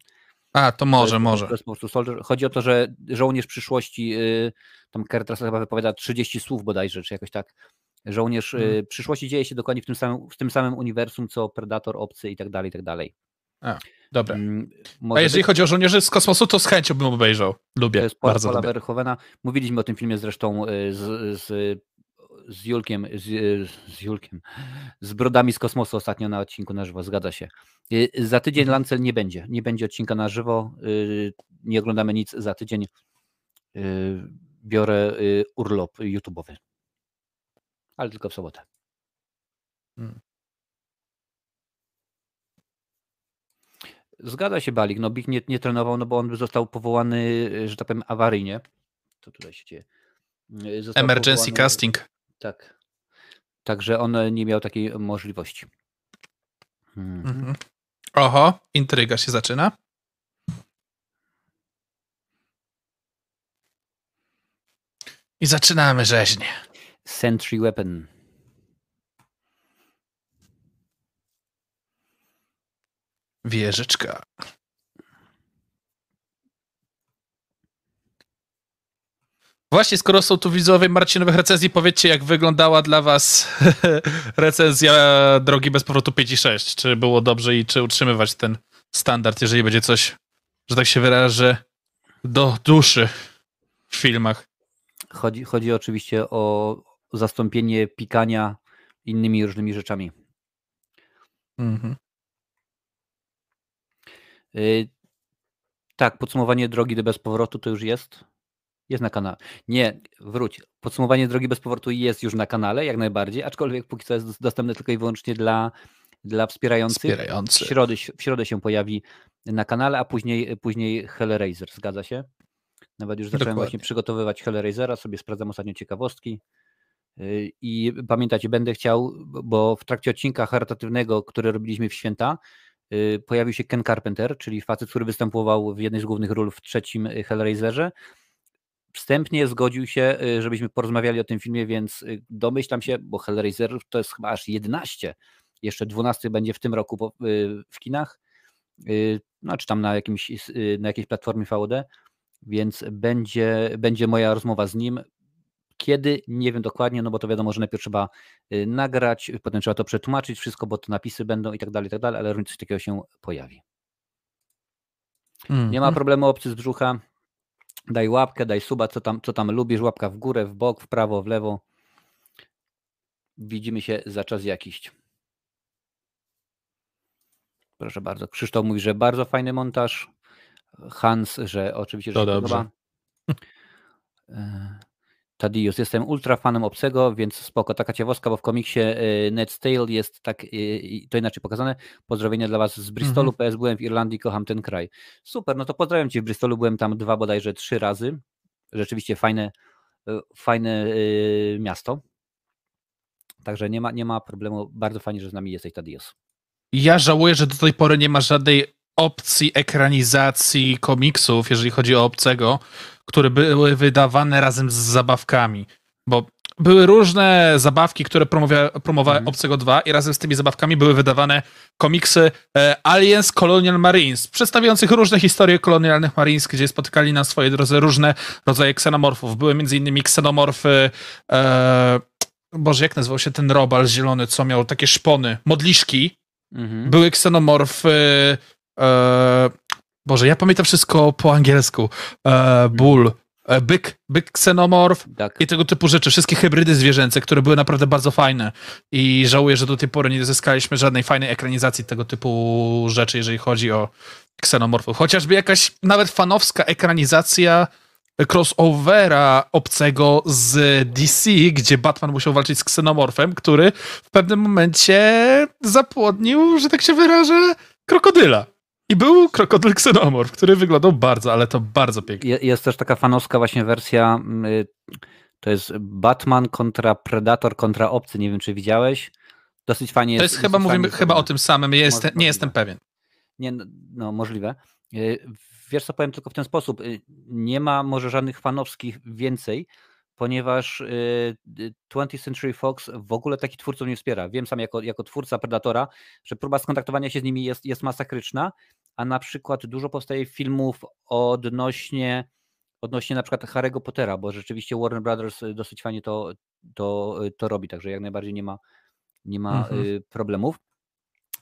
S2: A, to
S1: To
S2: może,
S1: jest,
S2: może.
S1: To jest po prostu soldier. Chodzi o to, że żołnierz przyszłości, y, tam Russell chyba wypowiada 30 słów bodajże, czy jakoś tak. Żołnierz y,
S2: Mhm.
S1: przyszłości dzieje się dokładnie w tym samym, w tym samym uniwersum, co Predator, Obcy i tak dalej, i tak dalej.
S2: Dobra.
S1: Mm,
S2: A jeżeli
S1: być-
S2: chodzi o żołnierzy z kosmosu, to z chęcią bym obejrzał. Lubię,
S1: To jest
S2: bardzo
S1: Paula
S2: lubię.
S1: Verhoevena. Mówiliśmy o tym filmie zresztą y, z, z, z Julkiem, z, z Julkiem, z Brodami z Kosmosu ostatnio na odcinku na żywo, zgadza się. Y, Za tydzień
S2: Mhm.
S1: Lancel nie będzie, nie będzie odcinka na żywo, y, nie oglądamy nic za tydzień. Y, Biorę y, urlop YouTube'owy, ale tylko w sobotę.
S2: Hmm.
S1: Zgadza się Balik, no Big nie, nie trenował, no bo on został powołany, y, że tak powiem, awaryjnie. To tutaj się dzieje. Y, Został
S2: Emergency
S1: powołany-
S2: casting.
S1: Tak. Także on e, nie miał takiej możliwości. Mhm.
S2: Mhm. Oho, intryga się zaczyna. I zaczynamy rzeźnie.
S1: Sentry Weapon.
S2: Wieżyczka. Właśnie, skoro są tu widzowie Marcinowych recenzji, powiedzcie, jak wyglądała dla was recenzja Drogi bez powrotu 5 i 6. Czy było dobrze i czy utrzymywać ten standard, jeżeli będzie coś, że tak się wyrażę, do duszy w filmach.
S1: Chodzi, chodzi oczywiście o zastąpienie pikania innymi różnymi rzeczami.
S2: Mhm.
S1: Y, tak, podsumowanie drogi do bez powrotu to już jest. Jest na kanale. Nie, wróć. Podsumowanie drogi bez powrotu jest już na kanale, jak najbardziej, aczkolwiek póki co jest dostępne tylko i wyłącznie dla, dla wspierających. W
S2: Wspierający.
S1: środę, w środę się pojawi na kanale, a później, później Hellraiser, zgadza się? Nawet już zacząłem
S2: Dokładnie.
S1: właśnie przygotowywać Hellraisera, sobie sprawdzam ostatnio ciekawostki. Yy, I pamiętacie, będę chciał, bo w trakcie odcinka charytatywnego, który robiliśmy w święta, pojawił się Ken Carpenter, czyli facet, który występował w jednej z głównych ról w trzecim y, Hellraiserze. Wstępnie zgodził się, y, żebyśmy porozmawiali o tym filmie, więc y, domyślam się, bo Hellraiser to jest chyba aż 11, jeszcze 12 będzie w tym roku y, w kinach, y, no czy tam na, jakimś, y, na jakiejś platformie VOD, więc będzie, będzie moja rozmowa z nim. Kiedy? Nie wiem dokładnie, no bo to wiadomo, że najpierw trzeba y, nagrać, potem trzeba to przetłumaczyć wszystko, bo to napisy będą i tak dalej, i tak dalej, ale również coś takiego się pojawi. Nie ma
S2: Mhm.
S1: problemu obcy z brzucha. Daj łapkę, daj suba, co tam, co tam lubisz, łapka w górę, w bok, w prawo, w lewo. Widzimy się za czas jakiś. Proszę bardzo. Krzysztof mówi, że bardzo fajny montaż. Hans, że oczywiście, że
S2: To
S1: się
S2: dobrze.
S1: podoba. Tadius, jestem ultra fanem obcego, więc spoko. Taka ciekawostka, bo w komiksie e, Ned's Tale jest tak, i to inaczej pokazane. Pozdrowienia dla Was z Bristolu,
S2: Mhm.
S1: PS byłem w Irlandii, kocham ten kraj. Super, no to pozdrawiam Cię w Bristolu, byłem tam dwa bodajże trzy razy. Rzeczywiście fajne, e, fajne miasto. Także nie ma, nie ma problemu. Bardzo fajnie, że z nami jesteś, Tadius.
S2: Ja żałuję, że do tej pory nie ma żadnej opcji ekranizacji komiksów, jeżeli chodzi o obcego, które były wydawane razem z zabawkami. Bo były różne zabawki, które promowia, promowały
S1: Mhm.
S2: Obcego 2 i razem z tymi zabawkami były wydawane komiksy e, Aliens Colonial Marines, przedstawiających różne historie kolonialnych Marines, gdzie spotykali na swojej drodze różne rodzaje ksenomorfów. Były między innymi ksenomorfy e, Boże, jak nazywał się ten robal zielony, co miał takie szpony? Modliszki.
S1: Mhm.
S2: Były ksenomorfy. E, Boże, ja pamiętam wszystko po angielsku. E, ból. E, byk, byk ksenomorf
S1: Tak.
S2: i tego typu rzeczy. Wszystkie hybrydy zwierzęce, które były naprawdę bardzo fajne. I żałuję, że do tej pory nie zyskaliśmy żadnej fajnej ekranizacji tego typu rzeczy, jeżeli chodzi o ksenomorfów. Chociażby jakaś nawet fanowska ekranizacja crossovera obcego z DC, gdzie Batman musiał walczyć z ksenomorfem, który w pewnym momencie zapłodnił, że tak się wyrażę, krokodyla. I był krokodyl ksenomorf, który wyglądał bardzo, ale to bardzo pięknie.
S1: Je- Jest też taka fanowska właśnie wersja, mm, y, to jest Batman kontra Predator kontra Obcy, nie wiem czy widziałeś. Dosyć fajnie
S2: To jest chyba,
S1: dosyć
S2: mówimy
S1: fajnie
S2: chyba o tym samym,
S1: Może-
S2: nie jestem pewien.
S1: Nie, no, no możliwe. Y, Wiesz co, powiem tylko w ten sposób. y, Nie ma może żadnych fanowskich więcej, ponieważ y, y, 20th Century Fox w ogóle takich twórców nie wspiera. Wiem sam jako, jako twórca Predatora, że próba skontaktowania się z nimi jest, jest masakryczna, a na przykład dużo powstaje filmów odnośnie odnośnie na przykład Harry'ego Pottera, bo rzeczywiście Warner Brothers y, dosyć fajnie to, to, y, to robi, także jak najbardziej nie ma, nie ma
S2: Mhm.
S1: problemów.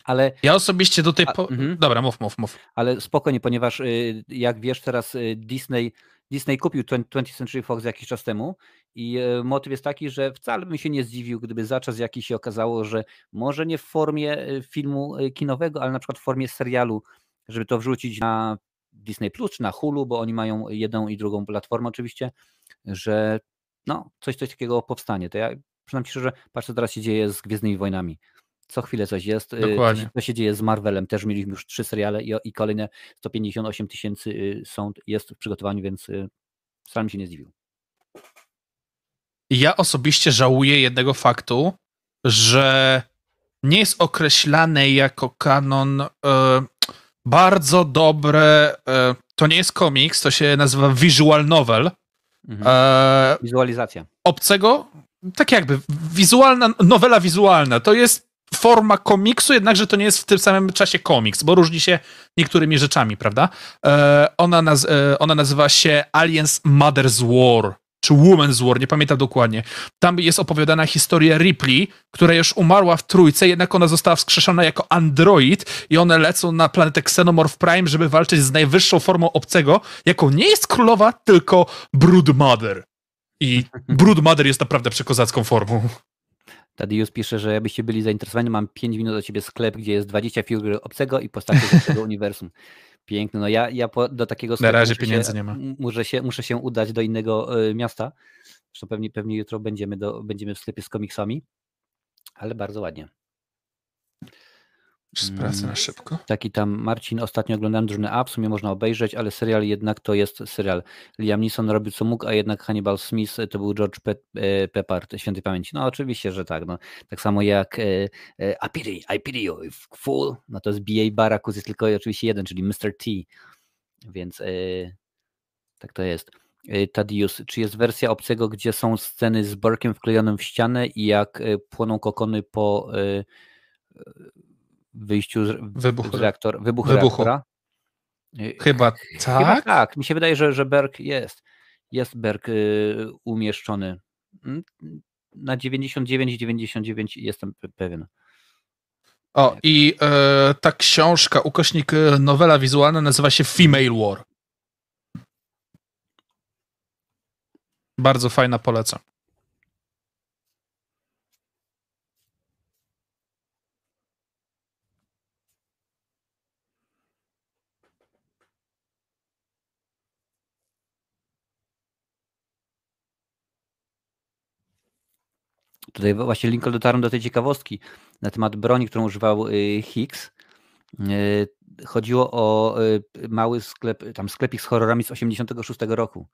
S1: Ale,
S2: Ja osobiście do tej
S1: A,
S2: po...
S1: mhm.
S2: Dobra, mów, mów, mów.
S1: ale spokojnie, ponieważ jak wiesz teraz Disney, Disney kupił 20th Century Fox jakiś czas temu i y, motyw jest taki, że wcale bym się nie zdziwił, gdyby za czas jakiś się okazało, że może nie w formie y, filmu y, kinowego, ale na przykład w formie serialu, żeby to wrzucić na Disney Plus czy na Hulu, bo oni mają jedną i drugą platformę oczywiście, że no, coś, coś takiego powstanie. To ja przynajmniej szczerze patrzę, teraz się dzieje z Gwiezdnymi Wojnami. Co chwilę coś jest. y,
S2: Dokładnie.
S1: się, co się dzieje z Marvelem? Też mieliśmy już trzy seriale i, i kolejne 158 tysięcy y, są, jest w przygotowaniu, więc y, mi się nie zdziwił.
S2: Ja osobiście żałuję jednego faktu, że nie jest określane jako kanon bardzo dobre. To nie jest komiks, to się nazywa visual novel.
S1: Mhm.
S2: E,
S1: Wizualizacja.
S2: obcego, tak jakby wizualna, nowela wizualna. To jest forma komiksu, jednakże to nie jest w tym samym czasie komiks, bo różni się niektórymi rzeczami, prawda? E, ona, naz, e, ona nazywa się Aliens Mother's War, czy Woman's War, nie pamiętam dokładnie. Tam jest opowiadana historia Ripley, która już umarła w trójce, jednak ona została wskrzeszona jako android i one lecą na planetę Xenomorph Prime, żeby walczyć z najwyższą formą obcego, jaką nie jest królowa, tylko Broodmother. I Broodmother jest naprawdę przekozacką formą.
S1: Tadius pisze, że jakbyście byli zainteresowani, mam 5 minut do ciebie sklep, gdzie jest 20 figur obcego i postaci z tego uniwersum. Piękne. No ja, ja po, do takiego sklepu
S2: razie
S1: muszę
S2: pieniędzy
S1: się,
S2: nie ma.
S1: Muszę się, muszę się udać do innego y, miasta. Zresztą pewnie, pewnie jutro będziemy, do, będziemy w sklepie z komiksami. Ale bardzo ładnie.
S2: Sprawdzę na
S1: Mm.
S2: szybko.
S1: Taki tam Marcin, ostatnio oglądałem drużynę A, w sumie można obejrzeć, ale serial jednak to jest serial. Liam Neeson robił co mógł, a jednak Hannibal Smith to był George Pe e, Peppard, świętej pamięci. No oczywiście, że tak. No. Tak samo jak e, e, I pity, I pity you, fool. No to z B.A. Baracus jest tylko oczywiście jeden, czyli Mr. T. Więc e, tak to jest. E, Tadius, czy jest wersja obcego, gdzie są sceny z Burkiem wklejonym w ścianę i jak e, płoną kokony po wyjściu z,
S2: Wybuch.
S1: z reaktor, wybuchu,
S2: Wybuchu.
S1: reaktora? Y,
S2: Chyba
S1: Chyba
S2: tak.
S1: tak. Mi się wydaje, że, że Berg jest. Jest Berg y, umieszczony. Mm, Na 99,99 jestem pe- pewien.
S2: O, i e, ta książka, ukośnik e, nowela wizualna nazywa się Female War. Bardzo fajna, polecam.
S1: Tutaj właśnie Lincoln dotarłem do tej ciekawostki na temat broni, którą używał y, Hicks. Y, Chodziło o y, mały sklep, tam sklepik z horrorami z 86 roku,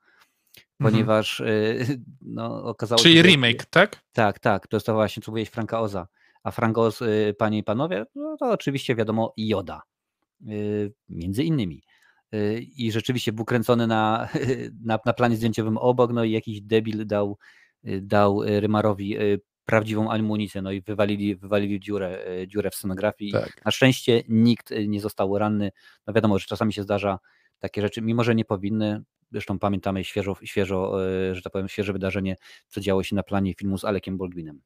S2: Mhm.
S1: ponieważ y, no, okazało
S2: Czyli
S1: się, że-
S2: remake, tak?
S1: Tak, tak, to jest to właśnie, co mówiłeś, Franka Oza. A Frank Oz, panie i panowie, no to oczywiście wiadomo Joda, między innymi. I rzeczywiście był kręcony na, na, na planie zdjęciowym obok, no i jakiś debil dał, dał Rymarowi prawdziwą amunicję, no i wywalili, wywalili dziurę, y, dziurę w scenografii.
S2: Tak.
S1: Na szczęście nikt y, nie został ranny. No wiadomo, że czasami się zdarza takie rzeczy, mimo że nie powinny. Zresztą pamiętamy świeżo, świeżo y, że tak powiem, świeże wydarzenie, co działo się na planie filmu z Alekiem Baldwinem.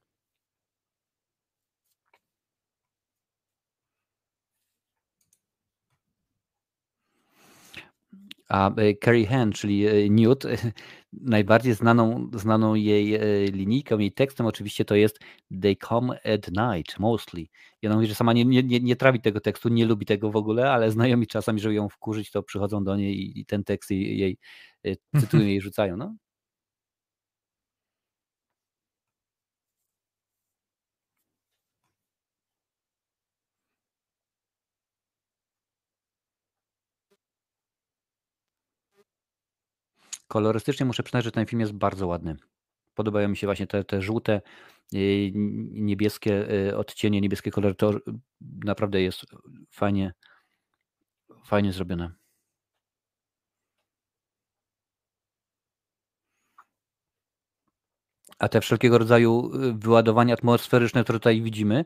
S1: A y, Carrie Hen, czyli y, Newt, najbardziej znaną, znaną jej linijką, jej tekstem oczywiście to jest They come at night mostly. I ona mówi, że sama nie, nie, nie, trawi tego tekstu, nie lubi tego w ogóle, ale znajomi czasami, żeby ją wkurzyć, to przychodzą do niej i, ten tekst jej, jej cytują jej rzucają. No. Kolorystycznie muszę przyznać, że ten film jest bardzo ładny. Podobają mi się właśnie te, te żółte, y, niebieskie y, odcienie, niebieskie kolory. To naprawdę jest fajnie, fajnie zrobione. A te wszelkiego rodzaju y, wyładowania atmosferyczne, które tutaj widzimy,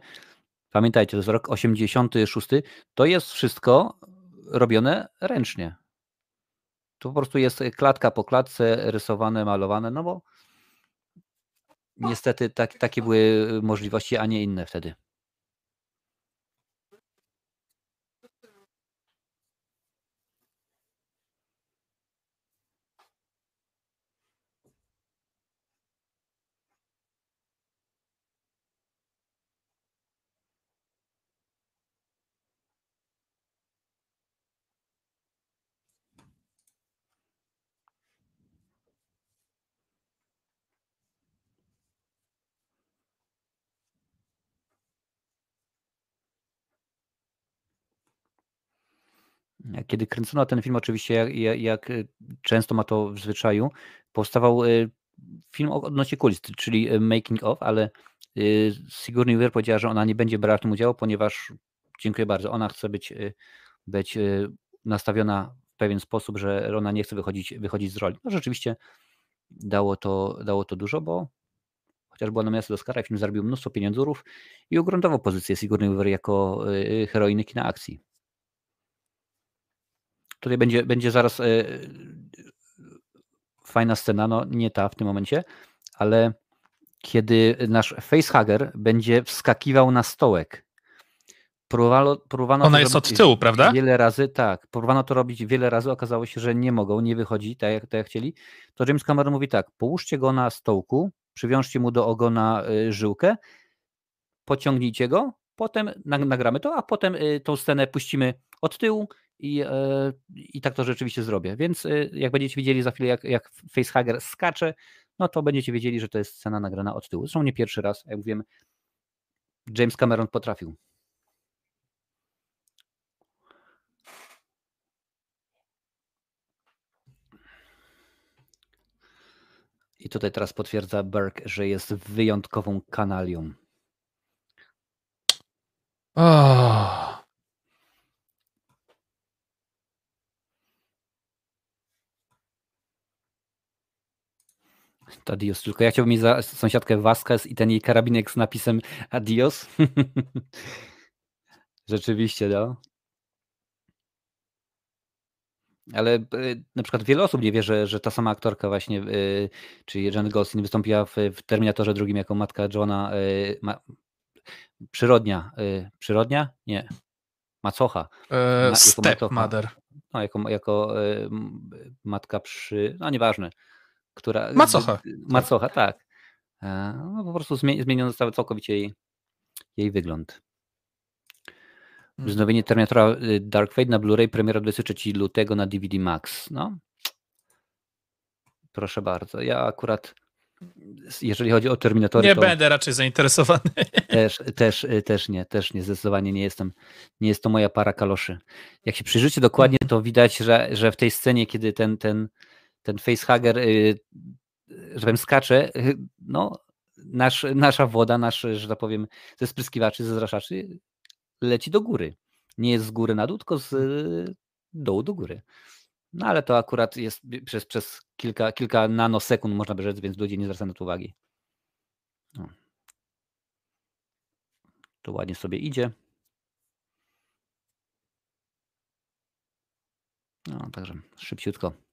S1: pamiętajcie, to jest rok 86, to jest wszystko robione ręcznie. To po prostu jest klatka po klatce, rysowane, malowane, no bo niestety tak, takie były możliwości, a nie inne wtedy. Kiedy kręcono ten film, oczywiście, jak, jak, jak często ma to w zwyczaju, powstawał film odnośnie kulis, czyli making of, ale Sigourney Weaver powiedziała, że ona nie będzie brała w tym udziału, ponieważ, dziękuję bardzo, ona chce być, być nastawiona w pewien sposób, że ona nie chce wychodzić, wychodzić z roli. No rzeczywiście dało to, dało to dużo, bo chociaż była nominacja do Oscara, film zarobił mnóstwo pieniądzurów i ugruntował pozycję Sigourney Weaver jako heroiny kina akcji. Tutaj będzie, będzie zaraz fajna scena, no nie ta w tym momencie, ale kiedy nasz facehugger będzie wskakiwał na stołek. Próbowano, próbowano
S2: Ona jest od tyłu, prawda?
S1: Wiele razy, tak. Próbowano to robić wiele razy, okazało się, że nie mogą, nie wychodzi tak jak, tak jak chcieli. To James Cameron mówi tak, połóżcie go na stołku, przywiążcie mu do ogona y, żyłkę, pociągnijcie go, potem nagramy to, a potem y, tą scenę puścimy od tyłu i, y, i tak to rzeczywiście zrobię. Więc jak będziecie widzieli za chwilę, jak, jak facehugger skacze, no to będziecie wiedzieli, że to jest scena nagrana od tyłu. Zresztą nie pierwszy raz, jak wiem, James Cameron potrafił. I tutaj teraz potwierdza Berg, że jest wyjątkową kanalią.
S2: Oh.
S1: Adios. Tylko ja chciałbym mieć za sąsiadkę Vasquez i ten jej karabinek z napisem Adios. Rzeczywiście, no. Ale e, na przykład wiele osób nie wie, że, że ta sama aktorka właśnie, e, czyli Janet Gosling wystąpiła w, w Terminatorze drugim jako matka Johna, e, ma, przyrodnia, przyrodnia? Nie, macocha.
S2: E, stepmother.
S1: No, jako, jako matka przy, no nieważne, która...
S2: Macocha.
S1: Macocha, tak. No, po prostu zmieniony został całkowicie jej, jej wygląd. Mhm. Wznowienie Terminatora y, Dark Fate na Blu-ray, premiera 23 lutego na DVD Max. No, proszę bardzo. Ja akurat, jeżeli chodzi o Terminatory,
S2: nie będę raczej zainteresowany.
S1: Też, też, y, też nie, też nie, zdecydowanie nie jestem. Nie jest to moja para kaloszy. Jak się przyjrzycie dokładnie, to widać, że, że w tej scenie, kiedy ten, ten, ten facehugger, y, że powiem, skacze, no, nasz, nasza woda, nasz, że tak powiem, ze spryskiwaczy, ze zraszaczy leci do góry. Nie jest z góry na dół, tylko z hmm. dołu do góry. No ale to akurat jest przez, przez kilka, kilka nanosekund, można by rzec, więc ludzie nie zwracają na to uwagi. No. To ładnie sobie idzie. No, także szybciutko.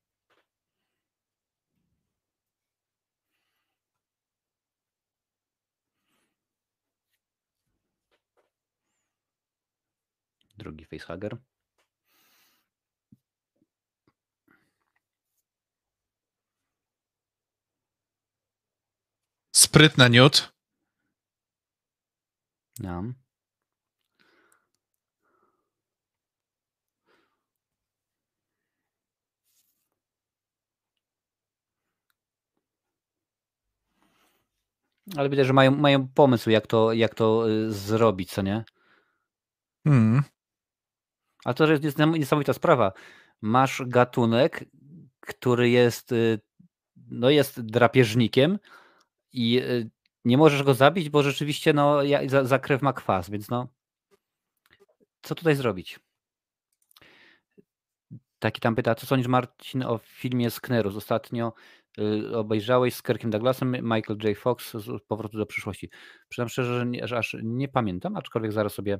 S1: Drugi facehugger.
S2: Sprytna Newt.
S1: No. Ale widać, że mają, mają pomysł, jak to, jak to y, zrobić, co nie?
S2: Hmm.
S1: A to jest niesamowita sprawa. Masz gatunek, który jest, y, no jest drapieżnikiem i y, nie możesz go zabić, bo rzeczywiście no, za, za krew ma kwas, więc no co tutaj zrobić? Taki tam pyta, co sądzisz Marcin o filmie Sknerus? Ostatnio y, obejrzałeś z Kirkiem Douglasem, Michael J. Fox z Powrotu do przyszłości. Przyznam szczerze, że, nie, że aż nie pamiętam, aczkolwiek zaraz sobie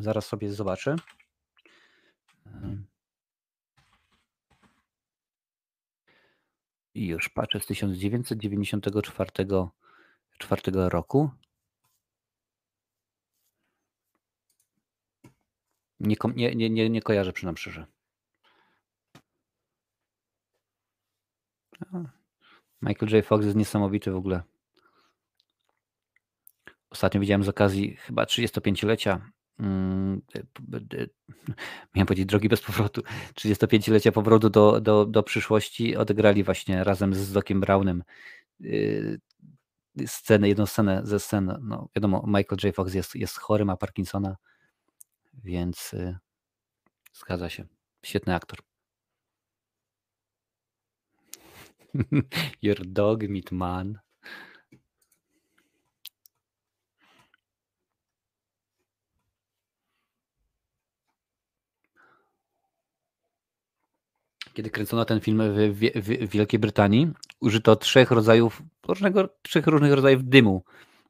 S1: zaraz sobie zobaczę. I już patrzę z 1994 4 roku. Nie, nie, nie, nie kojarzę przynam szczerze. Michael J. Fox jest niesamowity w ogóle. Ostatnio widziałem z okazji chyba 35-lecia Mm, miałem powiedzieć drogi bez powrotu, 35-lecia powrotu do, do, do przyszłości odegrali właśnie razem z Dokiem Brownem y, scenę, jedną scenę ze scen, no wiadomo, Michael J. Fox jest, jest chory, ma Parkinsona, więc y, Zgadza się. Świetny aktor. Your dog meat man. Kiedy kręcono ten film w, w, w Wielkiej Brytanii, użyto trzech rodzajów, różnego, trzech różnych rodzajów dymu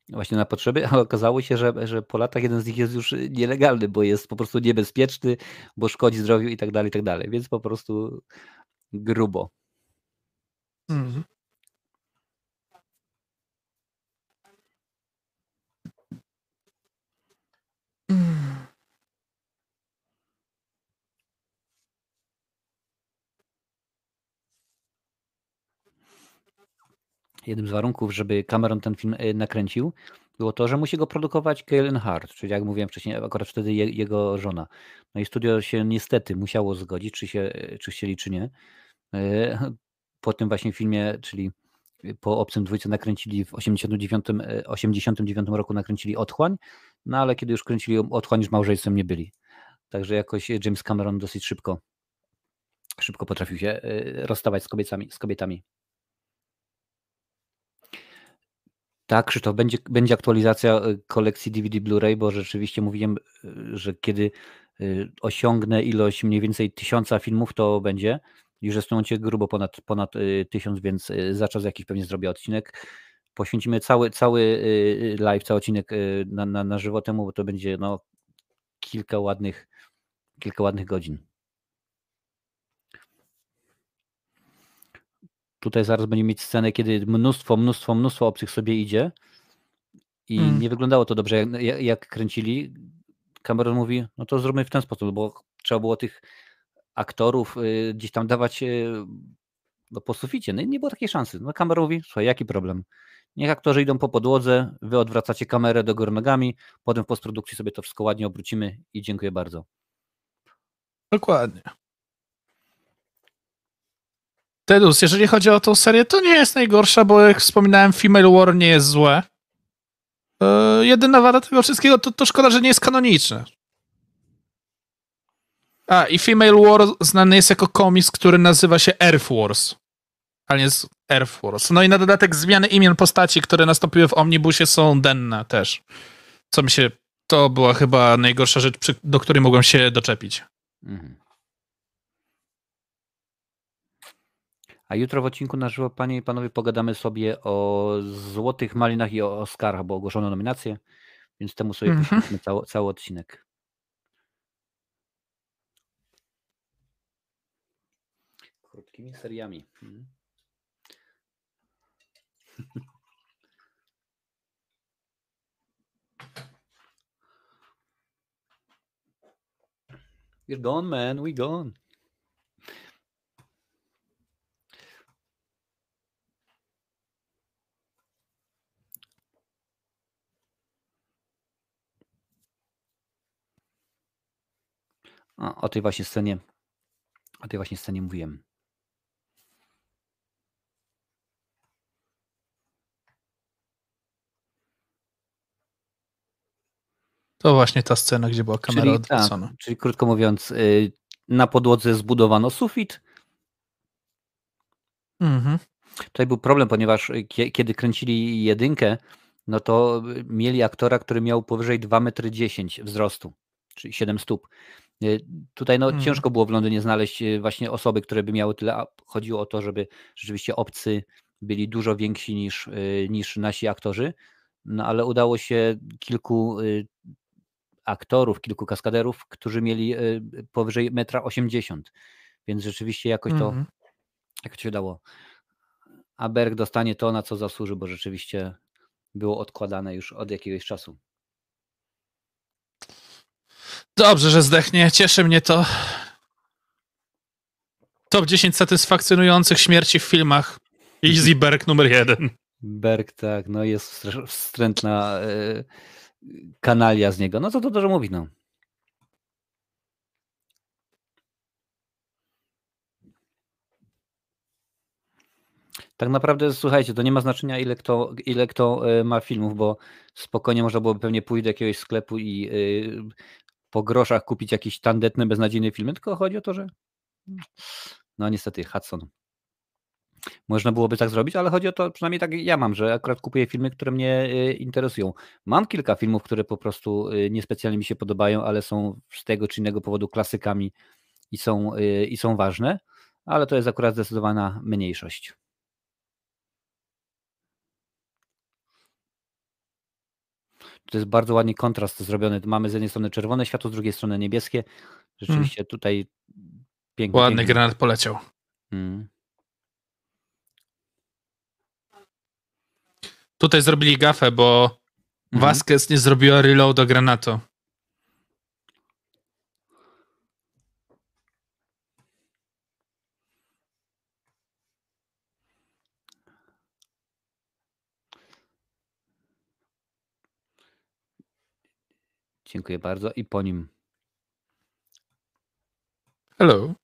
S1: właśnie na potrzeby, ale okazało się, że, że po latach jeden z nich jest już nielegalny, bo jest po prostu niebezpieczny, bo szkodzi zdrowiu i tak dalej, i tak dalej. Więc po prostu grubo.
S2: Mhm.
S1: Jednym z warunków, żeby Cameron ten film y, nakręcił, było to, że musi go produkować Galen Hart, czyli jak mówiłem wcześniej, akurat wtedy je, jego żona. No i studio się niestety musiało zgodzić, czy, się, czy chcieli, czy nie. Y, Po tym właśnie filmie, czyli po Obcym Dwójce nakręcili w 89, 89 roku nakręcili Otchłań, no ale kiedy już kręcili Otchłań, już małżeństwem nie byli. Także jakoś James Cameron dosyć szybko szybko potrafił się rozstawać z kobietami. Z kobietami. Tak, Krzysztof, będzie, będzie aktualizacja y, kolekcji DVD Blu-ray, bo rzeczywiście mówiłem, y, że kiedy y, osiągnę ilość mniej więcej tysiąca filmów, to będzie. Już jest w tym grubo ponad, ponad tysiąc, więc za czas jakiś pewnie zrobię odcinek. Poświęcimy cały, cały live, cały odcinek na, na, na żywo temu, bo to będzie no, kilka ładnych, kilka ładnych godzin. Tutaj zaraz będziemy mieć scenę, kiedy mnóstwo, mnóstwo, mnóstwo obcych sobie idzie i
S2: Mm.
S1: nie wyglądało to dobrze, jak, jak, kręcili. Cameron mówi, no to zróbmy w ten sposób, bo trzeba było tych aktorów y, gdzieś tam dawać y, no, po suficie. No i nie było takiej szansy. No Cameron mówi, słuchaj, jaki problem? Niech aktorzy idą po podłodze, wy odwracacie kamerę do góry nogami, potem w postprodukcji sobie to wszystko ładnie obrócimy i dziękuję bardzo.
S2: Dokładnie. Tedus, jeżeli chodzi o tą serię, to nie jest najgorsza, bo jak wspominałem, Female War nie jest złe. E, jedyna wada tego wszystkiego to, to szkoda, że nie jest kanoniczne. A, i Female War znany jest jako komiks, który nazywa się Earth Wars. A nie Earth Wars. No i na dodatek zmiany imion postaci, które nastąpiły w Omnibusie są denne też. Co mi się... To była chyba najgorsza rzecz, do której mogłem się doczepić.
S1: Mhm. A jutro w odcinku na żywo, panie i panowie, pogadamy sobie o Złotych Malinach i o Oscarach, bo ogłoszono nominacje, więc temu sobie
S2: Mhm.
S1: poświęcimy cały, cały odcinek. Krótkimi seriami. Mhm. We're gone, man. We gone. O, o tej właśnie scenie, o tej właśnie scenie mówiłem.
S2: To właśnie ta scena, gdzie była kamera
S1: Czyli, tak,
S2: odwrócona.
S1: czyli krótko mówiąc, y, na podłodze zbudowano sufit.
S2: Mhm.
S1: Tutaj był problem, ponieważ y, kie- kiedy kręcili jedynkę, no to y, mieli aktora, który miał powyżej 2,10 m wzrostu, czyli 7 stóp. Y, Tutaj no,
S2: Mhm.
S1: ciężko było w Londynie znaleźć y, właśnie osoby, które by miały tyle. Chodziło o to, żeby rzeczywiście obcy byli dużo więksi niż, y, niż nasi aktorzy. No ale udało się kilku aktorów, kilku kaskaderów, którzy mieli powyżej 1,80 m. Więc rzeczywiście jakoś to
S2: Mhm.
S1: jakoś się udało. A Berg dostanie to, na co zasłuży, bo rzeczywiście było odkładane już od jakiegoś czasu.
S2: Dobrze, że zdechnie. Cieszy mnie to. Top 10 satysfakcjonujących śmierci w filmach. Easy Berg numer jeden.
S1: Berg, tak, no jest wstrę- wstrętna e, kanalia z niego. No co to dużo mówi, no. Tak naprawdę, słuchajcie, to nie ma znaczenia, ile kto, ile kto e, ma filmów, bo spokojnie można byłoby pewnie pójść do jakiegoś sklepu i po groszach kupić jakieś tandetne, beznadziejne filmy, tylko chodzi o to, że no niestety Hudson. Można byłoby tak zrobić, ale chodzi o to, przynajmniej tak ja mam, że akurat kupuję filmy, które mnie y, interesują. Mam kilka filmów, które po prostu y, niespecjalnie mi się podobają, ale są z tego czy innego powodu klasykami i są, y, i są ważne, ale to jest akurat zdecydowana mniejszość. To jest bardzo ładnie kontrast zrobiony. Mamy z jednej strony czerwone światło, z drugiej strony niebieskie. Rzeczywiście tutaj pięknie.
S2: Ładny
S1: pięknie.
S2: granat poleciał.
S1: Mm.
S2: Tutaj zrobili gafę, bo
S1: Mhm.
S2: Vasquez nie zrobiła reload do granatu.
S1: Dziękuję bardzo. I po nim
S2: Hello.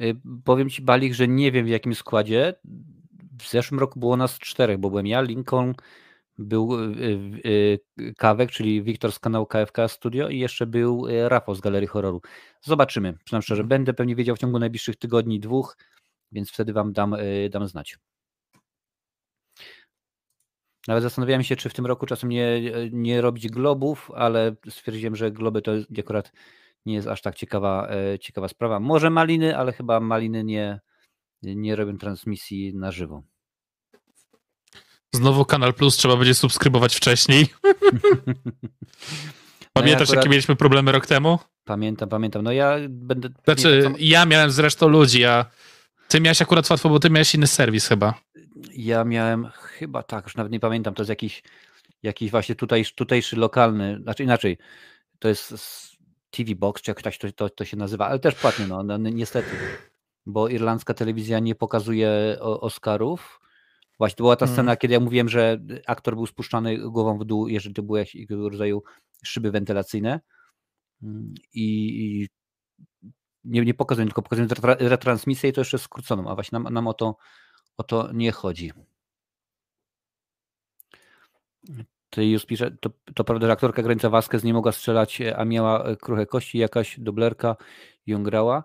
S1: Y, Powiem ci, Balik, że nie wiem w jakim składzie. W zeszłym roku było nas czterech, bo byłem ja, Lincoln, był y, y, Kawek, czyli Wiktor z kanału KFK Studio i jeszcze był Rafał z Galerii Horroru. Zobaczymy. Przynajmniej szczerze, będę pewnie wiedział w ciągu najbliższych tygodni, dwóch, więc wtedy wam dam, dam znać. Nawet zastanawiałem się, czy w tym roku czasem nie, nie robić globów, ale stwierdziłem, że globy to akurat nie jest aż tak ciekawa, e, ciekawa sprawa. Może maliny, ale chyba maliny nie, nie robią transmisji na żywo.
S2: Znowu Kanal Plus trzeba będzie subskrybować wcześniej.
S1: No
S2: Pamiętasz,
S1: akurat-
S2: jakie mieliśmy problemy rok temu?
S1: Pamiętam, pamiętam. No ja będę.
S2: Znaczy, ja miałem zresztą ludzi, a ty miałeś akurat łatwo, bo ty miałeś inny serwis chyba.
S1: Ja miałem chyba tak, już nawet nie pamiętam, to jest jakiś, jakiś właśnie tutejszy, tutejszy lokalny, znaczy inaczej, to jest TV Box, czy jak to, to, to się nazywa, ale też płatny, no, no ni- niestety, bo irlandzka telewizja nie pokazuje Oscarów. Właśnie była ta scena, kiedy ja mówiłem, że aktor był spuszczany głową w dół, jeżeli to były jakiegoś rodzaju szyby wentylacyjne i, nie, nie pokazują, tylko pokazują retra- retransmisję i to jeszcze skróconą, a właśnie nam, nam o, to, o to nie chodzi. Ty już pisze, to, to prawda, że aktorka Granica Vasquez nie mogła strzelać, e, a miała e, kruche kości, jakaś dublerka ją grała.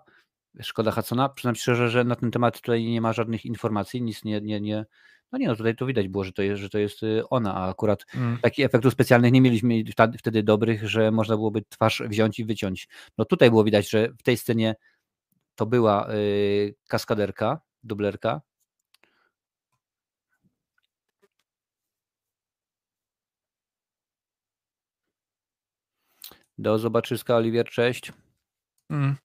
S1: Szkoda Hudsona. Przyznam szczerze, że na ten temat tutaj nie ma żadnych informacji, nic nie, nie, nie. No nie no, tutaj to widać było, że to jest, że to jest y, ona, a akurat
S2: Mm.
S1: takich efektów specjalnych nie mieliśmy wtedy- dobrych, że można byłoby twarz wziąć i wyciąć. No tutaj było widać, że w tej scenie to była y, kaskaderka, dublerka. Do zobaczyska, Oliwier, cześć.
S2: Mm.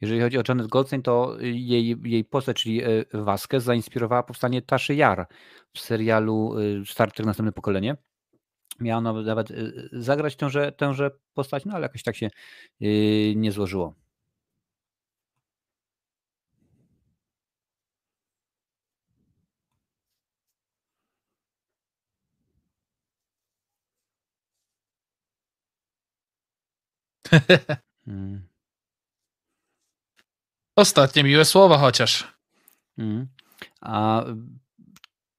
S1: Jeżeli chodzi o Janet Goldstein, to jej, jej postać, czyli y, Vasquez, zainspirowała powstanie Taszy Jar w serialu y, Star Trek Następne Pokolenie. Miała nawet, nawet y, zagrać tęże, tęże postać, no ale jakoś tak się y, nie złożyło. Mm.
S2: Ostatnie miłe słowa chociaż.
S1: Mhm. A y,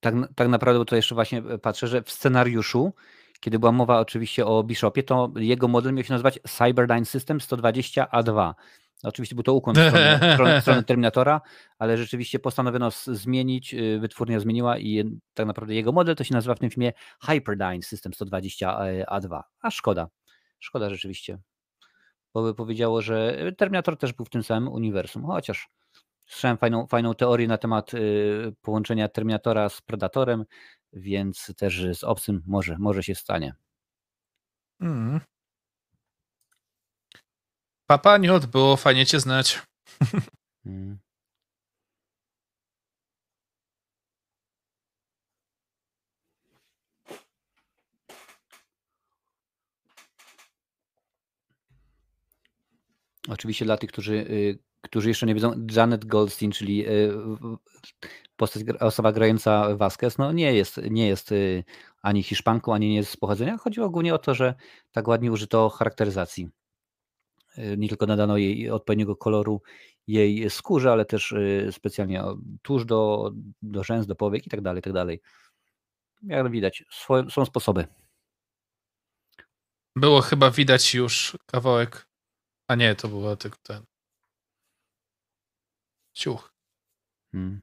S1: tak, tak naprawdę, bo to jeszcze właśnie e, patrzę, że w scenariuszu, kiedy była mowa oczywiście o Bishopie, to jego model miał się nazywać Cyberdyne System 120A2. Oczywiście był to ukłon w stronę Terminatora, ale rzeczywiście postanowiono zmienić, y, wytwórnia zmieniła i tak naprawdę jego model to się nazywa w tym filmie Hyperdyne System 120A2. A szkoda, szkoda rzeczywiście. Bo by powiedziało, że Terminator też był w tym samym uniwersum, chociaż Słyszałem fajną, fajną teorię na temat y, połączenia Terminatora z Predatorem, więc też z obcym może, może się stanie.
S2: Mm. Papa było fajnie cię znać.
S1: Mm. Oczywiście dla tych, którzy y, którzy jeszcze nie wiedzą, Janet Goldstein, czyli w- postać, osoba grająca Vasquez, no nie jest, nie jest y, ani Hiszpanką, ani nie jest z pochodzenia. Chodziło głównie o to, że tak ładnie użyto charakteryzacji. Y, Nie tylko nadano jej odpowiedniego koloru jej skórze, ale też specjalnie tuż do, do rzęs, do powiek i tak dalej, tak dalej. Jak widać, swoje, są sposoby.
S2: Było chyba widać już kawałek. A nie, to było tylko ten. Ciuch.
S1: Mm.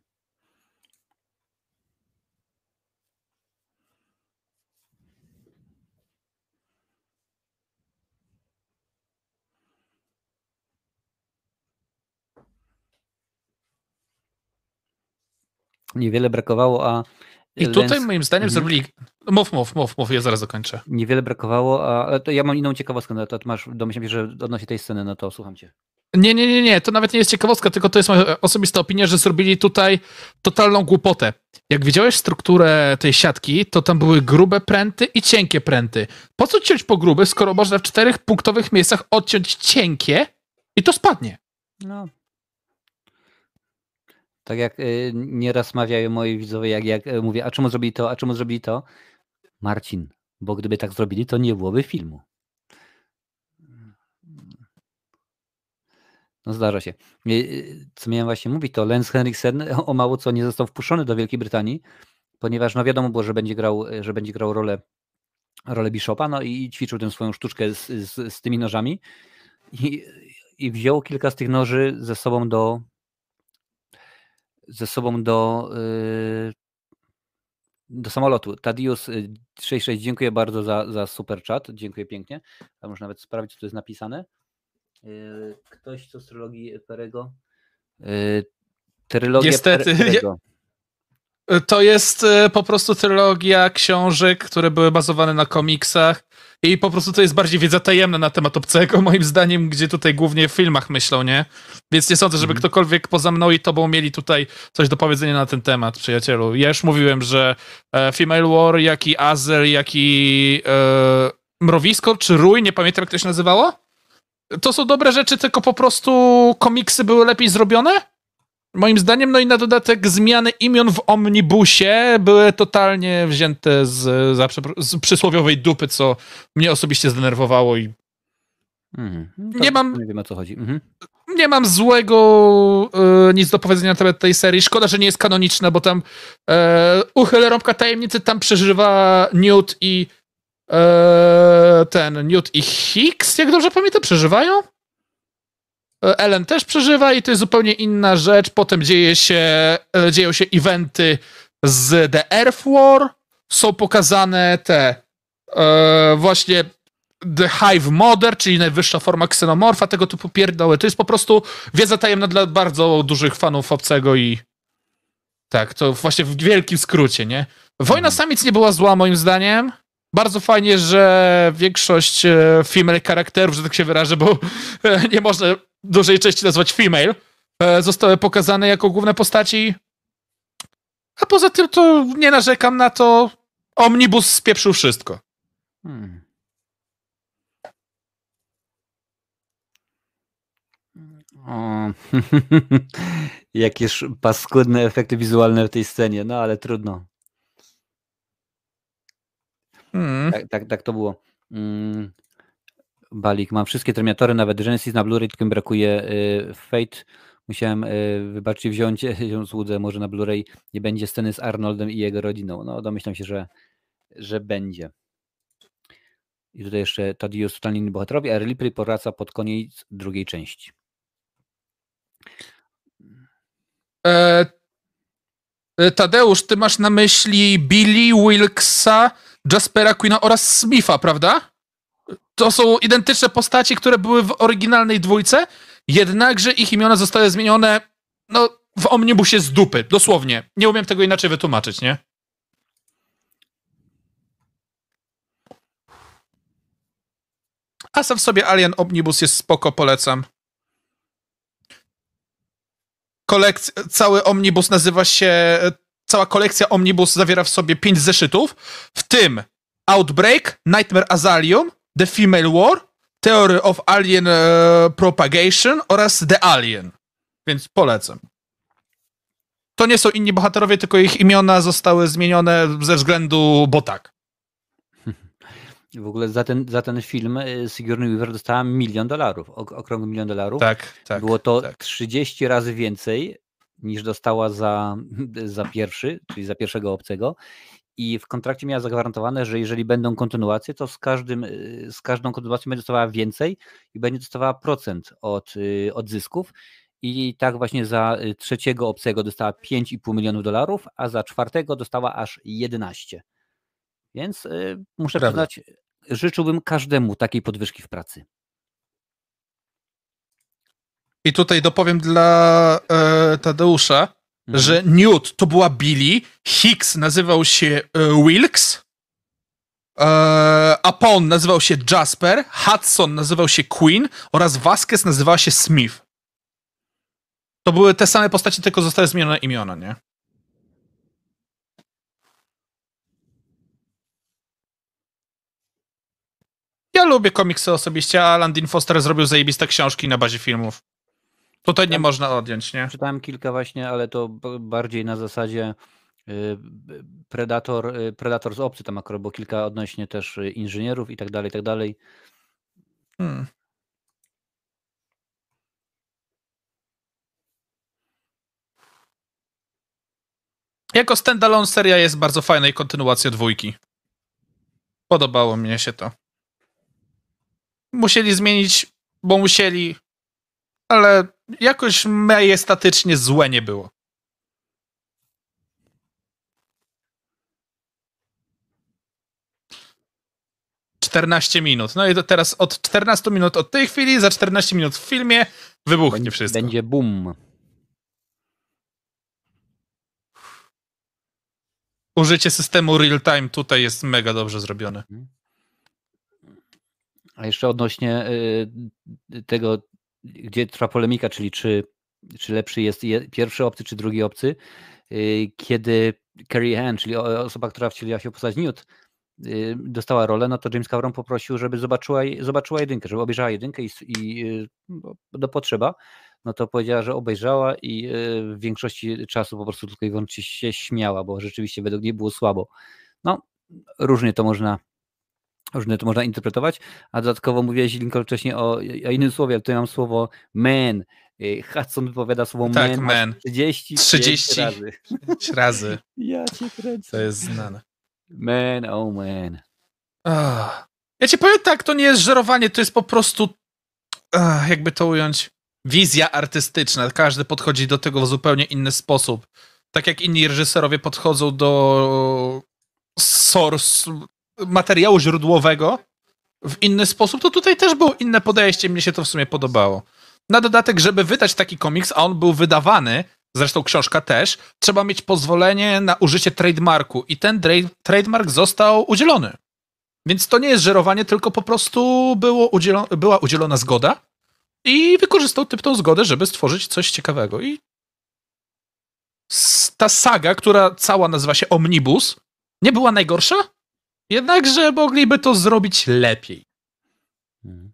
S1: Niewiele brakowało, a
S2: I tutaj moim zdaniem
S1: Mhm.
S2: zrobili. Mów, mów, mów, mów, ja zaraz dokończę.
S1: Niewiele brakowało, a ale to ja mam inną ciekawostkę, no to masz, domyślam się, że odnośnie tej sceny, no to słucham cię.
S2: Nie, nie, nie, nie, to nawet nie jest ciekawostka, tylko to jest moja osobista opinia, że zrobili tutaj totalną głupotę. Jak widziałeś strukturę tej siatki, to tam były grube pręty i cienkie pręty. Po co ciąć po grube, skoro można w czterech punktowych miejscach odciąć cienkie i to spadnie?
S1: No. Tak jak y, nieraz mawiają moi widzowie, jak, jak y, mówię, a czemu zrobili to, a czemu zrobili to? Marcin, bo gdyby tak zrobili, to nie byłoby filmu. No zdarza się. Y, y, Co miałem właśnie mówić, to Lance Henriksen o mało co nie został wpuszczony do Wielkiej Brytanii, ponieważ no wiadomo było, że będzie grał, że będzie grał rolę, rolę Bishopa, no i ćwiczył tę swoją sztuczkę z, z, z tymi nożami i, i wziął kilka z tych noży ze sobą do ze sobą do do samolotu. Tadius y, 66, dziękuję bardzo za, za super chat, dziękuję pięknie. A może nawet sprawdzić, co tu jest napisane. Y, Ktoś z trylogii Perego? Y, Trylogia
S2: Niestety,
S1: Per- Perego.
S2: To jest e, po prostu trylogia książek, które były bazowane na komiksach i po prostu to jest bardziej wiedza tajemna na temat obcego, moim zdaniem, gdzie tutaj głównie w filmach myślą, nie? Więc nie sądzę, żeby
S1: Mhm.
S2: ktokolwiek poza mną i tobą mieli tutaj coś do powiedzenia na ten temat, przyjacielu. Ja już mówiłem, że e, Female War, jak i Azel, jak i e, Mrowisko, czy Rój, nie pamiętam jak to się nazywało? To są dobre rzeczy, tylko po prostu komiksy były lepiej zrobione? Moim zdaniem, no i na dodatek zmiany imion w omnibusie były totalnie wzięte z, za z przysłowiowej dupy, co mnie osobiście zdenerwowało i
S1: Mhm. No
S2: Nie mam-
S1: Nie wiem o co chodzi. Mhm.
S2: nie mam złego e, nic do powiedzenia na temat tej serii. Szkoda, że nie jest kanoniczna, bo tam e, uchylę rąbka tajemnicy, tam przeżywa Newt i e, ten, Newt i Hicks, jak dobrze pamiętam, przeżywają? Ellen też przeżywa i to jest zupełnie inna rzecz. Potem dzieje się, e, dzieją się eventy z The Earth War. Są pokazane te e, właśnie The Hive Mother, czyli najwyższa forma ksenomorfa, tego typu pierdoły. To jest po prostu wiedza tajemna dla bardzo dużych fanów obcego i tak, to właśnie w wielkim skrócie, nie? Wojna
S1: Mhm.
S2: Samic nie była zła moim zdaniem. Bardzo fajnie, że większość e, female charakterów, że tak się wyrażę, bo nie można dużej części nazwać female, e, zostały pokazane jako główne postaci. A poza tym to nie narzekam na to. Omnibus spieprzył wszystko.
S1: Hmm. O, jakież paskudne efekty wizualne w tej scenie, no ale trudno.
S2: Hmm.
S1: Tak, tak, tak to było. Mm. Balik, mam wszystkie terminatory, nawet Genesis na Blu-ray, tylko mi brakuje y, Fate. Musiałem, y, wybaczcie, wziąć ją złudzę, może na Blu-ray nie będzie sceny z Arnoldem i jego rodziną. No domyślam się, że, że będzie. I tutaj jeszcze Tadius totalnie inni bohaterowie, a Ripley powraca pod koniec drugiej części.
S2: E, e, Tadeusz, ty masz na myśli Billy, Wilksa, Jaspera Queena oraz Smitha, prawda? To są identyczne postaci, które były w oryginalnej dwójce, jednakże ich imiona zostały zmienione no, w omnibusie z dupy, dosłownie. Nie umiem tego inaczej wytłumaczyć, nie? A sam w sobie Alien Omnibus jest spoko, polecam. Kolekc- cały omnibus nazywa się. Cała kolekcja omnibus zawiera w sobie pięć zeszytów, w tym Outbreak, Nightmare Asylum, The Female War, Theory of Alien e, Propagation oraz The Alien. więc polecam. To nie są inni bohaterowie, tylko ich imiona zostały zmienione ze względu, bo tak.
S1: W ogóle za ten, za ten film y, Sigourney Weaver dostała milion dolarów, ok- okrągły milion dolarów.
S2: Tak, tak.
S1: Było to
S2: tak.
S1: 30 razy więcej niż dostała za, za pierwszy, czyli za pierwszego obcego. I w kontrakcie miała zagwarantowane, że jeżeli będą kontynuacje, to z, każdym, y, z każdą kontynuacją będzie dostawała więcej i będzie dostawała procent od, y, od zysków. I tak właśnie za y, trzeciego obcego dostała 5,5 milionów dolarów, a za czwartego dostała aż 11. Więc y, muszę
S2: Prawda.
S1: przyznać, życzyłbym każdemu takiej podwyżki w pracy.
S2: I tutaj dopowiem dla e, Tadeusza,
S1: Mhm.
S2: że Newt to była Billy, Hicks nazywał się e, Wilkes, e, Apon nazywał się Jasper, Hudson nazywał się Queen oraz Vasquez nazywała się Smith. To były te same postacie, tylko zostały zmienione imiona, nie? Ja lubię komiksy osobiście, a Alan Dean Foster zrobił zajebiste książki na bazie filmów. Tutaj nie można odjąć, nie?
S1: Czytałem kilka właśnie, ale to bardziej na zasadzie y, Predator, y, Predator z obcy tam akurat było kilka odnośnie też y, inżynierów i tak dalej, i tak dalej.
S2: Hmm. Jako standalone seria jest bardzo fajna i kontynuacja dwójki. Podobało mnie się to. Musieli zmienić, bo musieli, ale jakoś majestatycznie złe nie było. Czternaście minut. No i to teraz od 14 minut od tej chwili, za 14 minut w filmie wybuchnie
S1: Będzie-
S2: wszystko.
S1: Będzie boom.
S2: Użycie systemu real time tutaj jest mega dobrze zrobione.
S1: A jeszcze odnośnie y, tego, gdzie trwa polemika, czyli czy, czy lepszy jest je- pierwszy obcy, czy drugi obcy, y, kiedy Carrie Ann, czyli osoba, która wcieliła się w postać Newt, y, dostała rolę, no to James Cameron poprosił, żeby zobaczyła, zobaczyła jedynkę, żeby obejrzała jedynkę i, i y, bo- do potrzeba, no to powiedziała, że obejrzała i w większości czasu po prostu tylko i wyłącznie się śmiała, bo rzeczywiście według niej było słabo. No, różnie to można różnie to można interpretować, a dodatkowo mówiłeś Lincoln wcześniej o, o innym słowie, ale tutaj mam słowo man. Y, Hudson wypowiada słowo
S2: Tak,
S1: man,
S2: man.
S1: man. 30,
S2: 30.
S1: razy.
S2: Razy.
S1: Ja cię kręcę.
S2: To jest znane.
S1: Man, oh man.
S2: Ach. Ja ci powiem tak, to nie jest żerowanie, to jest po prostu, ach, jakby to ująć, wizja artystyczna. Każdy podchodzi do tego w zupełnie inny sposób. Tak jak inni reżyserowie podchodzą do source, materiału źródłowego w inny sposób, to tutaj też było inne podejście, mnie się to w sumie podobało. Na dodatek, żeby wydać taki komiks, a on był wydawany, zresztą książka też, trzeba mieć pozwolenie na użycie trademarku i ten trademark został udzielony. Więc to nie jest żerowanie, tylko po prostu było udzielo- była udzielona zgoda i wykorzystał typ tą zgodę, żeby stworzyć coś ciekawego. I ta saga, która cała nazywa się Omnibus, nie była najgorsza, jednakże mogliby to zrobić lepiej.
S1: Mhm.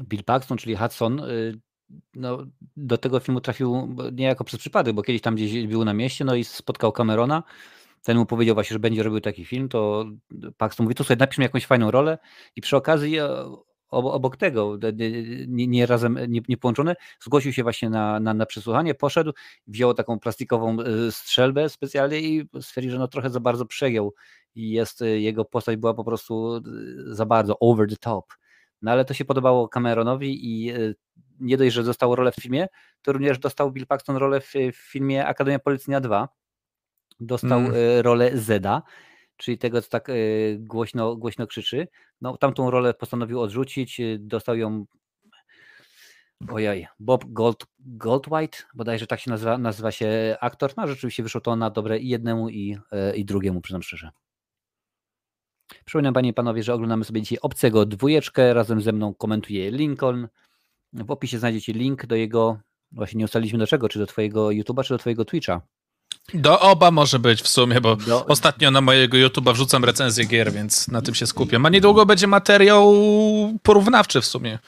S1: Bill Paxton, czyli Hudson, y, no, do tego filmu trafił niejako przez przypadek, bo kiedyś tam gdzieś był na mieście, no i spotkał Camerona. Ten mu powiedział właśnie, że będzie robił taki film, to Paxton mówi, to sobie napisz mi jakąś fajną rolę i przy okazji e, obo- obok tego, de- de- nie, nie razem, nie, nie połączone, zgłosił się właśnie na, na, na przesłuchanie, poszedł, wziął taką plastikową e, strzelbę specjalnie i stwierdził, że no trochę za bardzo przegiął i jest, e, jego postać była po prostu e, za bardzo over the top. No ale to się podobało Cameronowi i e, nie dość, że dostał rolę w filmie, to również dostał Bill Paxton rolę w, w filmie Akademia Policyjna 2. Dostał
S2: Mm.
S1: rolę Zeda, czyli tego, co tak głośno, głośno krzyczy. No, tamtą rolę postanowił odrzucić, dostał ją ojej, Bob Gold, Goldwhite, bodajże tak się nazywa, nazywa się aktor. No, rzeczywiście wyszło to na dobre i jednemu, i, i drugiemu, przyznam szczerze. Przypominam Panie i Panowie, że oglądamy sobie dzisiaj Obcego dwójeczkę, razem ze mną komentuje Lincoln. W opisie znajdziecie link do jego, właśnie nie ustaliliśmy do czego, czy do Twojego YouTube'a, czy do Twojego Twitcha.
S2: Do oba może być w sumie, bo
S1: Do-
S2: ostatnio na mojego YouTube'a wrzucam recenzję gier, więc na tym się skupiam. A niedługo będzie materiał porównawczy w sumie.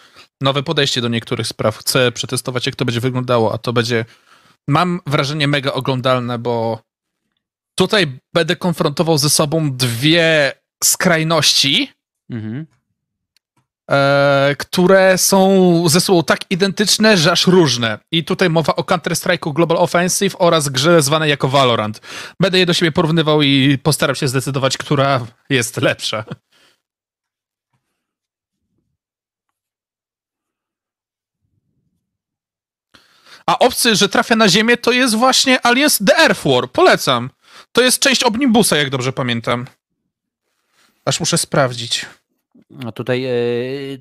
S2: Nowe podejście do niektórych spraw. Chcę przetestować, jak to będzie wyglądało, a to będzie, mam wrażenie, mega oglądalne, bo tutaj będę konfrontował ze sobą dwie skrajności,
S1: Mhm.
S2: e, które są ze sobą tak identyczne, że aż różne. I tutaj mowa o Counter-Strike'u Global Offensive oraz grze zwanej jako Valorant. Będę je do siebie porównywał i postaram się zdecydować, która jest lepsza. A obcy, że trafia na ziemię, to jest właśnie Aliens The Earth War. Polecam. To jest część Omnibusa, jak dobrze pamiętam. Aż muszę sprawdzić.
S1: A tutaj e,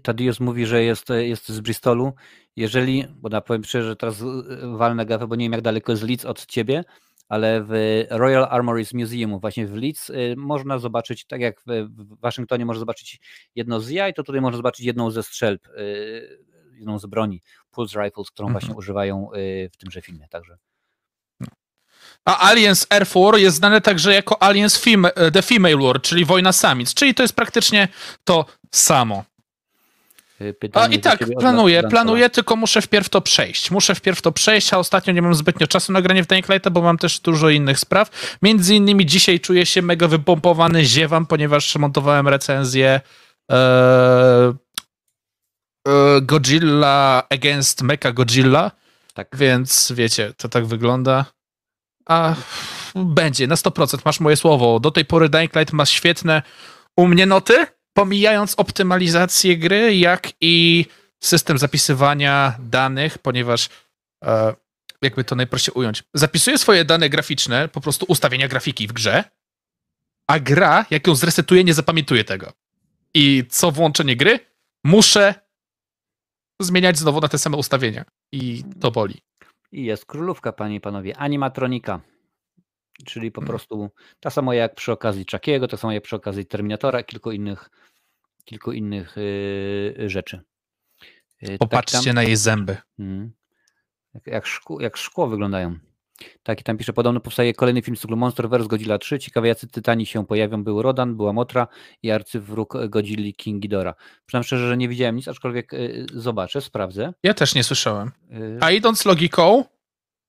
S1: Tadius mówi, że jest, e, jest z Bristolu. Jeżeli, bo na powiem szczerze, że teraz e, walnę gafę, bo nie wiem jak daleko jest Leeds od ciebie, ale w Royal Armories Museum właśnie w Leeds można zobaczyć, tak jak w, w Waszyngtonie można zobaczyć jedno z jaj, to tutaj można zobaczyć jedną ze strzelb, jedną z broni, Pulse Rifles, którą
S2: Mhm.
S1: właśnie używają w tymże filmie. Także
S2: A Aliens Air War jest znane także jako Aliens Fem- e, The Female War, czyli wojna samic, czyli to jest praktycznie to samo. A
S1: pytanie
S2: i
S1: do
S2: tak, planuję, planuję, tylko muszę wpierw to przejść. Muszę wpierw to przejść, a ostatnio nie mam zbytnio czasu na granie w Dying bo mam też dużo innych spraw. Między innymi dzisiaj czuję się mega wypompowany, ziewam, ponieważ montowałem recenzję e, e, Godzilla Against Mecha Godzilla,
S1: Tak.
S2: więc wiecie, to tak wygląda. A będzie, na 100%, masz moje słowo. Do tej pory Dying Light ma świetne u mnie noty, pomijając optymalizację gry, jak i system zapisywania danych, ponieważ e, jakby to najprościej ująć. Zapisuję swoje dane graficzne, po prostu ustawienia grafiki w grze, a gra, jak ją zresetuje, nie zapamiętuje tego. I co włączenie gry, muszę zmieniać znowu na te same ustawienia. I to boli.
S1: I jest królówka, panie i panowie, animatronika. Czyli po
S2: Hmm.
S1: prostu ta sama jak przy okazji Chuckiego, tak samo jak przy okazji Terminatora, kilku innych, kilku innych yy, rzeczy. Yy, tak
S2: Popatrzcie
S1: tam,
S2: na jej zęby.
S1: mm, jak, jak, szkło, jak szkło wyglądają. Tak, i tam pisze, podobno powstaje kolejny film z cyklu Monsterverse Godzilla 3. Ciekawe, jacy tytani się pojawią. Był Rodan, była Motra i arcywróg Godzilli King Ghidorah. Przyznam szczerze, że nie widziałem nic, aczkolwiek yy, zobaczę, sprawdzę.
S2: Ja też nie słyszałem.
S1: Yy,
S2: A idąc logiką,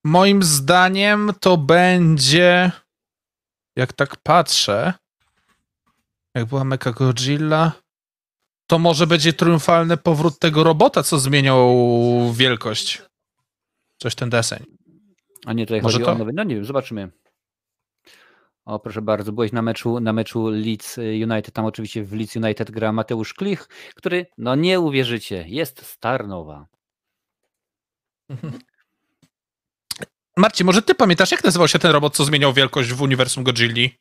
S2: moim zdaniem to będzie. Jak tak patrzę, jak była Mecha Godzilla, to może będzie triumfalny powrót tego robota, co zmieniał wielkość. Coś ten deseń.
S1: A nie, tutaj
S2: Może
S1: chodzi
S2: to?
S1: o nowy. No nie wiem, zobaczymy. O, proszę bardzo, byłeś na meczu, na meczu Leeds United. Tam oczywiście w Leeds United gra Mateusz Klich, który, no nie uwierzycie, jest Starnowa.
S2: Marcin, może ty pamiętasz, jak nazywał się ten robot, co zmieniał wielkość w uniwersum Godzilli?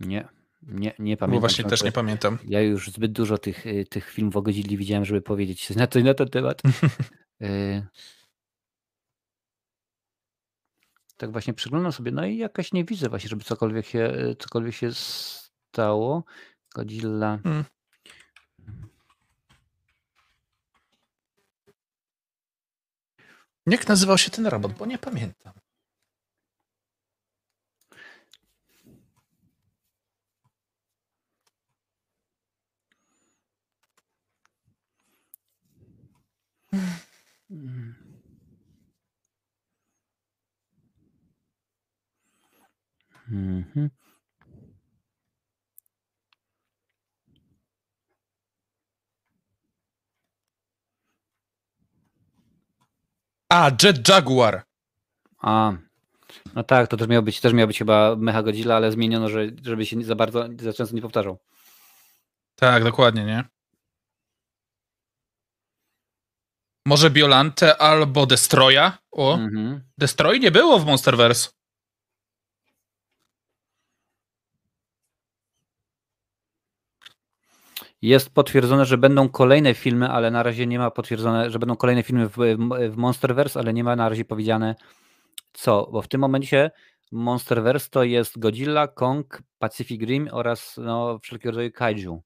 S1: Nie, nie, nie
S2: Bo
S1: pamiętam.
S2: właśnie
S1: co
S2: też nie pamiętam.
S1: Ja już zbyt dużo tych, y, tych filmów o Godzilli widziałem, żeby powiedzieć coś na, to, na ten temat. Y, Tak właśnie przyglądam sobie, no i jakaś nie widzę właśnie, żeby cokolwiek się, y, cokolwiek się stało. Godzilla.
S2: Hmm. Jak nazywał się ten robot? Bo nie pamiętam.
S1: Mm. Mhm.
S2: A, Jet Jaguar.
S1: A, no tak, to też miał być, też miał być chyba Mecha Godzilla, ale zmieniono, że, żeby się za bardzo, za często nie powtarzał.
S2: Tak, dokładnie, nie? Może Biolante albo Destroya? O,
S1: Mhm.
S2: Destroy nie było w Monsterverse.
S1: Jest potwierdzone, że będą kolejne filmy, ale na razie nie ma potwierdzone, że będą kolejne filmy w, w Monsterverse, ale nie ma na razie powiedziane co, bo w tym momencie Monsterverse to jest Godzilla, Kong, Pacific Rim oraz no, wszelkiego rodzaju kaiju.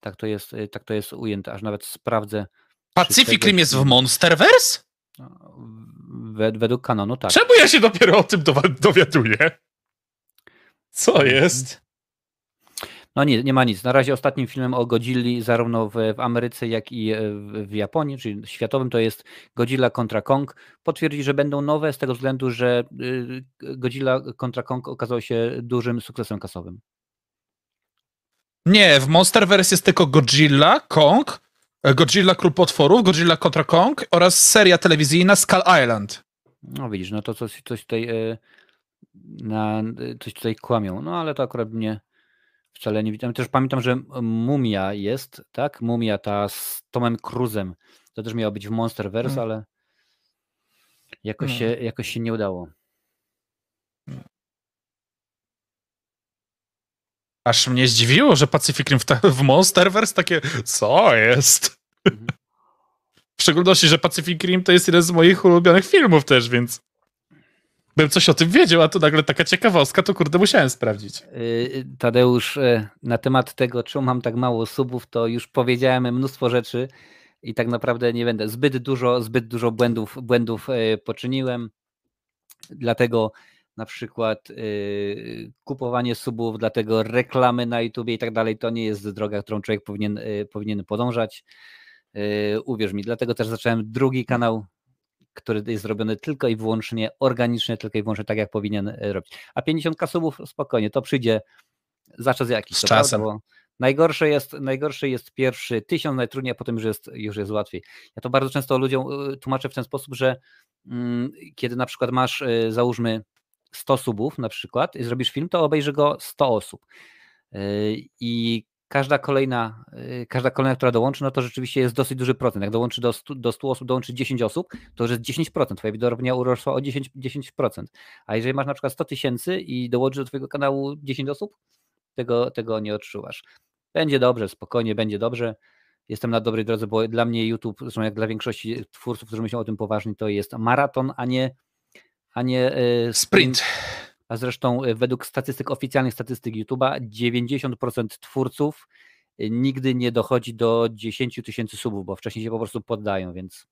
S1: Tak to jest, tak to jest ujęte, aż nawet sprawdzę.
S2: Pacific
S1: tego
S2: Rim jest w Monsterverse?
S1: No, wed- według kanonu tak.
S2: Czemu ja się dopiero o tym dowiaduję? Co jest?
S1: No nie, nie ma nic. Na razie ostatnim filmem o Godzilli zarówno w, w Ameryce, jak i e, w, w Japonii, czyli światowym, to jest Godzilla kontra Kong. Potwierdzi, że będą nowe z tego względu, że y, Godzilla kontra Kong okazał się dużym sukcesem kasowym.
S2: Nie, w Monsterverse jest tylko Godzilla, Kong, e, Godzilla Król Potworów, Godzilla kontra Kong oraz seria telewizyjna Skull Island.
S1: No widzisz, no to coś, coś tutaj e, na, coś tutaj kłamią. No ale to akurat mnie wcale nie widzę. Też pamiętam, że Mumia jest, tak? Mumia ta z Tomem Cruzem. To też miało być w Monsterverse,
S2: Mm.
S1: ale jakoś,
S2: No.
S1: się, jakoś się nie udało.
S2: Aż mnie zdziwiło, że Pacific Rim w, w Monsterverse takie, co jest?
S1: Mhm.
S2: W szczególności, że Pacific Rim to jest jeden z moich ulubionych filmów też, więc bym coś o tym wiedział, a tu nagle taka ciekawostka, to kurde musiałem sprawdzić.
S1: Y, Tadeusz, e, na temat tego, czemu mam tak mało subów, to już powiedziałem mnóstwo rzeczy i tak naprawdę nie będę. Zbyt dużo, zbyt dużo błędów, błędów poczyniłem. Dlatego na przykład y, kupowanie subów, dlatego reklamy na YouTube i tak dalej, to nie jest droga, którą człowiek powinien, y, powinien podążać. Y, Uwierz mi, dlatego też zacząłem drugi kanał, który jest zrobiony tylko i wyłącznie organicznie, tylko i wyłącznie tak, jak powinien y, robić. A 50 subów spokojnie, to przyjdzie za czas jakiś.
S2: Z
S1: to prawda,
S2: czasem.
S1: bo Najgorsze jest, najgorszy jest pierwszy tysiąc, najtrudniej, a potem już jest, już jest łatwiej. Ja to bardzo często ludziom y, tłumaczę w ten sposób, że mm, kiedy na przykład masz, y, załóżmy 100 subów na przykład i zrobisz film, to obejrzy go 100 osób. I każda kolejna, y, każda kolejna, która dołączy, no to rzeczywiście jest dosyć duży procent. Jak dołączy do 100, do 100 osób, dołączy 10 osób, to już jest 10%. Twoja widownia urosła o 10%, 10%. A jeżeli masz na przykład 100 tysięcy i dołączy do Twojego kanału 10 osób, tego, tego nie odczuwasz. Będzie dobrze, spokojnie, będzie dobrze. Jestem na dobrej drodze, bo dla mnie YouTube, zresztą jak dla większości twórców, którzy myślą o tym poważnie, to jest maraton, a nie, a nie e,
S2: Sprint.
S1: A zresztą e, według statystyk, oficjalnych statystyk YouTube'a, 90% twórców e, nigdy nie dochodzi do 10 tysięcy subów, bo wcześniej się po prostu poddają, więc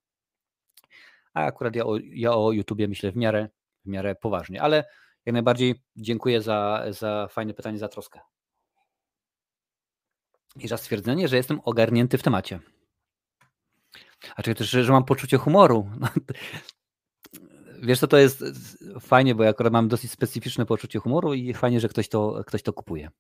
S1: a akurat ja o, ja o YouTubie myślę w miarę, w miarę poważnie, ale jak najbardziej dziękuję za, za fajne pytanie, za troskę. I za stwierdzenie, że jestem ogarnięty w temacie. A czy też, że, mam poczucie humoru. No, Wiesz co, to jest fajnie, bo ja akurat mam dosyć specyficzne poczucie humoru i fajnie, że ktoś to, ktoś to kupuje.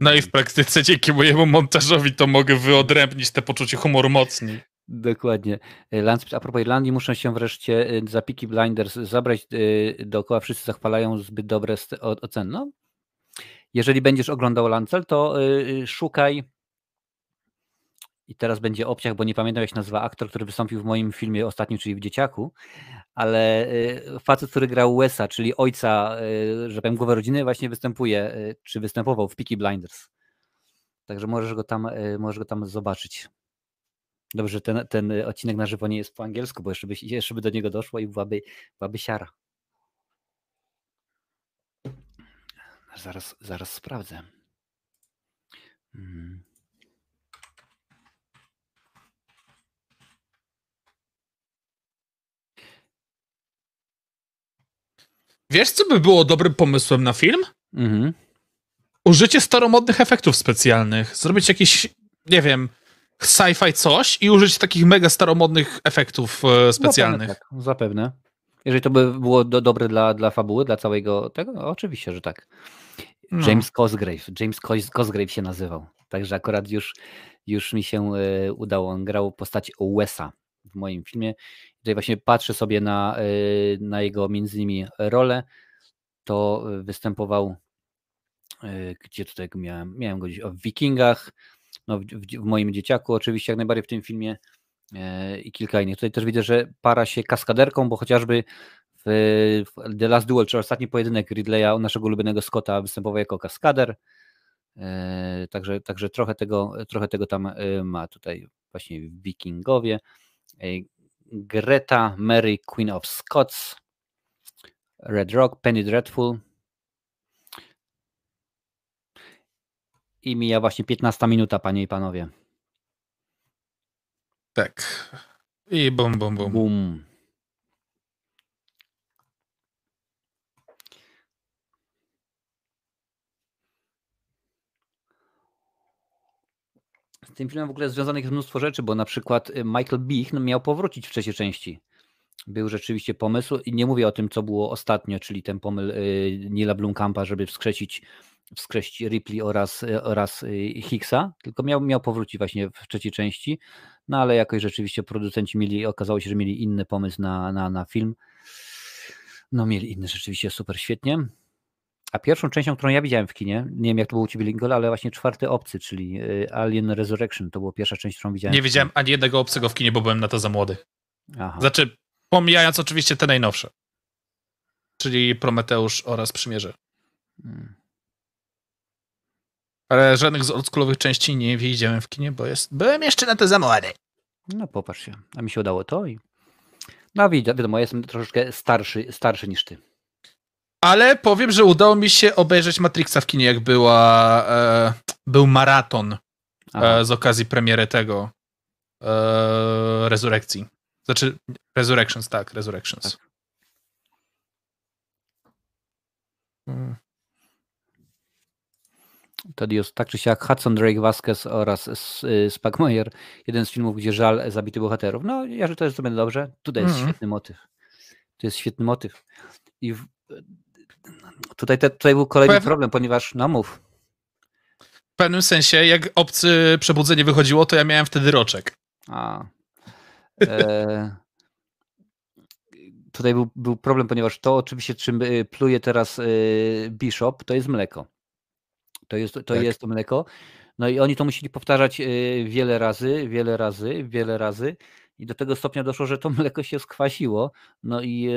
S2: No i w praktyce dzięki mojemu montażowi to mogę wyodrębnić te poczucie humoru mocniej.
S1: Dokładnie. Lance, a propos Irlandii, muszę się wreszcie y, za Peaky Blinders zabrać dookoła. Wszyscy zachwalają zbyt dobre oceny. No, jeżeli będziesz oglądał Lancel, to szukaj i teraz będzie obciach, bo nie pamiętam jak się nazywa aktor, który wystąpił w moim filmie ostatnim, czyli w Dzieciaku, ale y, facet, który grał Wesa, czyli ojca, y, że powiem, głowę rodziny, właśnie występuje, y, czy występował w Peaky Blinders. Także możesz go tam, możesz go tam zobaczyć. Dobrze, ten, ten odcinek na żywo nie jest po angielsku, bo jeszcze by, jeszcze by do niego doszło i byłaby, byłaby siara. Zaraz, zaraz sprawdzę. Mm.
S2: Wiesz, co by było dobrym pomysłem na film?
S1: Mhm.
S2: Użycie staromodnych efektów specjalnych. Zrobić jakiś, nie wiem, sci-fi coś i użyć takich mega staromodnych efektów e, specjalnych.
S1: Zapewne, tak, zapewne. Jeżeli to by było do, dobre dla, dla fabuły, dla całego tego, no, oczywiście, że tak.
S2: No.
S1: James Cosgrave. James Cos- Cosgrave się nazywał. Także akurat już, już mi się e, udało. On grał postać Wesa w moim filmie. Tutaj właśnie patrzę sobie na, e, na jego między innymi rolę. To występował, e, gdzie tutaj miałem, miałem go gdzieś o Wikingach, no, w, w, moim dzieciaku oczywiście jak najbardziej w tym filmie e, i kilka innych. Tutaj też widzę, że para się kaskaderką, bo chociażby w, w The Last Duel, czy ostatni pojedynek Ridleya, naszego ulubionego Scotta, występował jako kaskader. Także, także trochę, tego, trochę tego tam ma tutaj właśnie Wikingowie. Greta Mary Queen of Scots, Red Rock, Penny Dreadful. I mija właśnie 15 minuta, panie i panowie.
S2: Tak. I bum, bum, bum.
S1: Boom. Tym filmem w ogóle związanych jest mnóstwo rzeczy, bo na przykład y, Michael Beach miał powrócić w trzeciej części. Był rzeczywiście pomysł i nie mówię o tym, co było ostatnio, czyli ten pomysł y, Nila Blomkampa, żeby wskrzesić, wskrzesić Ripley oraz, y, oraz Hicksa, tylko miał, miał powrócić właśnie w trzeciej części, no ale jakoś rzeczywiście producenci mieli, okazało się, że mieli inny pomysł na, na, na film. No mieli inny rzeczywiście super świetnie. A pierwszą częścią, którą ja widziałem w kinie, nie wiem jak to było u Ciebie Lingol, ale właśnie czwarty obcy, czyli y, Alien Resurrection, to była pierwsza część, którą widziałem.
S2: Nie widziałem ani jednego obcego w kinie, bo byłem na to za młody.
S1: Aha.
S2: Znaczy, pomijając oczywiście te najnowsze. Czyli Prometeusz oraz Przymierze. Hmm. Ale żadnych z oldschoolowych części nie widziałem w kinie, bo jest... byłem jeszcze na to za młody.
S1: No popatrz się, a mi się udało to i... No wiadomo, ja jestem troszeczkę starszy, starszy niż ty.
S2: Ale powiem, że udało mi się obejrzeć Matrixa w kinie, jak była, e, był maraton e, z okazji premiery tego e, Rezurekcji. Znaczy, Resurrections, tak, Resurrections. Tak.
S1: Hmm. jest tak czy siak Hudson Drake Vasquez oraz Spagmeyer, jeden z filmów, gdzie żal zabity bohaterów. No, ja, że to jest sobie dobrze. Tutaj jest mm świetny motyw. To jest świetny motyw. I w, Tutaj, te, tutaj był kolejny Pew... problem, ponieważ, no mów.
S2: W pewnym sensie, jak obcy przebudzenie wychodziło, to ja miałem wtedy roczek.
S1: A. E, tutaj był, był problem, ponieważ to oczywiście, czym y, pluje teraz y, Bishop, to jest mleko. To jest, to tak. jest to mleko. No i oni to musieli powtarzać y, wiele razy, wiele razy, wiele razy. I do tego stopnia doszło, że to mleko się skwasiło. No i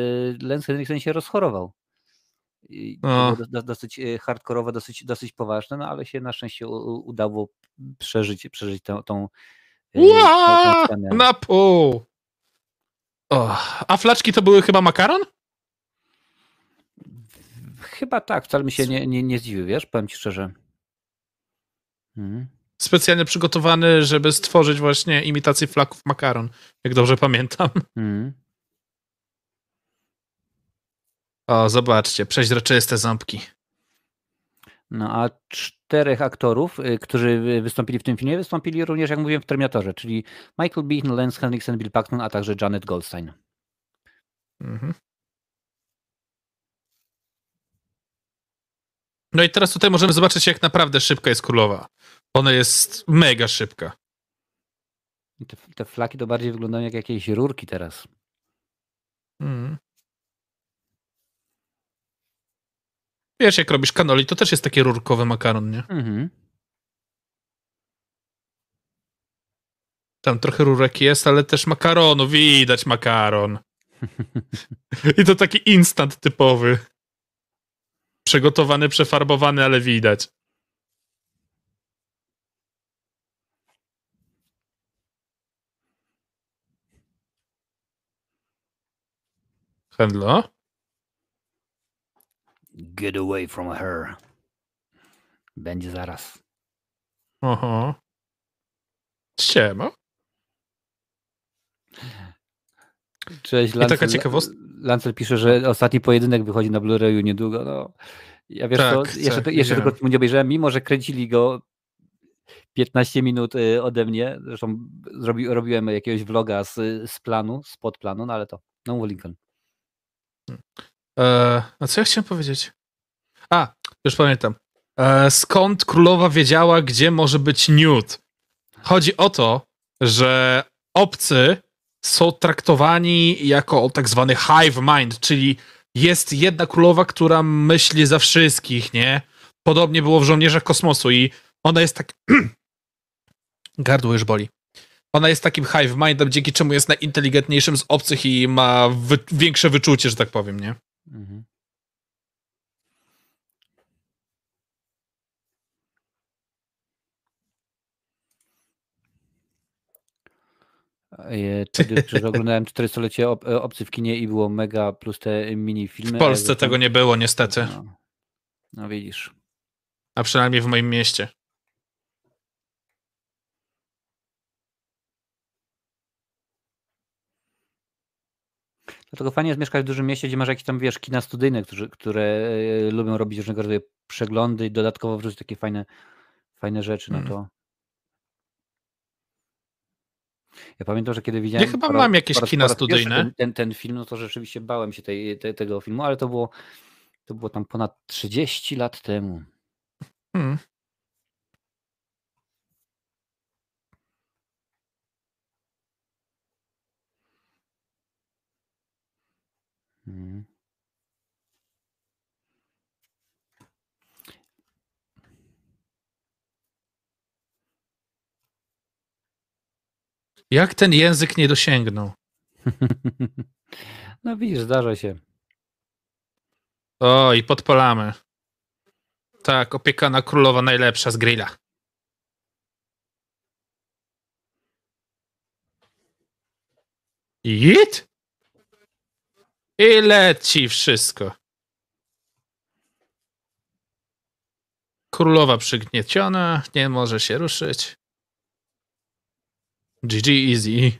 S1: Lance Henriksen się rozchorował. No. dosyć e, hardkorowe, dosyć, dosyć poważne, no ale się na szczęście udało przeżyć, przeżyć tą, tą,
S2: e, Ua! tą Na pół! Oh. A flaczki to były chyba makaron?
S1: Chyba tak, wcale mi się nie, nie, nie zdziwił, wiesz, powiem ci szczerze.
S2: Hmm. Specjalnie przygotowany, żeby stworzyć właśnie imitację flaków makaron, jak dobrze pamiętam. Hmm. O, zobaczcie, przeźroczyste ząbki.
S1: No a czterech aktorów, y, którzy wystąpili w tym filmie, wystąpili również, jak mówiłem, w Terminatorze, czyli Michael Bean, Lance Henriksen, Bill Paxton, a także Janet Goldstein. Mhm.
S2: No i teraz tutaj możemy zobaczyć, jak naprawdę szybka jest królowa. Ona jest mega szybka.
S1: Te, te flaki to bardziej wyglądają jak jakieś rurki teraz. Mhm.
S2: Wiesz, jak robisz kanoli, to też jest taki rurkowy makaron, nie? Mhm. Tam trochę rurek jest, ale też makaronu. Widać makaron. I to taki instant typowy. Przegotowany, przefarbowany, ale widać. Handlo?
S1: Get away from her. Będzie zaraz.
S2: Aha. Siema.
S1: Cześć, Lancel, I taka ciekawostka. Lancel pisze, że ostatni pojedynek wychodzi na Blu-rayu niedługo. No, ja wiesz tak, co, jeszcze, tak, jeszcze tego filmu nie obejrzałem, mimo że kręcili go 15 minut y, ode mnie. Zresztą zrobi, robiłem jakiegoś vloga z, z planu, z podplanu, no ale to, no Lincoln.
S2: E, a co ja chciałem powiedzieć? A, już pamiętam. E, skąd królowa wiedziała, gdzie może być Newt? Chodzi o to, że obcy są traktowani jako tak zwany hive mind, czyli jest jedna królowa, która myśli za wszystkich, nie? Podobnie było w Żołnierzach Kosmosu i ona jest tak... Gardło już boli. Ona jest takim hive mindem, dzięki czemu jest najinteligentniejszym z obcych i ma wy większe wyczucie, że tak powiem, nie? Mhm.
S1: Przecież oglądałem 400-lecie ob e, obcy w kinie i było mega plus te mini filmy.
S2: W Polsce tego nie było niestety.
S1: No, no widzisz.
S2: A przynajmniej w moim mieście.
S1: Dlatego fajnie jest mieszkać w dużym mieście, gdzie masz jakieś tam, wiesz, kina studyjne, które, które e, lubią robić różnego rodzaju przeglądy i dodatkowo wrzucić takie fajne, fajne rzeczy, no mm. to Ja pamiętam, że kiedy widziałem.
S2: Ja chyba
S1: po
S2: mam jakieś kina studyjne.
S1: Ten, ten, ten film, no to rzeczywiście bałem się tej, te, tego filmu, ale to było, to było tam ponad 30 lat temu.
S2: Hmm. Jak ten język nie dosięgnął?
S1: No widzisz, zdarza się.
S2: O, i podpalamy. Tak, opiekana królowa najlepsza z grilla. Jit? I leci wszystko. Królowa przygnieciona, nie może się ruszyć. GG easy.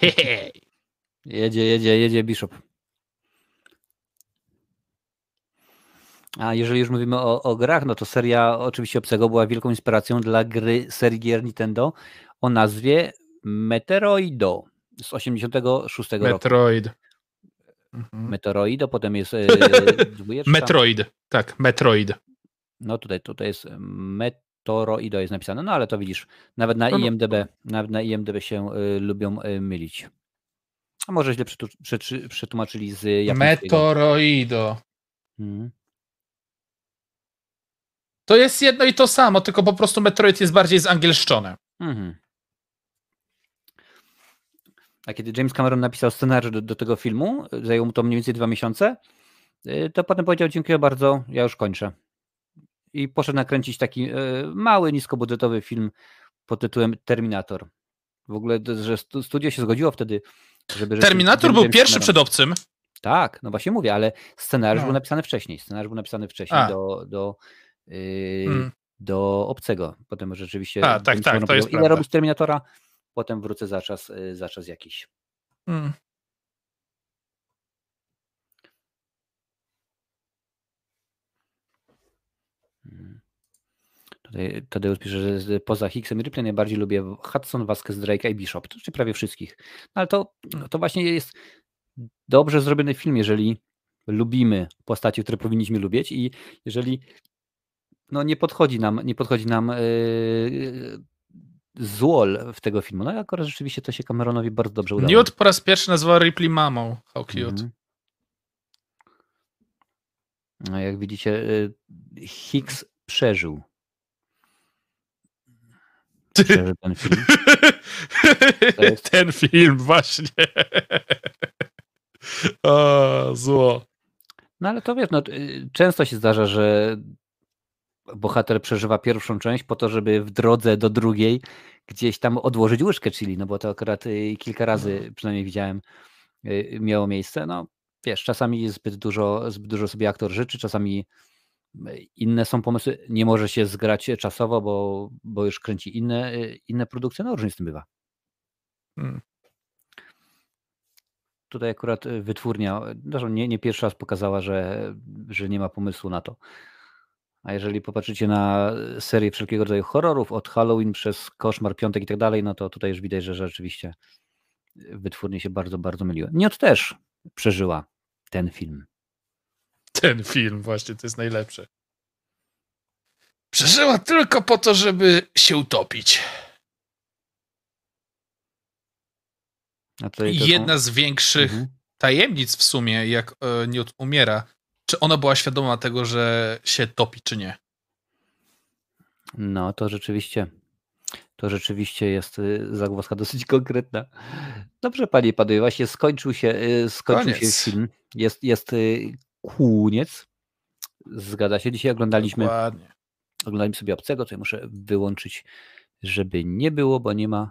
S2: Hehe.
S1: Jedzie, jedzie, jedzie Bishop. A jeżeli już mówimy o, o grach, no to seria oczywiście Obcego była wielką inspiracją dla gry serii gier Nintendo o nazwie Meteoroido z 86 roku.
S2: Metroid. Mhm.
S1: Meteoroido, potem jest e, dwójeczka.
S2: Metroid. Tak, Metroid.
S1: No tutaj, tutaj jest Meteoroido jest napisane, no ale to widzisz, nawet na
S2: No, no.
S1: IMDB, nawet na IMDB się y, lubią y, mylić. A może źle przetłumaczyli z japońskiego.
S2: Metoroido.
S1: Mhm.
S2: To jest jedno i to samo, tylko po prostu Metroid jest bardziej zangielszczone.
S1: Mhm. A kiedy James Cameron napisał scenariusz do, do tego filmu, zajęło mu to mniej więcej dwa miesiące, y, to potem powiedział dziękuję bardzo, ja już kończę. I poszedł nakręcić taki y, mały, niskobudżetowy film pod tytułem Terminator. W ogóle, że stu- studio się zgodziło wtedy, żeby...
S2: Terminator był
S1: James
S2: pierwszy
S1: Cameron-
S2: przed obcym.
S1: Tak, no właśnie mówię, ale scenariusz
S2: No.
S1: był napisany wcześniej. Scenariusz był napisany wcześniej
S2: A.
S1: do, do, yy,
S2: Mm.
S1: do obcego. Potem rzeczywiście.
S2: A, tak, tak, to jest
S1: Ile
S2: prawda.
S1: robić Terminatora? Potem wrócę za czas, yy, za czas jakiś.
S2: Mm.
S1: Mm. Tutaj Tadeusz pisze, że poza Hicksem i Ripley najbardziej lubię Hudson, Vasquez, Drake i Bishop. To znaczy prawie wszystkich. No ale to, to właśnie jest dobrze zrobiony film, jeżeli lubimy postacie, które powinniśmy lubić i jeżeli no, nie podchodzi nam, nie podchodzi nam yy, złol w tego filmu. No i akurat rzeczywiście to się Cameronowi bardzo dobrze udało.
S2: Newt po raz pierwszy nazwał Ripley mamą. How cute.
S1: Mhm. No jak widzicie, y, Hicks przeżył. Przeżył ten film. Jest-
S2: Ten film, właśnie. o, zło.
S1: No ale to wiesz, no, y, często się zdarza, że bohater przeżywa pierwszą część po to, żeby w drodze do drugiej gdzieś tam odłożyć łyżkę chili, no bo to akurat y, kilka razy przynajmniej widziałem y, miało miejsce. No wiesz, czasami zbyt dużo, zbyt dużo sobie aktor życzy, czasami y, inne są pomysły, nie może się zgrać czasowo, bo, bo już kręci inne, inne produkcje, no różnie z tym bywa.
S2: Mm.
S1: Tutaj akurat wytwórnia, nie, nie pierwszy raz pokazała, że, że nie ma pomysłu na to. A jeżeli popatrzycie na serię wszelkiego rodzaju horrorów, od Halloween przez Koszmar, Piątek i tak dalej, no to tutaj już widać, że rzeczywiście wytwórnie się bardzo, bardzo myliły. Niot też przeżyła ten film.
S2: Ten film właśnie, to jest najlepsze. Przeżyła tylko po to, żeby się utopić.
S1: Są-
S2: jedna z większych
S1: Mhm.
S2: tajemnic w sumie, jak e, Newt umiera, czy ona była świadoma tego, że się topi, czy nie?
S1: No, to rzeczywiście, to rzeczywiście jest y, zagwozdka dosyć konkretna. Dobrze, panie i panowie, właśnie skończył się, y, skończył się
S2: Koniec.
S1: film. Jest, jest y, koniec. Zgadza się. Dzisiaj oglądaliśmy,
S2: Dokładnie.
S1: oglądaliśmy sobie obcego, tutaj muszę wyłączyć, żeby nie było, bo nie ma,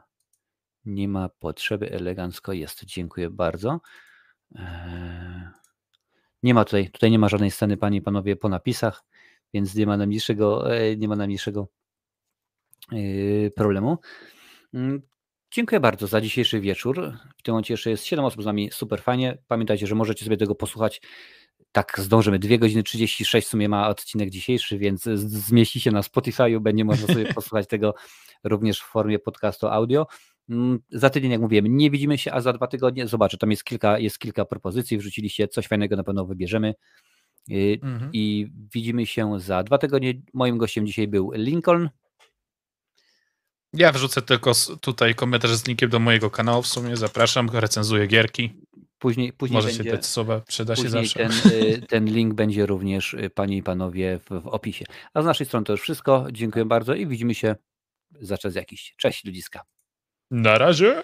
S1: nie ma potrzeby. Elegancko jest. Dziękuję bardzo. Eee, Nie ma tutaj, tutaj nie ma żadnej sceny, panie i panowie, po napisach, więc nie ma najmniejszego, e, nie ma najmniejszego yy, problemu. Mm, Dziękuję bardzo za dzisiejszy wieczór. W tym momencie jeszcze jest 7 osób z nami, super fajnie. Pamiętajcie, że możecie sobie tego posłuchać. Tak, zdążymy. 2 godziny 36 w sumie ma odcinek dzisiejszy, więc zmieści się na Spotify'u. Będzie można sobie posłuchać tego również w formie podcastu audio. Mm, Za tydzień, jak mówiłem, nie widzimy się, a za dwa tygodnie zobaczę. Tam jest kilka, jest kilka propozycji. Wrzuciliście coś fajnego, na pewno wybierzemy. Yy,
S2: Mhm.
S1: I widzimy się za dwa tygodnie. Moim gościem dzisiaj był Lincoln.
S2: Ja wrzucę tylko tutaj komentarz z linkiem do mojego kanału w sumie. Zapraszam, recenzuję gierki.
S1: Później, później
S2: Możecie
S1: będzie...
S2: dać słowa, przyda się zawsze.
S1: ten, y, ten link będzie również, y, panie i panowie, w, w opisie. A z naszej strony to już wszystko. Dziękuję bardzo i widzimy się za czas jakiś. Cześć ludziska.
S2: Na razie.